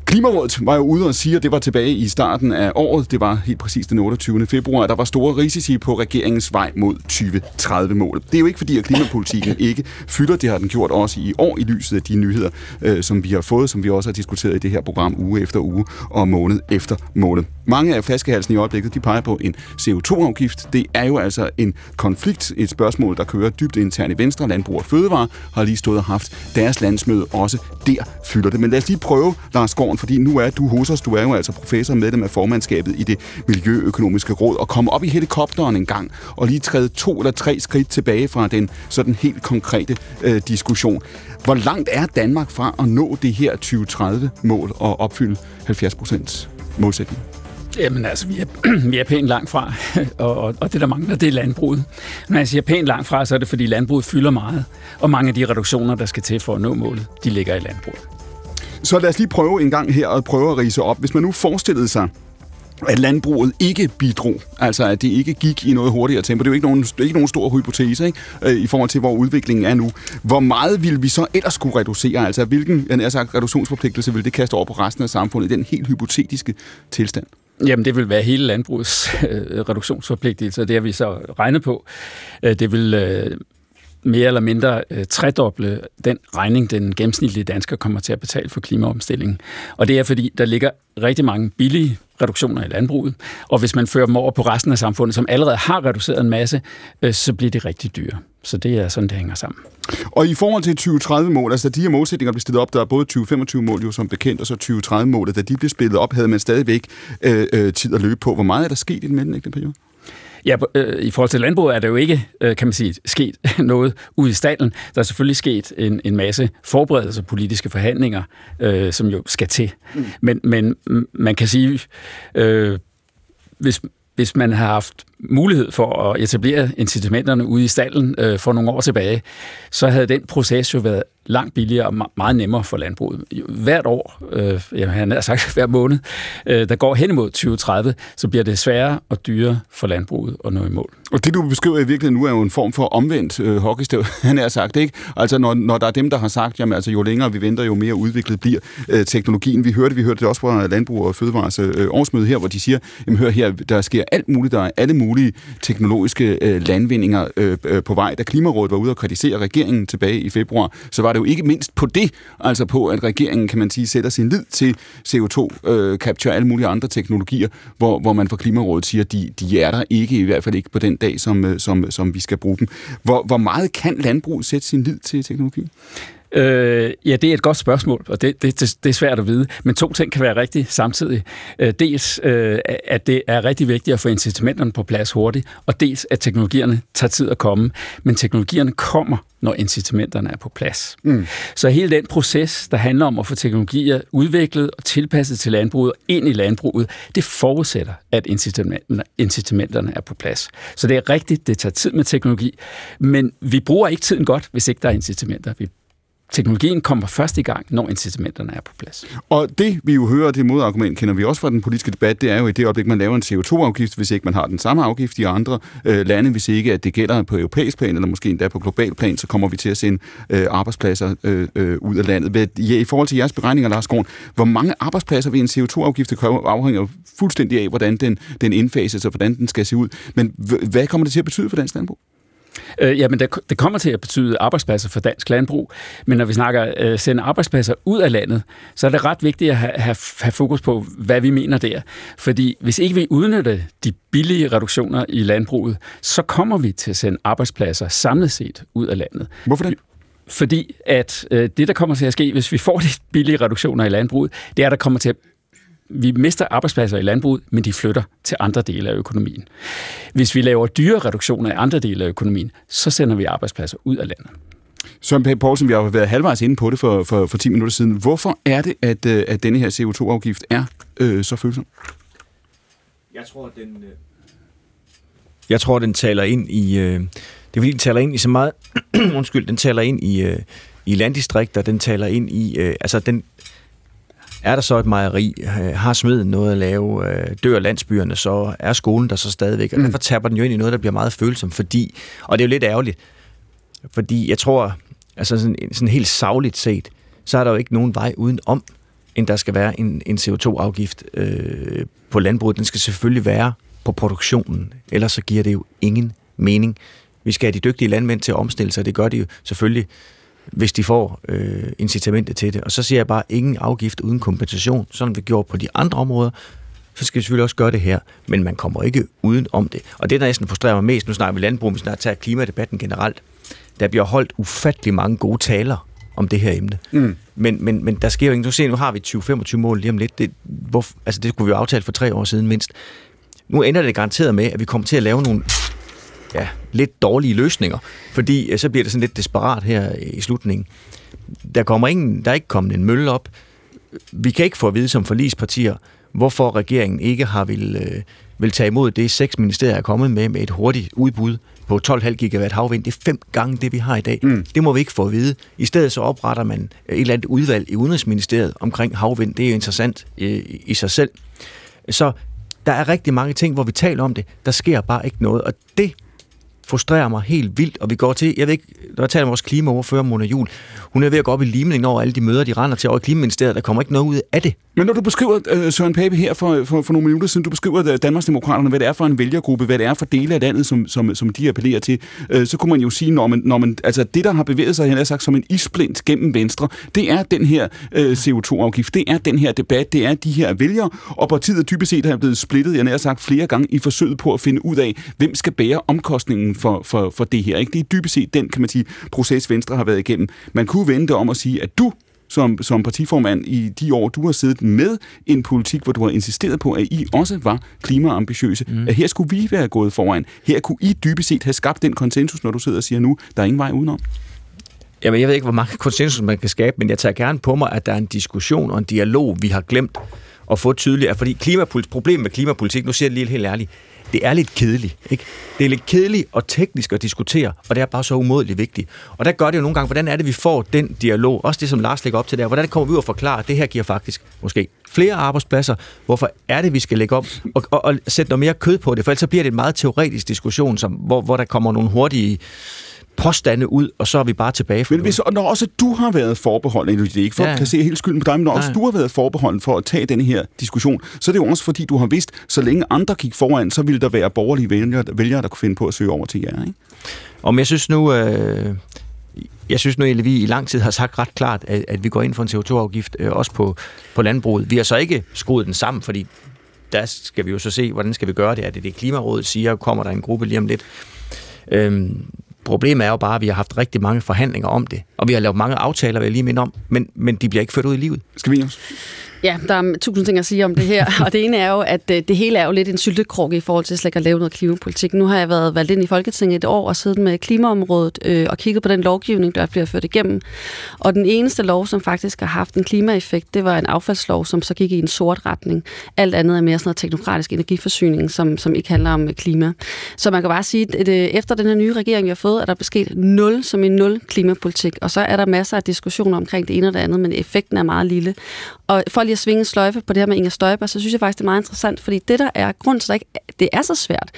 Klimarådet var jo ude og sige, at det var tilbage i starten af året, det var helt præcis den 28. februar, der var store risici på regeringens vej mod 2030-målet. Det er jo ikke fordi, at klimapolitikken ikke fylder, det har den gjort også i år i lyset af de nyheder, øh, som vi har fået, som vi også har diskuteret i det her program uge efter uge og måned efter måned. Mange af flaskehalsen i øjeblikket, de peger på en CO2-afgift. Det er jo altså en konflikt, et spørgsmål, der kører dybt internt i Venstre. Landbrug og Fødevare har lige stået og haft deres landsmøde. Også der fylder det. Men lad os lige prøve, Lars Gården, fordi nu er du hos os. Du er jo altså professor med medlem af formandskabet i det Miljøøkonomiske Råd, og komme op i helikopteren en gang, og lige træde to eller tre skridt tilbage fra den sådan helt konkrete øh, diskussion. Hvor langt er Danmark fra at nå det her 2030-mål og opfylde 70 procents målsætning? Jamen altså, vi er, vi er pænt langt fra, og, og, og det der mangler, det er landbruget. Når jeg siger pænt langt fra, så er det fordi landbruget fylder meget, og mange af de reduktioner, der skal til for at nå målet, de ligger i landbruget. Så lad os lige prøve en gang her at prøve at rise op. Hvis man nu forestillede sig, at landbruget ikke bidrog, altså at det ikke gik i noget hurtigere tempo. Det er jo ikke nogen, det er ikke nogen stor hypotese ikke? Øh, i forhold til, hvor udviklingen er nu. Hvor meget vil vi så ellers skulle reducere? Altså hvilken jeg sagt, reduktionsforpligtelse vil det kaste over på resten af samfundet i den helt hypotetiske tilstand? Jamen, det vil være hele landbrugets øh, reduktionsforpligtelse, det har vi så regnet på. Øh, det vil øh, mere eller mindre øh, tredoble den regning, den gennemsnitlige dansker kommer til at betale for klimaomstillingen. Og det er, fordi der ligger rigtig mange billige reduktioner i landbruget, og hvis man fører dem over på resten af samfundet, som allerede har reduceret en masse, øh, så bliver det rigtig dyre. Så det er sådan, det hænger sammen. Og i forhold til 2030-mål, altså de her målsætninger blev stillet op, der er både 2025-mål jo som bekendt, og så 2030-målet, da de blev spillet op, havde man stadigvæk øh, øh, tid at løbe på. Hvor meget er der sket i den mellemliggende periode? Ja, øh, i forhold til landbruget er der jo ikke, øh, kan man sige, sket noget ude i stallen. Der er selvfølgelig sket en, en masse forberedelser, politiske forhandlinger, øh, som jo skal til. Mm. Men, men man kan sige, øh, hvis, hvis man har haft mulighed for at etablere incitamenterne ude i stallen øh, for nogle år tilbage, så havde den proces jo været langt billigere og meget nemmere for landbruget. Hvert år, øh, jeg har sagt hver måned, øh, der går hen imod 2030, så bliver det sværere og dyrere for landbruget at nå i mål. Og det, du beskriver i virkeligheden nu, er jo en form for omvendt øh, hockeystav, han har sagt, ikke? Altså, når, når der er dem, der har sagt, jamen, altså, jo længere vi venter, jo mere udviklet bliver øh, teknologien. Vi hørte, vi hørte det også fra Landbrug og Fødevares øh, årsmøde her, hvor de siger, jamen, hør her, der sker alt muligt, der er alle mulige teknologiske øh, landvindinger øh, øh, på vej. Da Klimarådet var ude og kritisere regeringen tilbage i februar, så var det jo ikke mindst på det, altså på, at regeringen, kan man sige, sætter sin lid til CO2-capture øh, og alle mulige andre teknologier, hvor, hvor man fra Klimarådet siger, de, de er der ikke, i hvert fald ikke på den dag, som, øh, som, som vi skal bruge dem. Hvor, hvor meget kan landbruget sætte sin lid til teknologi? Øh, ja, det er et godt spørgsmål, og det, det, det, det er svært at vide. Men to ting kan være rigtige samtidig. Øh, dels, øh, at det er rigtig vigtigt at få incitamenterne på plads hurtigt, og dels, at teknologierne tager tid at komme. Men teknologierne kommer, når incitamenterne er på plads. Mm. Så hele den proces, der handler om at få teknologier udviklet og tilpasset til landbruget ind i landbruget, det forudsætter, at incitamenterne, incitamenterne er på plads. Så det er rigtigt, det tager tid med teknologi, men vi bruger ikke tiden godt, hvis ikke der er incitamenter. Vi teknologien kommer først i gang, når incitamenterne er på plads. Og det, vi jo hører, det modargument, kender vi også fra den politiske debat, det er jo i det øjeblik, man laver en CO2-afgift, hvis ikke man har den samme afgift i andre øh, lande, hvis ikke at det gælder på europæisk plan, eller måske endda på global plan, så kommer vi til at sende øh, arbejdspladser øh, øh, ud af landet. Hvad, ja, I forhold til jeres beregninger, Lars Grun, hvor mange arbejdspladser vil en CO2-afgift afhænger fuldstændig af, hvordan den, den indfases og hvordan den skal se ud. Men hvad kommer det til at betyde for dansk landbrug? Øh, jamen, det, det kommer til at betyde arbejdspladser for dansk landbrug, men når vi snakker øh, sende arbejdspladser ud af landet, så er det ret vigtigt at have, have, have fokus på, hvad vi mener der. Fordi hvis ikke vi udnytter de billige reduktioner i landbruget, så kommer vi til at sende arbejdspladser samlet set ud af landet. Hvorfor det? Fordi at øh, det, der kommer til at ske, hvis vi får de billige reduktioner i landbruget, det er, at der kommer til at vi mister arbejdspladser i landbruget, men de flytter til andre dele af økonomien. Hvis vi laver dyre reduktioner i andre dele af økonomien, så sender vi arbejdspladser ud af landet. Søren Pape Poulsen, vi har jo været halvvejs inde på det for, for, for 10 minutter siden. Hvorfor er det, at, øh, at denne her CO2-afgift er øh, så følsom? Jeg tror, den... Øh... Jeg tror, den taler ind i... Øh... Det er fordi, den taler ind i så meget... undskyld, den taler ind i, øh, i landdistrikter, den taler ind i... Øh, altså, den, er der så et mejeri, har smeden noget at lave, øh, dør landsbyerne, så er skolen der så stadigvæk. Og mm. derfor taber den jo ind i noget, der bliver meget følsomt, fordi, og det er jo lidt ærgerligt, fordi jeg tror, altså sådan, sådan helt savligt set, så er der jo ikke nogen vej uden om, end der skal være en, en CO2-afgift øh, på landbruget. Den skal selvfølgelig være på produktionen, ellers så giver det jo ingen mening. Vi skal have de dygtige landmænd til at omstille sig, det gør de jo selvfølgelig hvis de får øh, incitamentet til det. Og så siger jeg bare, ingen afgift uden kompensation, sådan vi gjort på de andre områder, så skal vi selvfølgelig også gøre det her, men man kommer ikke uden om det. Og det, der næsten frustrerer mig mest, nu snakker vi landbrug, vi snart tager klimadebatten generelt, der bliver holdt ufattelig mange gode taler om det her emne. Mm. Men, men, men der sker jo ikke. Nu, nu har vi 20-25 mål lige om lidt. Det, hvor, altså det kunne vi jo aftale for tre år siden mindst. Nu ender det garanteret med, at vi kommer til at lave nogle ja, lidt dårlige løsninger, fordi så bliver det sådan lidt desperat her i slutningen. Der, kommer ingen, der er ikke kommet en mølle op. Vi kan ikke få at vide som forlispartier, hvorfor regeringen ikke har vil, øh, vil tage imod det, seks ministerier er kommet med, med et hurtigt udbud på 12,5 gigawatt havvind. Det er fem gange det, vi har i dag. Mm. Det må vi ikke få at vide. I stedet så opretter man et eller andet udvalg i Udenrigsministeriet omkring havvind. Det er jo interessant øh, i sig selv. Så der er rigtig mange ting, hvor vi taler om det. Der sker bare ikke noget, og det frustrerer mig helt vildt, og vi går til, jeg ved ikke, når jeg taler med vores klimaoverfører, Mona Jul, hun er ved at gå op i limningen over alle de møder, de render til over i Klimaministeriet, der kommer ikke noget ud af det. Men når du beskriver, uh, Søren Pape her for, for, for nogle minutter siden, du beskriver uh, Danmarksdemokraterne, hvad det er for en vælgergruppe, hvad det er for dele af landet, som, som, som de appellerer til, uh, så kunne man jo sige, når man, når man, altså det, der har bevæget sig, han har sagt, som en isblint gennem Venstre, det er den her uh, CO2-afgift, det er den her debat, det er de her vælgere, og partiet er dybest set er blevet splittet, jeg har sagt flere gange, i forsøget på at finde ud af, hvem skal bære omkostningen for, for, for det her. Ikke? Det er dybest set den, kan man sige, proces Venstre har været igennem. Man kunne vente om at sige, at du som, som partiformand i de år, du har siddet med en politik, hvor du har insisteret på, at I også var klimaambitiøse. Mm. At her skulle vi være gået foran. Her kunne I dybest set have skabt den konsensus, når du sidder og siger nu, der er ingen vej udenom. Jamen, jeg ved ikke, hvor mange konsensus man kan skabe, men jeg tager gerne på mig, at der er en diskussion og en dialog, vi har glemt at få tydeligt. Fordi klimapolitik, problemet med klimapolitik, nu siger jeg det lige helt ærligt, det er lidt kedeligt. Ikke? Det er lidt kedeligt og teknisk at diskutere, og det er bare så umådeligt vigtigt. Og der gør det jo nogle gange, hvordan er det, vi får den dialog, også det, som Lars lægger op til der, hvordan kommer vi ud og forklare, at det her giver faktisk måske flere arbejdspladser, hvorfor er det, vi skal lægge op og, og, og sætte noget mere kød på det, for ellers så bliver det en meget teoretisk diskussion, som, hvor, hvor der kommer nogle hurtige påstande ud, og så er vi bare tilbage for Men hvis, når også du har været forbeholden, det er ikke for ja. at se helt skylden på dig, men når Nej. også du har været forbeholden for at tage denne her diskussion, så er det jo også fordi, du har vidst, så længe andre gik foran, så ville der være borgerlige vælgere, vælgere der kunne finde på at søge over til jer. Ikke? Om jeg synes nu, øh, jeg synes nu, at vi i lang tid har sagt ret klart, at, at vi går ind for en CO2-afgift, øh, også på, på landbruget. Vi har så ikke skruet den sammen, fordi der skal vi jo så se, hvordan skal vi gøre det. Er det det, Klimarådet siger? Kommer der en gruppe lige om lidt? Øhm, Problemet er jo bare, at vi har haft rigtig mange forhandlinger om det, og vi har lavet mange aftaler, vil jeg lige minde om, men, men de bliver ikke ført ud i livet. Skal vi også? Ja, der er tusind ting at sige om det her, og det ene er jo, at øh, det hele er jo lidt en syltekrukke i forhold til slet at lave noget klimapolitik. Nu har jeg været valgt ind i Folketinget et år og siddet med klimaområdet øh, og kigget på den lovgivning, der bliver ført igennem. Og den eneste lov, som faktisk har haft en klimaeffekt, det var en affaldslov, som så gik i en sort retning. Alt andet er mere sådan noget teknokratisk energiforsyning, som, som ikke handler om klima. Så man kan bare sige, at øh, efter den her nye regering, vi har fået, er der sket nul som en nul klimapolitik, og så er der masser af diskussioner omkring det ene og det andet, men effekten er meget lille. Og for lige at svinge sløjfe på det her med Inger Støjberg, så synes jeg faktisk, det er meget interessant, fordi det, der er grund til, at det er så svært,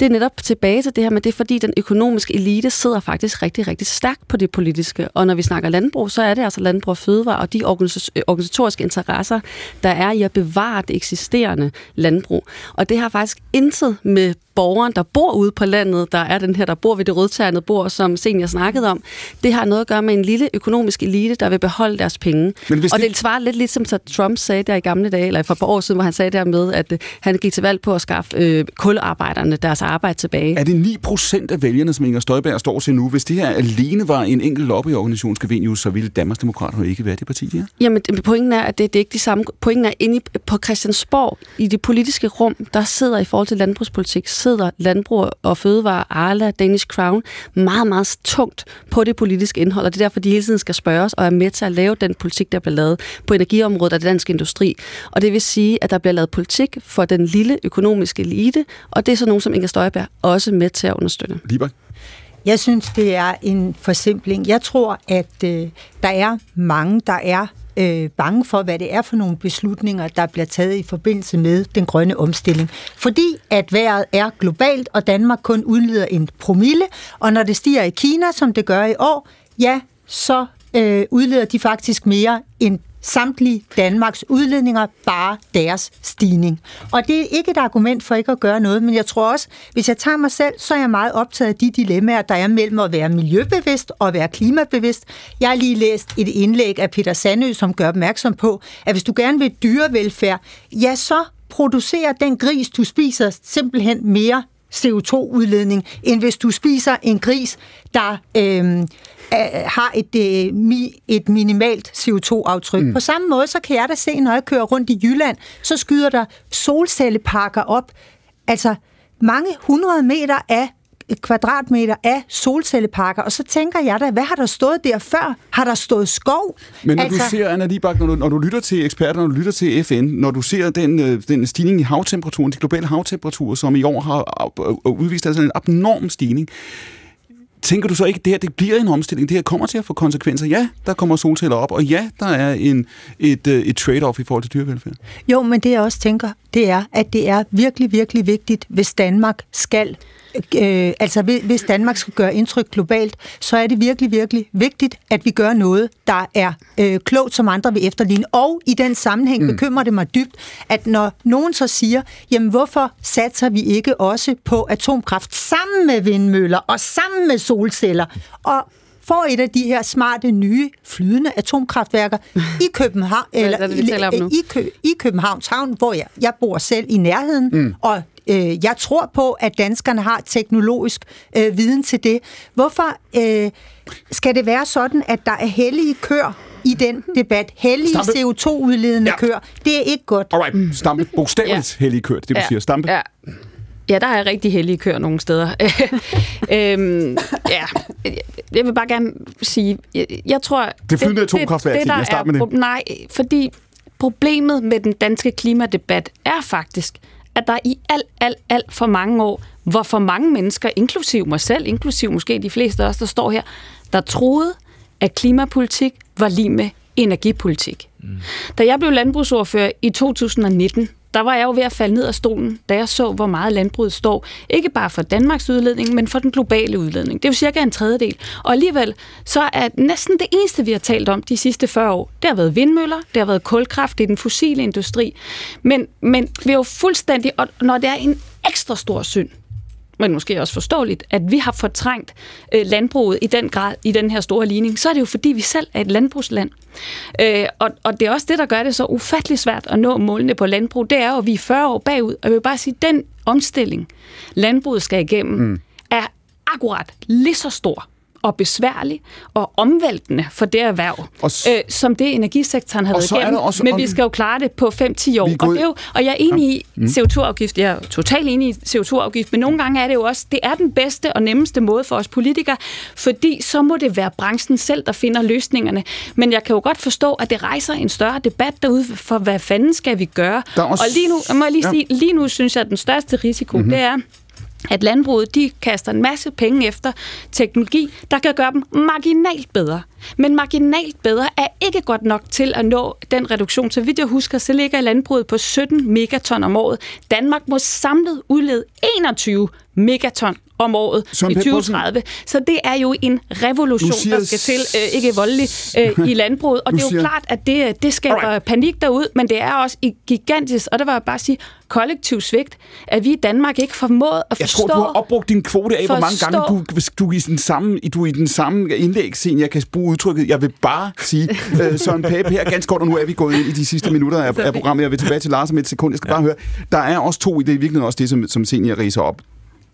det er netop tilbage til det her med, det er fordi, den økonomiske elite sidder faktisk rigtig, rigtig stærkt på det politiske. Og når vi snakker landbrug, så er det altså landbrug og fødevare og de øh, organisatoriske interesser, der er i at bevare det eksisterende landbrug. Og det har faktisk intet med borgeren, der bor ude på landet, der er den her, der bor ved det rødternede bord, som senior snakkede om. Det har noget at gøre med en lille økonomisk elite, der vil beholde deres penge. Men hvis og det- det svarer lidt ligesom så Trump sagde der i gamle dage, eller for et par år siden, hvor han sagde der med, at øh, han gik til valg på at skaffe øh, kularbejderne deres arbejde tilbage. Er det 9 procent af vælgerne, som Inger Støjberg står til nu? Hvis det her alene var en enkelt lobbyorganisation, skal Venius, så ville Danmarksdemokraterne ikke være det parti, de er. Jamen, pointen er, at det, det er ikke de samme. Pointen er, inde i, på Christiansborg, i det politiske rum, der sidder i forhold til landbrugspolitik, sidder Landbrug og Fødevare, Arla, Danish Crown, meget, meget tungt på det politiske indhold, og det er derfor, de hele tiden skal spørges og er med til at lave den politik, der bliver lavet på energiområdet af dansk industri. Og det vil sige, at der bliver lavet politik for den lille økonomiske elite, og det er så nogen som Inger Støjberg også med til at understøtte. Libak? Jeg synes, det er en forsimpling. Jeg tror, at øh, der er mange, der er øh, bange for, hvad det er for nogle beslutninger, der bliver taget i forbindelse med den grønne omstilling. Fordi at vejret er globalt, og Danmark kun udleder en promille, og når det stiger i Kina, som det gør i år, ja, så øh, udleder de faktisk mere end samtlige Danmarks udledninger, bare deres stigning. Og det er ikke et argument for ikke at gøre noget, men jeg tror også, hvis jeg tager mig selv, så er jeg meget optaget af de dilemmaer, der er mellem at være miljøbevidst og være klimabevidst. Jeg har lige læst et indlæg af Peter Sandø, som gør opmærksom på, at hvis du gerne vil dyrevelfærd, ja, så producerer den gris, du spiser, simpelthen mere CO2-udledning, end hvis du spiser en gris, der øh, har et, øh, mi, et minimalt CO2-aftryk. Mm. På samme måde, så kan jeg da se, når jeg kører rundt i Jylland, så skyder der solcelleparker op. Altså mange hundrede meter af kvadratmeter af solcelleparker, og så tænker jeg da, hvad har der stået der før? Har der stået skov? Men når altså... du ser, Anna Libak, når du, når du lytter til eksperter, når du lytter til FN, når du ser den, øh, den stigning i havtemperaturen, de globale havtemperaturer, som i år har øh, udvist altså en abnorm stigning, tænker du så ikke, at det her det bliver en omstilling? Det her kommer til at få konsekvenser. Ja, der kommer solceller op, og ja, der er en, et, øh, et trade-off i forhold til dyrevelfærd. Jo, men det jeg også tænker, det er, at det er virkelig, virkelig vigtigt, hvis Danmark skal øh, altså hvis Danmark skal gøre indtryk globalt, så er det virkelig, virkelig vigtigt, at vi gør noget, der er øh, klogt, som andre vil efterligne. Og i den sammenhæng mm. bekymrer det mig dybt, at når nogen så siger, jamen hvorfor satser vi ikke også på atomkraft sammen med vindmøller og sammen med solceller, og får et af de her smarte, nye, flydende atomkraftværker i København, eller det, nu? i, Kø, i Københavns Havn, hvor jeg, jeg bor selv i nærheden, mm. og øh, jeg tror på, at danskerne har teknologisk øh, viden til det. Hvorfor øh, skal det være sådan, at der er hellige kør i den debat? Hellige Stampe. CO2-udledende Ja. kør. Det er ikke godt. Alright, Stampe, bogstaveligt ja. hellige kørt, det du Ja. siger. Stampe? Ja. Ja, der er rigtig heldige køer nogle steder. øhm, ja, jeg vil bare gerne sige, jeg, jeg tror... Det flydende atomkraftværk, det, Signe. der Start er med det. Nej, fordi problemet med den danske klimadebat er faktisk, at der i alt, alt, alt for mange år, hvor for mange mennesker, inklusiv mig selv, inklusiv måske de fleste af os, der står her, der troede, at klimapolitik var lige med energipolitik. Mm. Da jeg blev landbrugsordfører i 2019, der var jeg jo ved at falde ned af stolen, da jeg så, hvor meget landbruget står. Ikke bare for Danmarks udledning, men for den globale udledning. Det er jo cirka en tredjedel. Og alligevel, så er næsten det eneste, vi har talt om de sidste 40 år, det har været vindmøller, det har været kulkraft, det er den fossile industri. Men, men vi er jo fuldstændig, og når det er en ekstra stor synd, men måske også forståeligt, at vi har fortrængt øh, landbruget i den grad i den her store ligning, så er det jo fordi, vi selv er et landbrugsland. Øh, og, og det er også det, der gør det så ufattelig svært at nå målene på landbrug. Det er jo, at vi er 40 år bagud. Og jeg vil bare sige, at den omstilling, landbruget skal igennem, mm. er akkurat lige så stor og besværlig og omvæltende for det erhverv, Og s- øh, som det energisektoren har været igennem. også- Men vi skal jo klare det på 5-10 år. Og, det er jo, og jeg er enig i CO2-afgift. Jeg er totalt enig i CO2-afgift, men nogle gange er det jo også, det er den bedste og nemmeste måde for os politikere, fordi så må det være branchen selv, der finder løsningerne. Men jeg kan jo godt forstå, at det rejser en større debat derude for, hvad fanden skal vi gøre? Der også- Og lige nu, må jeg lige Ja. sige, lige nu synes jeg, at den største risiko, mm-hmm. det er, at landbruget de kaster en masse penge efter teknologi, der kan gøre dem marginalt bedre Men marginalt bedre er ikke godt nok til at nå den reduktion. Så vidt jeg husker, så ligger landbruget på 17 megaton om året. Danmark må samlet udlede 21 megaton om året Søren i Pape Poulsen. 2030. Så det er jo en revolution, siger- der skal til, øh, ikke voldelig, øh, i landbruget. Og Nu det er jo siger- klart, at det, det skaber Alright. panik derud, men det er også i- gigantisk, og der var jeg bare sige, kollektiv svigt, at vi i Danmark ikke formået at Jeg forstå... tror, du har opbrugt din kvote af, hvor mange gange du, hvis du, er i den samme, du er i den samme indlæg, scene, jeg kan bruge udtrykket. Jeg vil bare sige, øh, Søren Pape her ganske kort, og nu er vi gået ind i de sidste minutter af, af programmet. Jeg vil tilbage til Lars om et sekund. Jeg skal ja. bare høre, der er også to i det, i virkeligheden også det, som, som Senior riser op.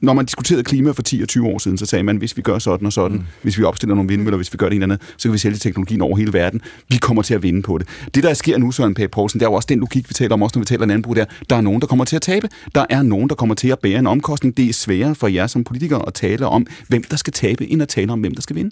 Når man diskuterede klima for 10 og 20 år siden, så sagde man, hvis vi gør sådan og sådan, mm. hvis vi opstiller nogle vindmøller, hvis vi gør det ene eller andet, så kan vi sælge teknologien over hele verden. Vi kommer til at vinde på det. Det, der sker nu, Søren Pape Poulsen, det er jo også den logik, vi taler om, også når vi taler landbrug der. Der er nogen, der kommer til at tabe. Der er nogen, der kommer til at bære en omkostning. Det er sværere for jer som politikere at tale om, hvem der skal tabe, end at tale om, hvem der skal vinde.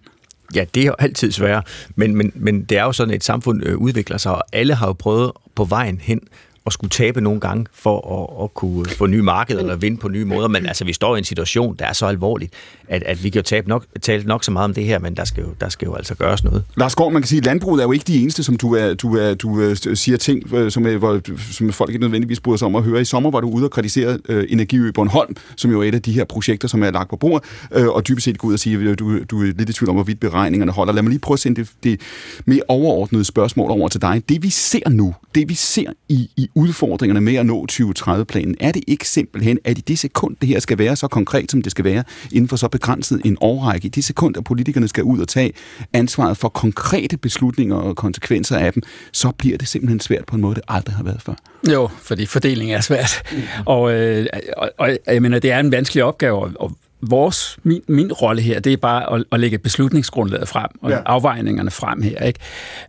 Ja, det er jo altid sværere, men, men, men det er jo sådan, at et samfund øh, udvikler sig, og alle har jo prøvet på vejen hen at skulle tabe nogle gange for at, at kunne få nye markeder eller vinde på nye måder. Men altså, vi står i en situation, der er så alvorligt, at, at vi kan jo tabe nok, tale nok så meget om det her, men der skal jo, der skal jo altså gøres noget. Lars Gård, man kan sige, at landbruget er jo ikke de eneste, som du, er, du, er, du øh, siger ting, øh, som, er, hvor, som folk ikke nødvendigvis bryder sig om at høre. I sommer var du ude og kritisere øh, Energiø Bornholm, som jo er et af de her projekter, som er lagt på bordet, øh, og dybest set gå ud og sige, at du, du er lidt i tvivl om, hvorvidt beregningerne holder. Lad mig lige prøve at sende det, det mere overordnede spørgsmål over til dig. Det vi ser nu, det vi ser i, i udfordringerne med at nå 2030-planen, er det ikke simpelthen, at i det sekund, det her skal være så konkret, som det skal være, inden for så begrænset en årrække, i det sekund, at politikerne skal ud og tage ansvaret for konkrete beslutninger og konsekvenser af dem, så bliver det simpelthen svært på en måde, det aldrig har været før. Jo, fordi fordeling er svært. Og, øh, og, og jeg mener, det er en vanskelig opgave, og- vores, min, min rolle her, det er bare at, at lægge beslutningsgrundlaget frem, og ja. afvejningerne frem her. Ikke?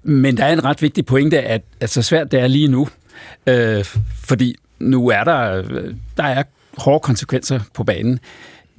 Men der er en ret vigtig pointe, at, at så svært det er lige nu, øh, fordi nu er der, øh, der er hårde konsekvenser på banen.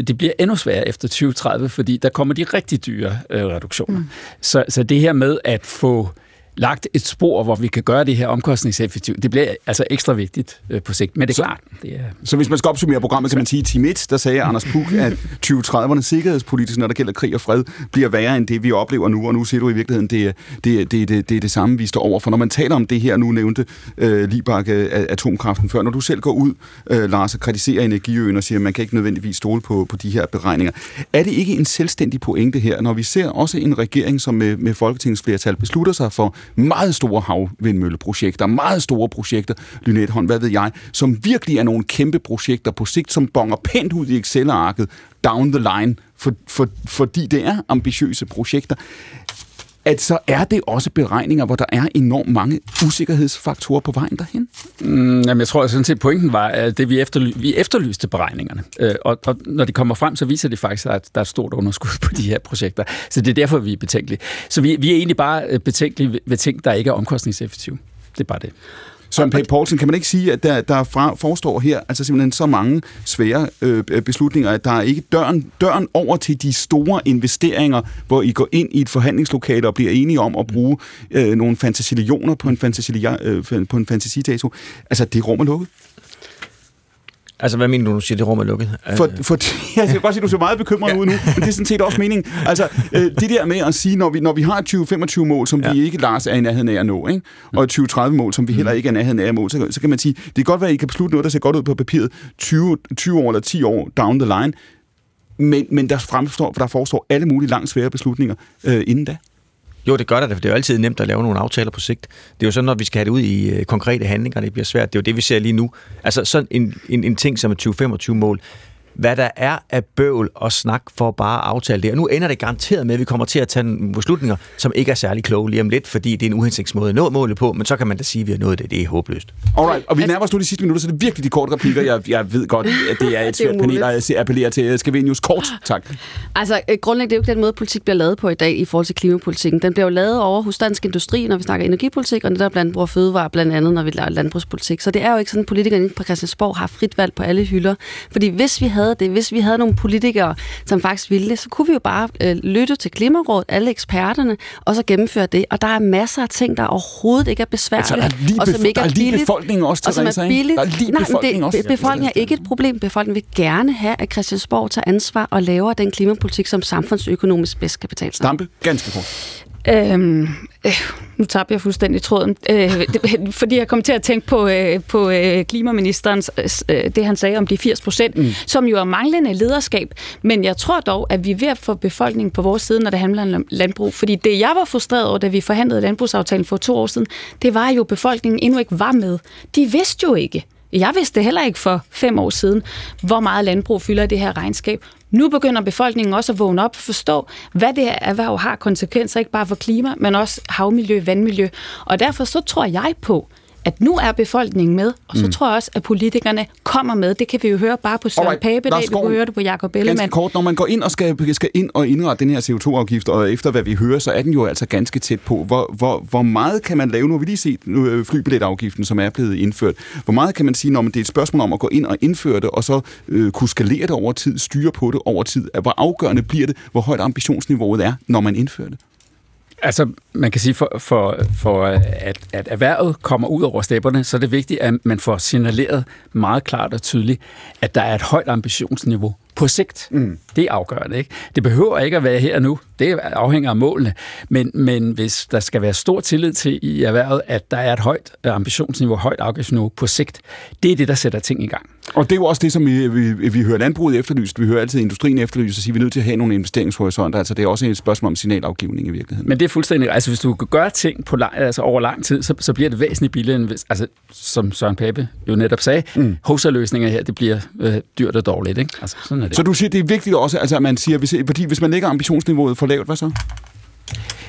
Det bliver endnu sværere efter 2030, fordi der kommer de rigtig dyre øh, reduktioner. Mm. Så, så det her med at få lagt et spor, hvor vi kan gøre det her omkostningseffektivt, det bliver altså ekstra vigtigt øh, på sigt. Men det er klart, det er... Så hvis man skal opsummere programmet, kan man sige, at Team 1, der sagde Anders Puk, at 2030'erne sikkerhedspolitisk, når der gælder krig og fred, bliver værre end det, vi oplever nu. Og nu siger du i virkeligheden, det er det, det, det, det, det samme, vi står over for. Når man taler om det her, nu nævnte øh, Libak øh, atomkraften før, når du selv går ud, øh, Lars, og kritiserer energiøen og siger, at man kan ikke nødvendigvis stole på, på de her beregninger. Er det ikke en selvstændig pointe her, når vi ser også en regering, som med, med Folketingets flertal beslutter sig for meget store havvindmølleprojekter, meget store projekter, Lynetteholm, hvad ved jeg, som virkelig er nogle kæmpe projekter på sigt, som bonger pænt ud i Excel-arket down the line, for, for, fordi det er ambitiøse projekter at så er det også beregninger, hvor der er enormt mange usikkerhedsfaktorer på vejen derhen. Mm, jamen, jeg tror at sådan set, pointen var, at det, vi, efterly- vi efterlyste beregningerne. Øh, og, og når de kommer frem, så viser det faktisk, at der er et stort underskud på de her projekter. Så det er derfor, vi er betænkelige. Så vi, vi er egentlig bare øh, betænkelige ved ting, der ikke er omkostningseffektive. Det er bare det. Søren Pape Poulsen, kan man ikke sige, at der, der fra, forestår her altså simpelthen så mange svære øh, øh, beslutninger, at der er ikke døren, døren over til de store investeringer, hvor I går ind i et forhandlingslokale og bliver enige om at bruge øh, nogle fantasillioner på en, fantasili, øh, på en fantasidato. Altså, det rum er lukket. Altså, hvad mener du, når du siger, det rum er lukket? For, for, jeg kan godt se, at du ser meget bekymret ja. ud nu, men det er sådan set også meningen. Altså, øh, det der med at sige, når vi, når vi har et 2025-mål, som ja. vi ikke, Lars, er i nærheden af at nå, ikke? og et 2030-mål, som vi heller ikke er i nærheden af at nå, så, så kan man sige, det kan godt være, at I kan beslutte noget, der ser godt ud på papiret 20, 20 år eller 10 år down the line, men, men der, fremstår, der forestår alle mulige langt svære beslutninger øh, inden da. Jo, det gør det, for det er jo altid nemt at lave nogle aftaler på sigt. Det er jo sådan, når vi skal have det ud i øh, konkrete handlinger, det bliver svært. Det er jo det, vi ser lige nu. Altså sådan en, en, en ting som et 2025-mål. Hvad der er af bøvl og snak for bare at aftale det. Og nu ender det garanteret med, at vi kommer til at tage nogle beslutninger, som ikke er særlig kloge lige om lidt, fordi det er en uhensigtsmåde at nå målet på, men så kan man da sige, at vi har nået det. Det er håbløst. Alright, og vi nærmer os nu de sidste minutter, så det er virkelig de korte replikker. Jeg, jeg ved godt, at det er et svært panel, og jeg appellerer til Skavenius kort. Tak. Altså, øh, grundlæggende det er jo ikke den måde, politik bliver lavet på i dag i forhold til klimapolitikken. Den bliver jo lavet over hos dansk industri, når vi snakker energipolitik, og det der blandt bruger fødevare, blandt andet, når vi laver landbrugspolitik. Så det er jo ikke sådan, at politikerne på Christiansborg har frit valg på alle hylder. Fordi hvis vi havde det, hvis vi havde nogle politikere, som faktisk ville det, så kunne vi jo bare øh, lytte til Klimarådet, alle eksperterne, og så gennemføre det. Og der er masser af ting, der overhovedet ikke er besværlige, Altså, der er lige og som ikke der er lige billigt, befolkningen også, og som er ikke? billigt. Der er lige Nej, men befolkningen det, også. be- befolkningen er ikke et problem. Befolkningen vil gerne have, at Christiansborg tager ansvar og laver den klimapolitik, som samfundsøkonomisk bedst kan betale sig. Stampe, ganske kort. Øhm, øh, nu tabte jeg fuldstændig tråden, øh, fordi jeg kom til at tænke på, øh, på øh, klimaministerens, øh, det han sagde om de 80 procent, mm. som jo er manglende lederskab. Men jeg tror dog, at vi er ved at få befolkningen på vores side, når det handler om landbrug. Fordi det, jeg var frustreret over, da vi forhandlede landbrugsaftalen for to år siden, det var jo, at befolkningen endnu ikke var med. De vidste jo ikke, jeg vidste heller ikke for fem år siden, hvor meget landbrug fylder i det her regnskab. Nu begynder befolkningen også at vågne op og forstå, hvad det her erhverv har konsekvenser, ikke bare for klima, men også havmiljø, vandmiljø. Og derfor så tror jeg på, at nu er befolkningen med, og så mm. tror jeg også, at politikerne kommer med. Det kan vi jo høre bare på Søren right. Pape dag, vi kan høre det på Jacob Ellemann. Ganske kort, når man går ind og skal, skal ind og indrette den her CO2-afgift, og efter hvad vi hører, så er den jo altså ganske tæt på. Hvor, hvor, hvor meget kan man lave? Nu har vi lige set øh, flybilletafgiften, som er blevet indført. Hvor meget kan man sige, når det er et spørgsmål om at gå ind og indføre det, og så øh, kunne skalere det over tid, styre på det over tid? Hvor afgørende bliver det, hvor højt ambitionsniveauet er, når man indfører det? Altså, man kan sige, for, for, for øh, at, at erhvervet kommer ud over stepperne, så er det vigtigt, at man får signaleret meget klart og tydeligt, at der er et højt ambitionsniveau på sigt. Mm. Det er afgørende. Ikke? Det behøver ikke at være her nu. Det afhænger af målene. Men, men hvis der skal være stor tillid til i erhvervet, at der er et højt ambitionsniveau, højt afgiftsniveau på sigt, det er det, der sætter ting i gang. Og det er jo også det, som vi, vi, vi hører landbruget efterlyst. Vi hører altid industrien efterlyst, og sige, at vi er nødt til at have nogle investeringshorisonter. Altså, det er også et spørgsmål om signalafgivning i virkeligheden. Men det er fuldstændig... Altså, hvis du gør ting på lang, altså over lang tid, så, så bliver det væsentligt billigere, end hvis, altså, som Søren Pape jo netop sagde, mm. hovsaløsninger her, det bliver øh, dyrt og dårligt. Ikke? Altså, sådan er det. Så du siger, det er vigtigt også, altså, at man siger, hvis, fordi hvis man lægger ambitionsniveauet for lavt, hvad så?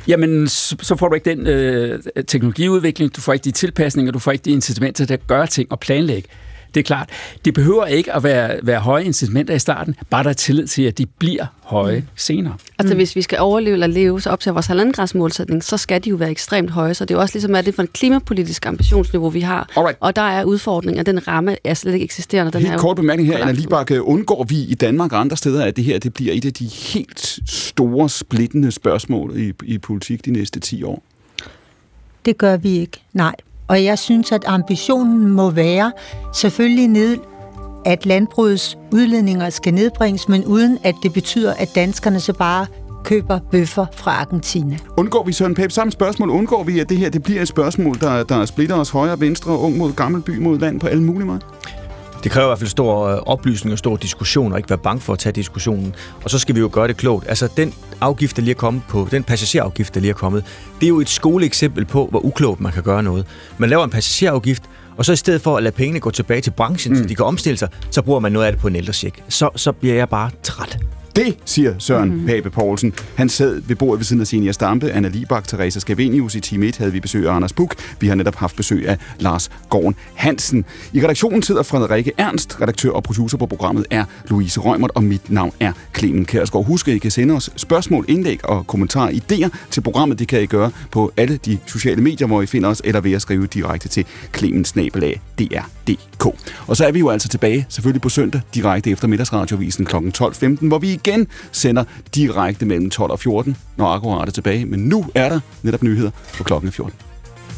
Jamen, så, så får du ikke den øh, teknologiudvikling, du får ikke de tilpasninger, du får ikke de incitamenter til at gøre ting og planlægge. Det er klart. Det behøver ikke at være, være høje incitamenter i starten, bare der er tillid til, at de bliver høje mm. senere. Altså mm. hvis vi skal overleve eller leve så op til vores halvandengrads målsætning, så skal de jo være ekstremt høje. Så det er jo også ligesom, at det er for en klimapolitisk ambitionsniveau, vi har. Alright. Og der er udfordringer. Den ramme er slet ikke eksisterende. Den helt er kort bemærkning her, Anna Libak. Undgår vi i Danmark og andre steder, at det her det bliver et af de helt store splittende spørgsmål i, i politik de næste 10 år? Det gør vi ikke, nej. Og jeg synes, at ambitionen må være selvfølgelig ned, at landbrugets udledninger skal nedbringes, men uden at det betyder, at danskerne så bare køber bøffer fra Argentina. Undgår vi, Søren Pape, samme spørgsmål, undgår vi, at det her det bliver et spørgsmål, der, der splitter os højre, og venstre, ung mod gammel, by mod land på alle mulige måder? Det kræver i hvert fald stor øh, oplysning og stor diskussion, og ikke være bange for at tage diskussionen. Og så skal vi jo gøre det klogt. Altså, den afgift, der lige er kommet på, den passagerafgift, der lige er kommet, det er jo et skoleeksempel på, hvor uklogt man kan gøre noget. Man laver en passagerafgift, og så i stedet for at lade pengene gå tilbage til branchen, mm. så de kan omstille sig, så bruger man noget af det på en ældresjek. Så, så bliver jeg bare træt. Det siger Søren mm. Pape Poulsen. Han sad ved bordet ved siden af Senior Stampe, Anna Libak, Teresa Skavenius. I Team 1 havde vi besøg af Anders Buk. Vi har netop haft besøg af Lars Gården Hansen. I redaktionen sidder Frederikke Ernst, redaktør og producer på programmet er Louise Rømert, og mit navn er Clemen Kærsgaard. Husk, at I kan sende os spørgsmål, indlæg og kommentarer, idéer til programmet. Det kan I gøre på alle de sociale medier, hvor I finder os, eller ved at skrive direkte til klemensnabelag.dr.dk. Og så er vi jo altså tilbage, selvfølgelig på søndag, direkte efter middagsradiovisen kl. 12.15, hvor vi igen sender direkte mellem 12 og 14, når akkurat er tilbage. Men nu er der netop nyheder på klokken 14.